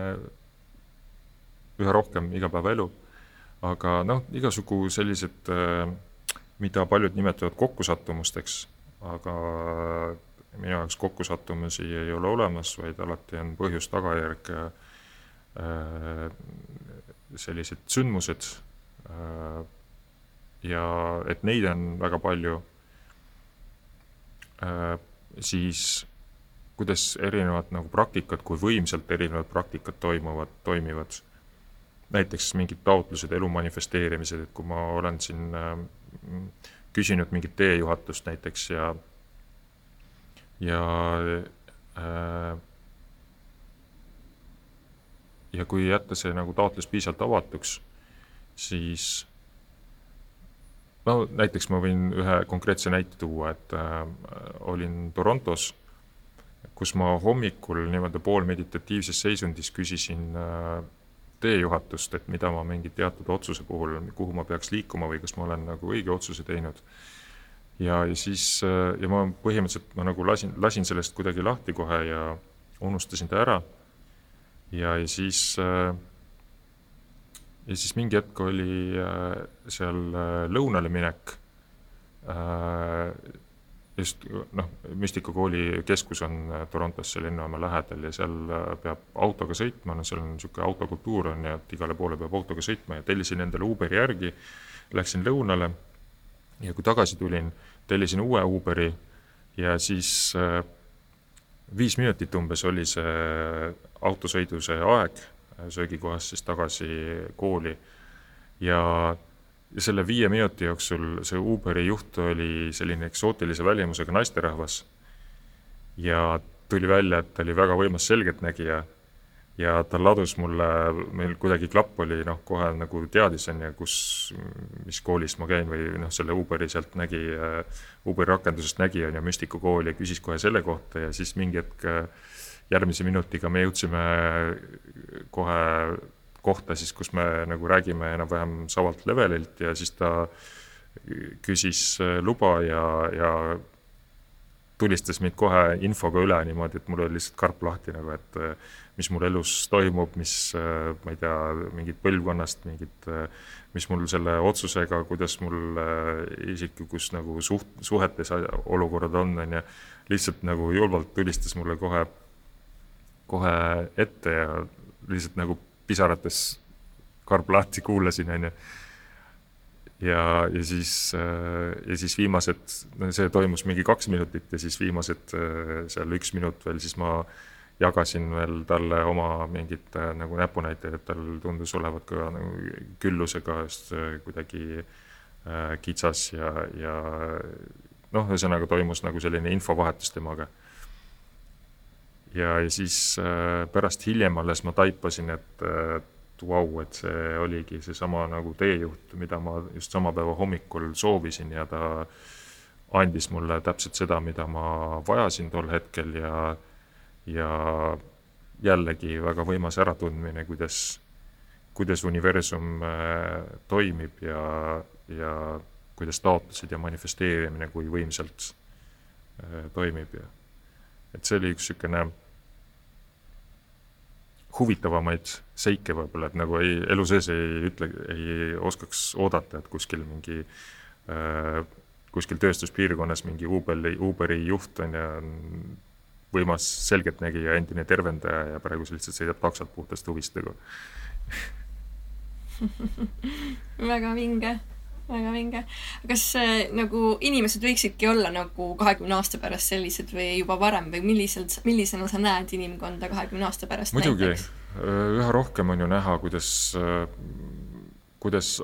üha rohkem igapäevaelu, aga noh, igasugu sellised, äh, mida paljud nimetavad kokkusattumusteks, aga minu jaoks kokkusattumusi ei ole olemas, vaid alati on põhjus-tagajärg äh, sellised sündmused äh, ja et neid on väga palju, äh, siis kuidas erinevad nagu praktikad, kui võimsalt erinevad praktikad toimuvad, toimivad. Näiteks mingid taotlused, elu manifesteerimised, et kui ma olen siin äh, küsinud mingit teejuhatust näiteks ja, ja äh, ja kui jätta see nagu taotlus piisavalt avatuks, siis no näiteks ma võin ühe konkreetse näite tuua, et äh, olin Torontos, kus ma hommikul nii-öelda poolmeditatiivses seisundis küsisin äh, teejuhatust, et mida ma mingi teatud otsuse puhul, kuhu ma peaks liikuma või kas ma olen nagu õige otsuse teinud. ja, ja siis äh, ja ma põhimõtteliselt ma nagu lasin, lasin sellest kuidagi lahti kohe ja unustasin ta ära. ja, ja siis äh, ja siis mingi hetk oli äh, seal äh, lõunale minek. Äh, just noh, Müstika kooli keskus on Torontos seal lennujaama lähedal ja seal peab autoga sõitma, no seal on niisugune autokultuur on ja et igale poole peab autoga sõitma ja tellisin endale Uberi järgi. Läksin lõunale ja kui tagasi tulin, tellisin uue Uberi ja siis viis minutit umbes oli see autosõidu see aeg söögikohast siis tagasi kooli. ja, ja selle viie minuti jooksul see Uberi juht oli selline eksootilise välimusega naisterahvas. ja tuli välja, et ta oli väga võimas selgeltnägija ja ta ladus mulle, meil kuidagi klapp oli noh, kohe nagu teadis on ju, kus, mis koolis ma käin või noh, selle Uberi sealt nägi, Uberi rakendusest nägi on ju Müstiku kooli ja küsis kohe selle kohta ja siis mingi hetk järgmise minutiga me jõudsime kohe kohta siis, kus me nagu räägime enam-vähem samalt levelilt ja siis ta küsis luba ja, ja tulistas mind kohe infoga üle niimoodi, et mul oli lihtsalt karp lahti nagu, et mis mul elus toimub, mis ma ei tea, mingid põlvkonnast, mingid, mis mul selle otsusega, kuidas mul isiklikus nagu suht-, suhetes olukorrad on, on ju. lihtsalt nagu julmalt tulistas mulle kohe, kohe ette ja lihtsalt nagu pisarates karp lahti kuulasin, on ju ja, ja siis, ja siis viimased, see toimus mingi kaks minutit ja siis viimased seal üks minut veel, siis ma jagasin veel talle oma mingit nagu näpunäiteid, et tal tundus olevat ka nagu küllusega just kuidagi äh, kitsas ja, ja noh, ühesõnaga toimus nagu selline infovahetus temaga. Ja, ja siis äh, pärast hiljem alles ma taipasin, et äh, vau, et see oligi seesama nagu teejuht, mida ma just sama päeva hommikul soovisin ja ta andis mulle täpselt seda, mida ma vajasin tol hetkel ja, ja jällegi väga võimas äratundmine, kuidas, kuidas universum äh, toimib ja, ja kuidas taotlused ja manifesteerimine, kui võimsalt äh, toimib ja et see oli üks niisugune huvitavamaid seike võib-olla, et nagu ei, elu sees ei ütle, ei oskaks oodata, et kuskil mingi äh, kuskil tööstuspiirkonnas mingi Uberi, Uberi juht on ja võimas selgeltnägija, endine tervendaja ja praegu see lihtsalt sõidab taksot puhtast huvist nagu. Väga vinge väga vinge. kas äh, nagu inimesed võiksidki olla nagu kahekümne aasta pärast sellised või juba varem või millisel, millisena sa näed inimkonda kahekümne aasta pärast? muidugi, üha rohkem on ju näha, kuidas, kuidas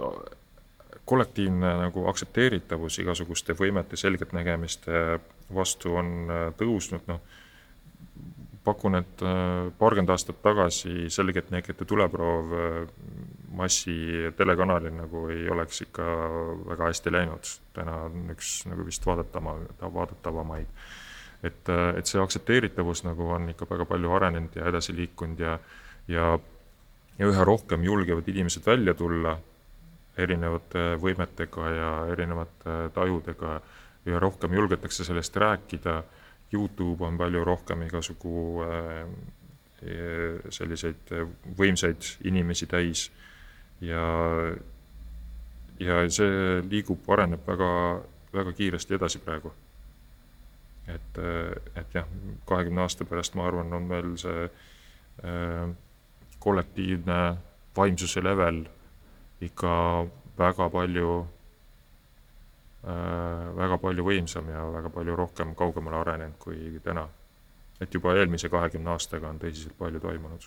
kollektiivne nagu aktsepteeritavus igasuguste võimete selgeltnägemiste vastu on tõusnud, noh pakun, et äh, paarkümmend aastat tagasi selgeltnägijate tuleproov äh, massi telekanalil nagu ei oleks ikka väga hästi läinud. täna on üks nagu vist vaadatama, vaadatavamaid. et, et see aktsepteeritavus nagu on ikka väga palju arenenud ja edasi liikunud ja, ja, ja üha rohkem julgevad inimesed välja tulla erinevate võimetega ja erinevate tajudega, üha rohkem julgetakse sellest rääkida Youtube on palju rohkem igasugu äh, selliseid võimsaid inimesi täis ja, ja see liigub, areneb väga, väga kiiresti edasi praegu. et, et jah, kahekümne aasta pärast, ma arvan, on meil see äh, kollektiivne vaimsuse level ikka väga palju Äh, väga palju võimsam ja väga palju rohkem kaugemale arenenud kui täna. et juba eelmise kahekümne aastaga on tõsiselt palju toimunud.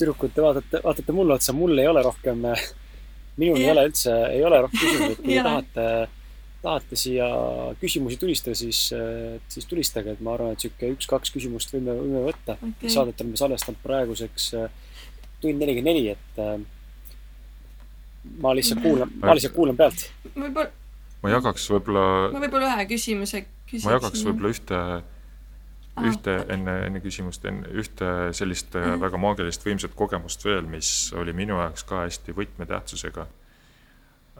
Tüdrukud, te vaatate, vaatate mulle otsa, mul ei ole rohkem, minul ei ole üldse, ei ole rohkem küsimusi, et kui te tahate tahate siia küsimusi tulistada, siis, siis tulistage, et ma arvan, et sihuke üks-kaks küsimust võime, võime võtta okay.. Saadet oleme salvestanud praeguseks äh, tund nelikümmend neli, et ma lihtsalt kuulan, ma lihtsalt kuulan pealt. ma jagaks võib-olla. ma võib-olla ühe küsimuse küsiksin. ma jagaks võib-olla ühte, ühte enne, enne küsimust, enne ühte sellist mm -hmm. väga maagilist võimsat kogemust veel, mis oli minu jaoks ka hästi võtmetähtsusega.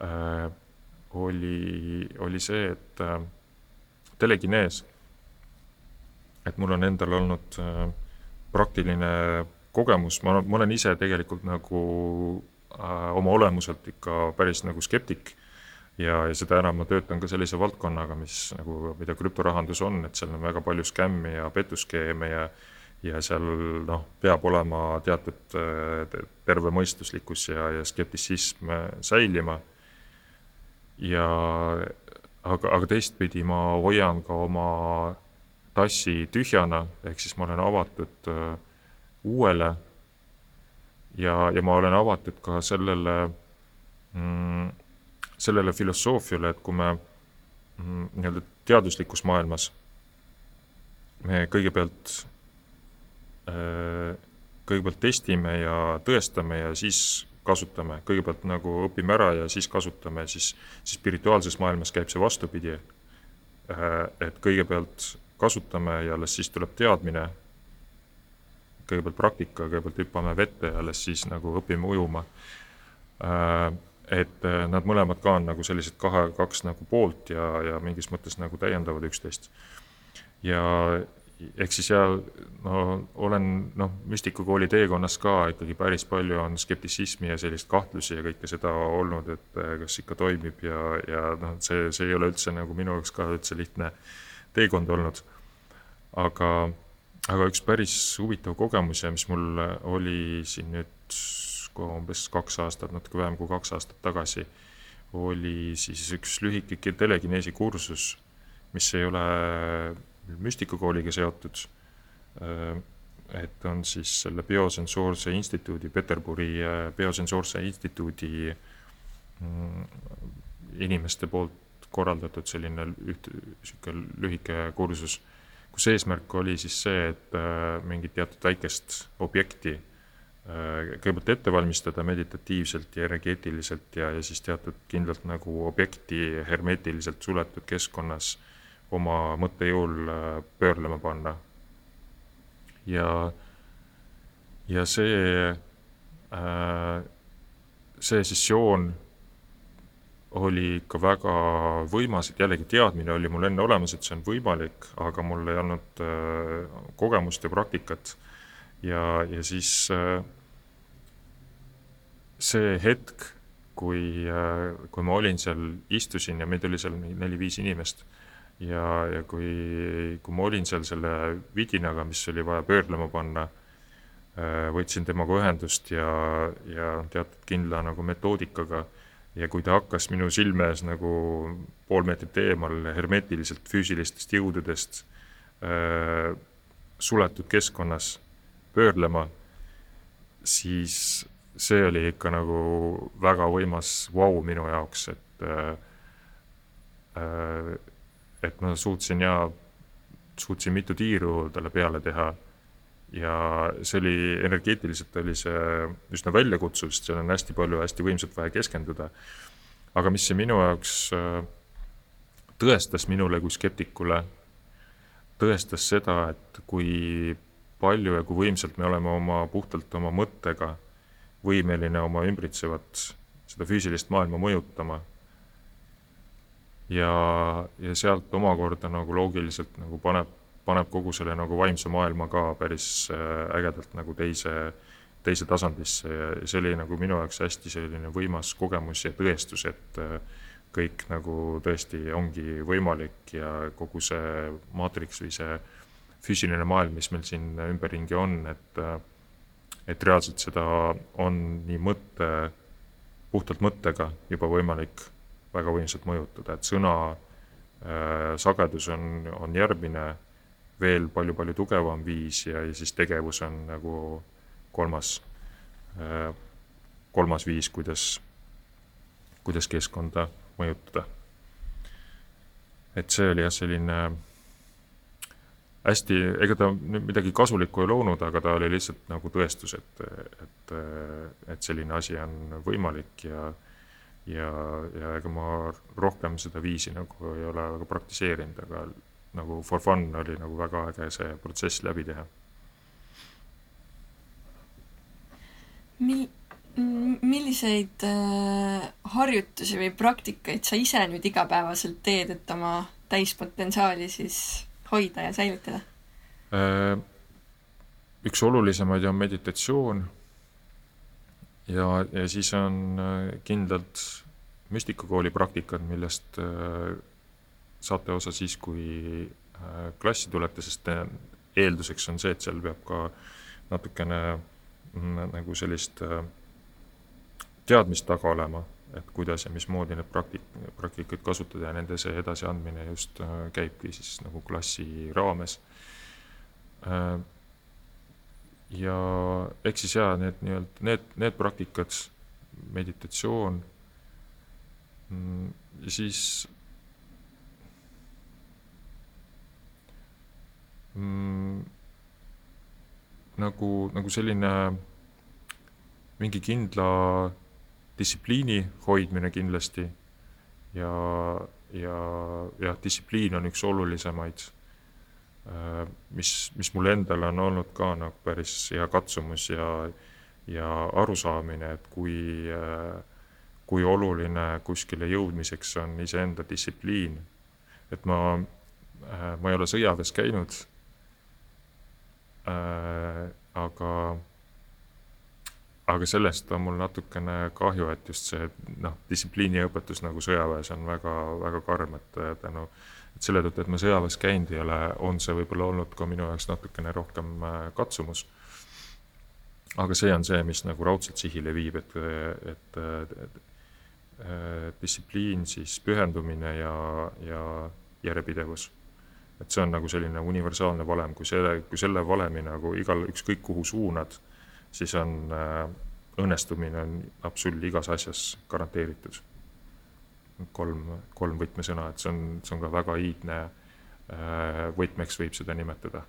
Äh, oli, oli see, et äh, telekinees, et mul on endal olnud äh, praktiline kogemus, ma, ma olen ise tegelikult nagu äh, oma olemuselt ikka päris nagu skeptik ja, ja seda enam ma töötan ka sellise valdkonnaga, mis nagu, mida krüptorahandus on, et seal on väga palju skämmi ja petuskeeme ja ja seal noh, peab olema teatud äh, tervemõistuslikkus ja, ja skeptitsism säilima. Ja aga, aga teistpidi ma hoian ka oma tassi tühjana, ehk siis ma olen avatud uh, uuele. Ja, ja ma olen avatud ka sellele mm,, sellele filosoofiale, et kui me mm, nii-öelda teaduslikus maailmas me kõigepealt uh, kõigepealt testime ja tõestame ja siis kasutame, kõigepealt nagu õpime ära ja siis kasutame, siis, siis spirituaalses maailmas käib see vastupidi. et kõigepealt kasutame ja alles siis tuleb teadmine. kõigepealt praktika, kõigepealt hüppame vette ja alles siis nagu õpime ujuma. Et nad mõlemad ka on nagu sellised kahe, kaks nagu poolt ja, ja mingis mõttes nagu täiendavad üksteist. ja, ehk siis ja no olen noh, müstikukooli teekonnas ka ikkagi päris palju on skeptitsismi ja sellist kahtlusi ja kõike seda olnud, et eh, kas ikka toimib ja, ja noh, see, see ei ole üldse nagu minu jaoks ka üldse lihtne teekond olnud. aga, aga üks päris huvitav kogemus ja mis mul oli siin nüüd umbes kaks aastat, natuke vähem kui kaks aastat tagasi, oli siis üks lühike telekineesi kursus, mis ei ole müstikukooliga seotud. Et on siis selle Biosensoorse Instituudi, Peterburi äh, Biosensoorse Instituudi mm, inimeste poolt korraldatud selline üht, niisugune lühike kursus, kus eesmärk oli siis see, et äh, mingit teatud väikest objekti kõigepealt ette valmistada meditatiivselt ja energeetiliselt ja, ja siis teatud kindlalt nagu objekti hermeetiliselt suletud keskkonnas äh, oma mõttejõul äh, pöörlema panna. ja, ja see, äh, see sessioon oli ikka väga võimas, et jällegi teadmine oli mul enne olemas, et see on võimalik, aga mul ei olnud äh, kogemust ja praktikat. Ja, ja siis see hetk, kui, kui ma olin seal, istusin ja meid oli seal neli-viis inimest. Ja, ja kui, kui ma olin seal selle vidinaga, mis oli vaja pöörlema panna, äh, võtsin temaga ühendust ja, ja teatud kindla nagu metoodikaga. Ja kui ta hakkas minu silme ees nagu pool meetrit eemal hermeetiliselt füüsilistest jõududest äh, suletud keskkonnas pöörlema, siis see oli ikka nagu väga võimas vau wow minu jaoks, et äh, et ma suutsin ja, suutsin mitu tiiru talle peale teha. ja see oli, energeetiliselt oli see üsna väljakutsuv, sest seal on hästi palju hästi võimsalt vaja keskenduda. aga mis see minu jaoks äh, tõestas minule kui skeptikule, tõestas seda, et kui palju ja kui võimsalt me oleme oma, puhtalt oma mõttega võimeline oma ümbritsevat, seda füüsilist maailma mõjutama. Ja, ja sealt omakorda nagu loogiliselt nagu paneb, paneb kogu selle nagu vaimse maailma ka päris äh, ägedalt nagu teise, teise tasandisse. Ja see oli nagu minu jaoks hästi selline võimas kogemus ja tõestus, et äh, kõik nagu tõesti ongi võimalik ja kogu see maatriks või see füüsiline maailm, mis meil siin ümberringi on, et et reaalselt seda on nii mõtte, puhtalt mõttega juba võimalik väga võimsalt mõjutada, et sõna äh, sagedus on, on järgmine veel palju-palju tugevam viis ja, ja siis tegevus on nagu kolmas äh,, kolmas viis, kuidas, kuidas keskkonda mõjutada. et see oli jah, selline hästi, ega ta nüüd midagi kasulikku ei loonud, aga ta oli lihtsalt nagu tõestus, et, et, et selline asi on võimalik ja ja, ja ega ma rohkem seda viisi nagu ei ole väga praktiseerinud, aga nagu for fun oli nagu väga äge see protsess läbi teha. Mil-, milliseid äh, harjutusi või praktikaid sa ise nüüd igapäevaselt teed, et oma täispotentsiaali siis hoida ja säilitada? Äh, üks olulisemaid on meditatsioon ja, ja siis on äh, kindlad müstikakooli praktikad, millest äh, saate osa siis, kui klassi tulete, sest eelduseks on see, et seal peab ka natukene mm, nagu sellist teadmist taga olema, et kuidas ja mismoodi neid praktik-, praktikaid kasutada ja nende see edasiandmine just käibki siis nagu klassi raames. Ja eks siis jaa, need nii-öelda, need, need praktikad, meditatsioon mm, siis mm, nagu, nagu selline mingi kindla distsipliini hoidmine kindlasti ja, ja jah, distsipliin on üks olulisemaid, äh, mis, mis mul endal on olnud ka nagu päris hea katsumus ja, ja arusaamine, et kui, äh, kui oluline kuskile jõudmiseks on iseenda distsipliin. et ma, äh, ma ei ole sõjaväes käinud aga aga sellest on mul natukene kahju, et just see noh, distsipliiniõpetus nagu sõjaväes on väga, väga karm, et tänu, et selle tõttu, et ma sõjaväes käinud ei ole, on see võib-olla olnud ka minu jaoks natukene rohkem äh, katsumus. aga see on see, mis nagu raudselt sihile viib, et, et, et, et distsipliin, siis pühendumine ja, ja järjepidevus. et see on nagu selline universaalne valem, kui selle, kui selle valemi nagu igal, ükskõik kuhu suunad siis on äh, õnnestumine on absoluut igas asjas garanteeritud. kolm, kolm võtmesõna, et see on, see on ka väga iidne, äh, võtmeks võib seda nimetada,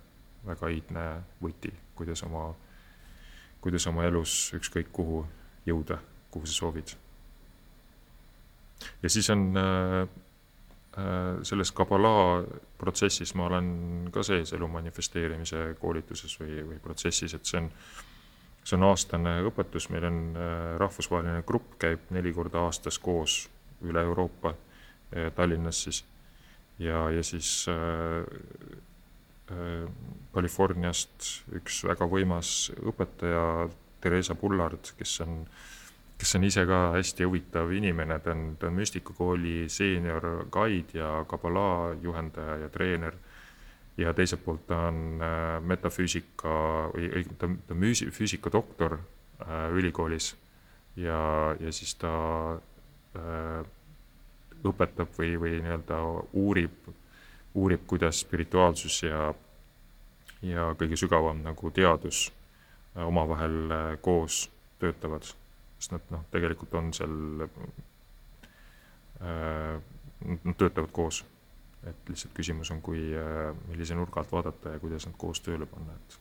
väga iidne võti, kuidas oma, kuidas oma elus ükskõik kuhu jõuda, kuhu sa soovid. ja siis on äh, selles Kabala protsessis ma olen ka sees elu manifesteerimise koolituses või, või protsessis, et see on see on aastane õpetus, meil on äh, rahvusvaheline grupp, käib neli korda aastas koos üle Euroopa, äh, Tallinnas siis. ja, ja siis äh, Californiast üks väga võimas õpetaja, Theresa Pullard, kes on, kes on ise ka hästi huvitav inimene, ta on, ta on müstikakooli seenior guide ja kabala juhendaja ja treener ja teiselt poolt ta on äh, metafüüsika või õigemini ta, ta on füüsikadoktor äh, ülikoolis ja, ja siis ta äh, õpetab või, või nii-öelda uurib, uurib, kuidas spirituaalsus ja, ja kõige sügavam nagu teadus äh, omavahel äh, koos töötavad. sest nad noh, tegelikult on seal äh,, nad töötavad koos et lihtsalt küsimus on, kui, äh, millise nurga alt vaadata ja kuidas nad koos tööle panna, et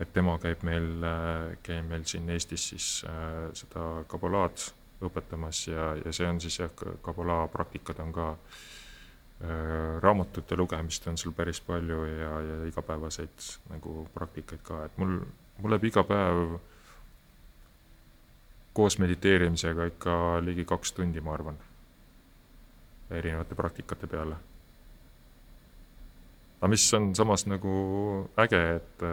et tema käib meil, äh, käib meil siin Eestis siis äh, seda kabalaad õpetamas ja, ja see on siis jah, kabalaa praktikad on ka äh, raamatute lugemist on seal päris palju ja, ja igapäevaseid nagu praktikaid ka, et mul, mul läheb iga päev koos mediteerimisega ikka ligi kaks tundi, ma arvan, erinevate praktikate peale aga mis on samas nagu äge, et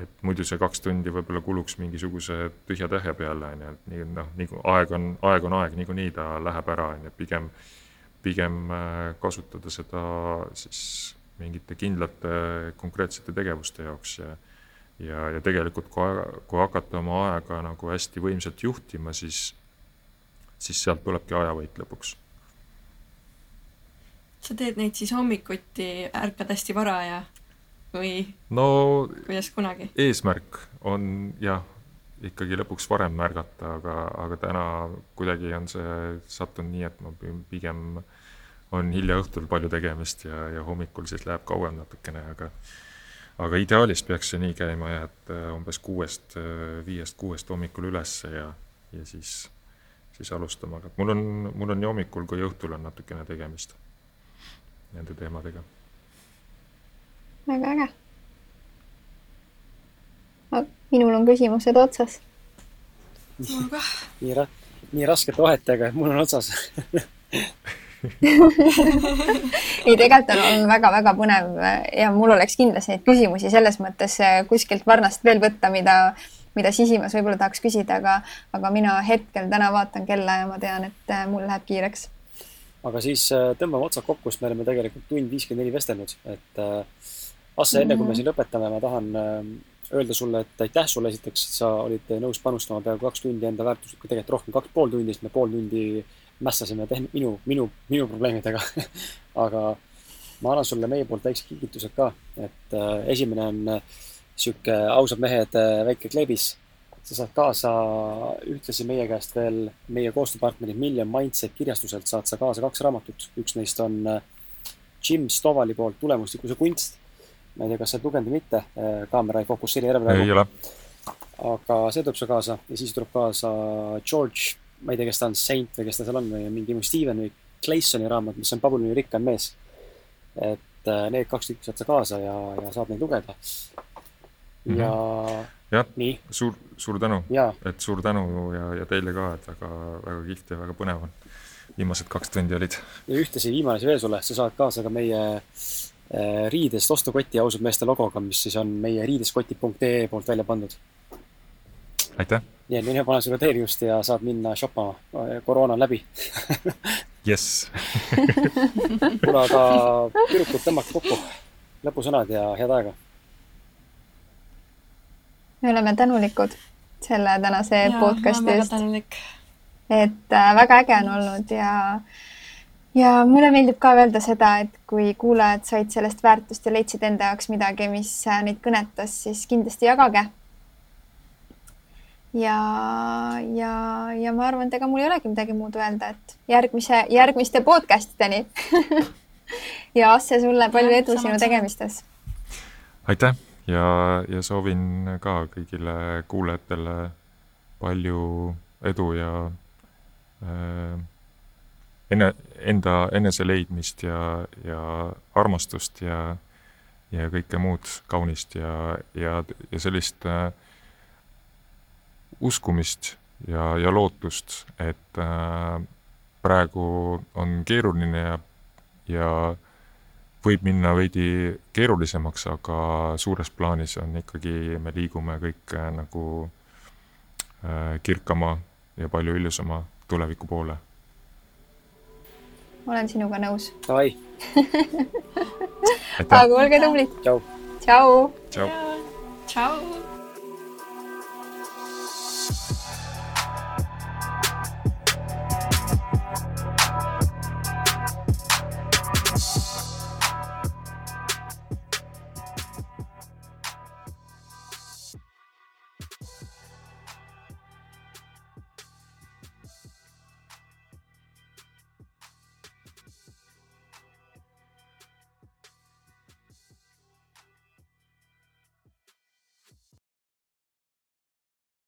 et muidu see kaks tundi võib-olla kuluks mingisuguse tühja tähe peale, on ju, et nii noh, nii aeg on, aeg on aeg, niikuinii ta läheb ära, on ju, pigem, pigem äh, kasutada seda siis mingite kindlate konkreetsete tegevuste jaoks ja ja, ja tegelikult kui, kui hakata oma aega nagu hästi võimsalt juhtima, siis, siis sealt tulebki ajavõit lõpuks sa teed neid siis hommikuti, ärkad hästi vara ja või no kuidas kunagi? eesmärk on jah, ikkagi lõpuks varem märgata, aga, aga täna kuidagi on see sattunud nii, et ma pigem on hilja õhtul palju tegemist ja, ja hommikul siis läheb kauem natukene, aga aga ideaalis peaks see nii käima jah, et äh, umbes kuuest, äh, viiest-kuuest hommikul ülesse ja, ja siis, siis alustama, aga mul on, mul on nii hommikul kui õhtul on natukene tegemist nende teemadega. väga äge. minul on küsimused otsas. mul kah. nii ra-, nii raskete vahetega, mul on otsas ei, tegelikult on väga-väga põnev ja mul oleks kindlasti neid küsimusi selles mõttes eh, kuskilt varnast veel võtta, mida, mida sisimas võib-olla tahaks küsida, aga, aga mina hetkel täna vaatan kella ja ma tean, et eh, mul läheb kiireks aga siis äh, tõmbame otsad kokku, sest me oleme tegelikult tund viiskümmend neli vestelnud, et äh, Asse, enne kui me siin lõpetame, ma tahan äh, öelda sulle, et aitäh sulle esiteks, et sa olid nõus panustama peaaegu kaks tundi enda väärtuslikku, tegelikult rohkem, kaks pool tundi, sest me pool tundi mässasime tehn-, minu, minu, minu probleemidega. Aga ma annan sulle meie poolt väikse kingitused ka, et esimene on sihuke ausad mehed väike kleebis sa saad kaasa ühtlasi meie käest veel, meie koostööpartneri Million Mindset kirjastuselt saad sa kaasa kaks raamatut. üks neist on äh, Jim Stovali poolt Tulemuslikkuse kunst. ma ei tea, kas sa oled lugenud või mitte, äh, kaamera ei fokusseeri ära praegu. ei ole. aga see tuleb sulle kaasa ja siis tuleb kaasa George, ma ei tea, kes ta on, Saint või kes ta seal on või mingi Steven või Claysoni raamat, mis on Pabulini rikkam mees. et äh, need kaks tükki saad sa kaasa ja, ja saad neid lugeda. ja jah, suur, suur tänu, ja et suur tänu ja, ja teile ka, et väga, väga kihvt ja väga põnev on. viimased kaks tundi olid. ja ühtlasi viimane asi veel sulle, sa saad kaasa ka meie äh, riidest ostukoti ausad meeste logoga, mis siis on meie riideskoti.ee poolt välja pandud. aitäh, nii et mine pane sulle teenust ja saad minna shoppama, koroona on läbi. jess kuule, aga tüdrukud, tõmmake kokku. lõpusõnad ja head aega. Me oleme tänulikud selle tänase podcasti eest. et äh, väga äge on olnud ja, ja mulle meeldib ka öelda seda, et kui kuulajad said sellest väärtust ja leidsid enda jaoks midagi, mis äh, neid kõnetas, siis kindlasti jagage. ja, ja, ja ma arvan, et ega mul ei olegi midagi muud öelda, et järgmise, järgmiste podcastideni ja Asse, sulle palju edu sinu tegemistes. aitäh ja, ja soovin ka kõigile kuulajatele palju edu ja äh, enne, enda enese leidmist ja, ja armastust ja, ja kõike muud kaunist ja, ja, ja sellist äh, uskumist ja, ja lootust, et äh, praegu on keeruline ja, ja võib minna veidi keerulisemaks, aga suures plaanis on ikkagi, me liigume kõik äh, nagu äh, kirkama ja palju ilusama tuleviku poole. olen sinuga nõus. Davai, aga olge tublid. tšau. tšau. tšau! tšau.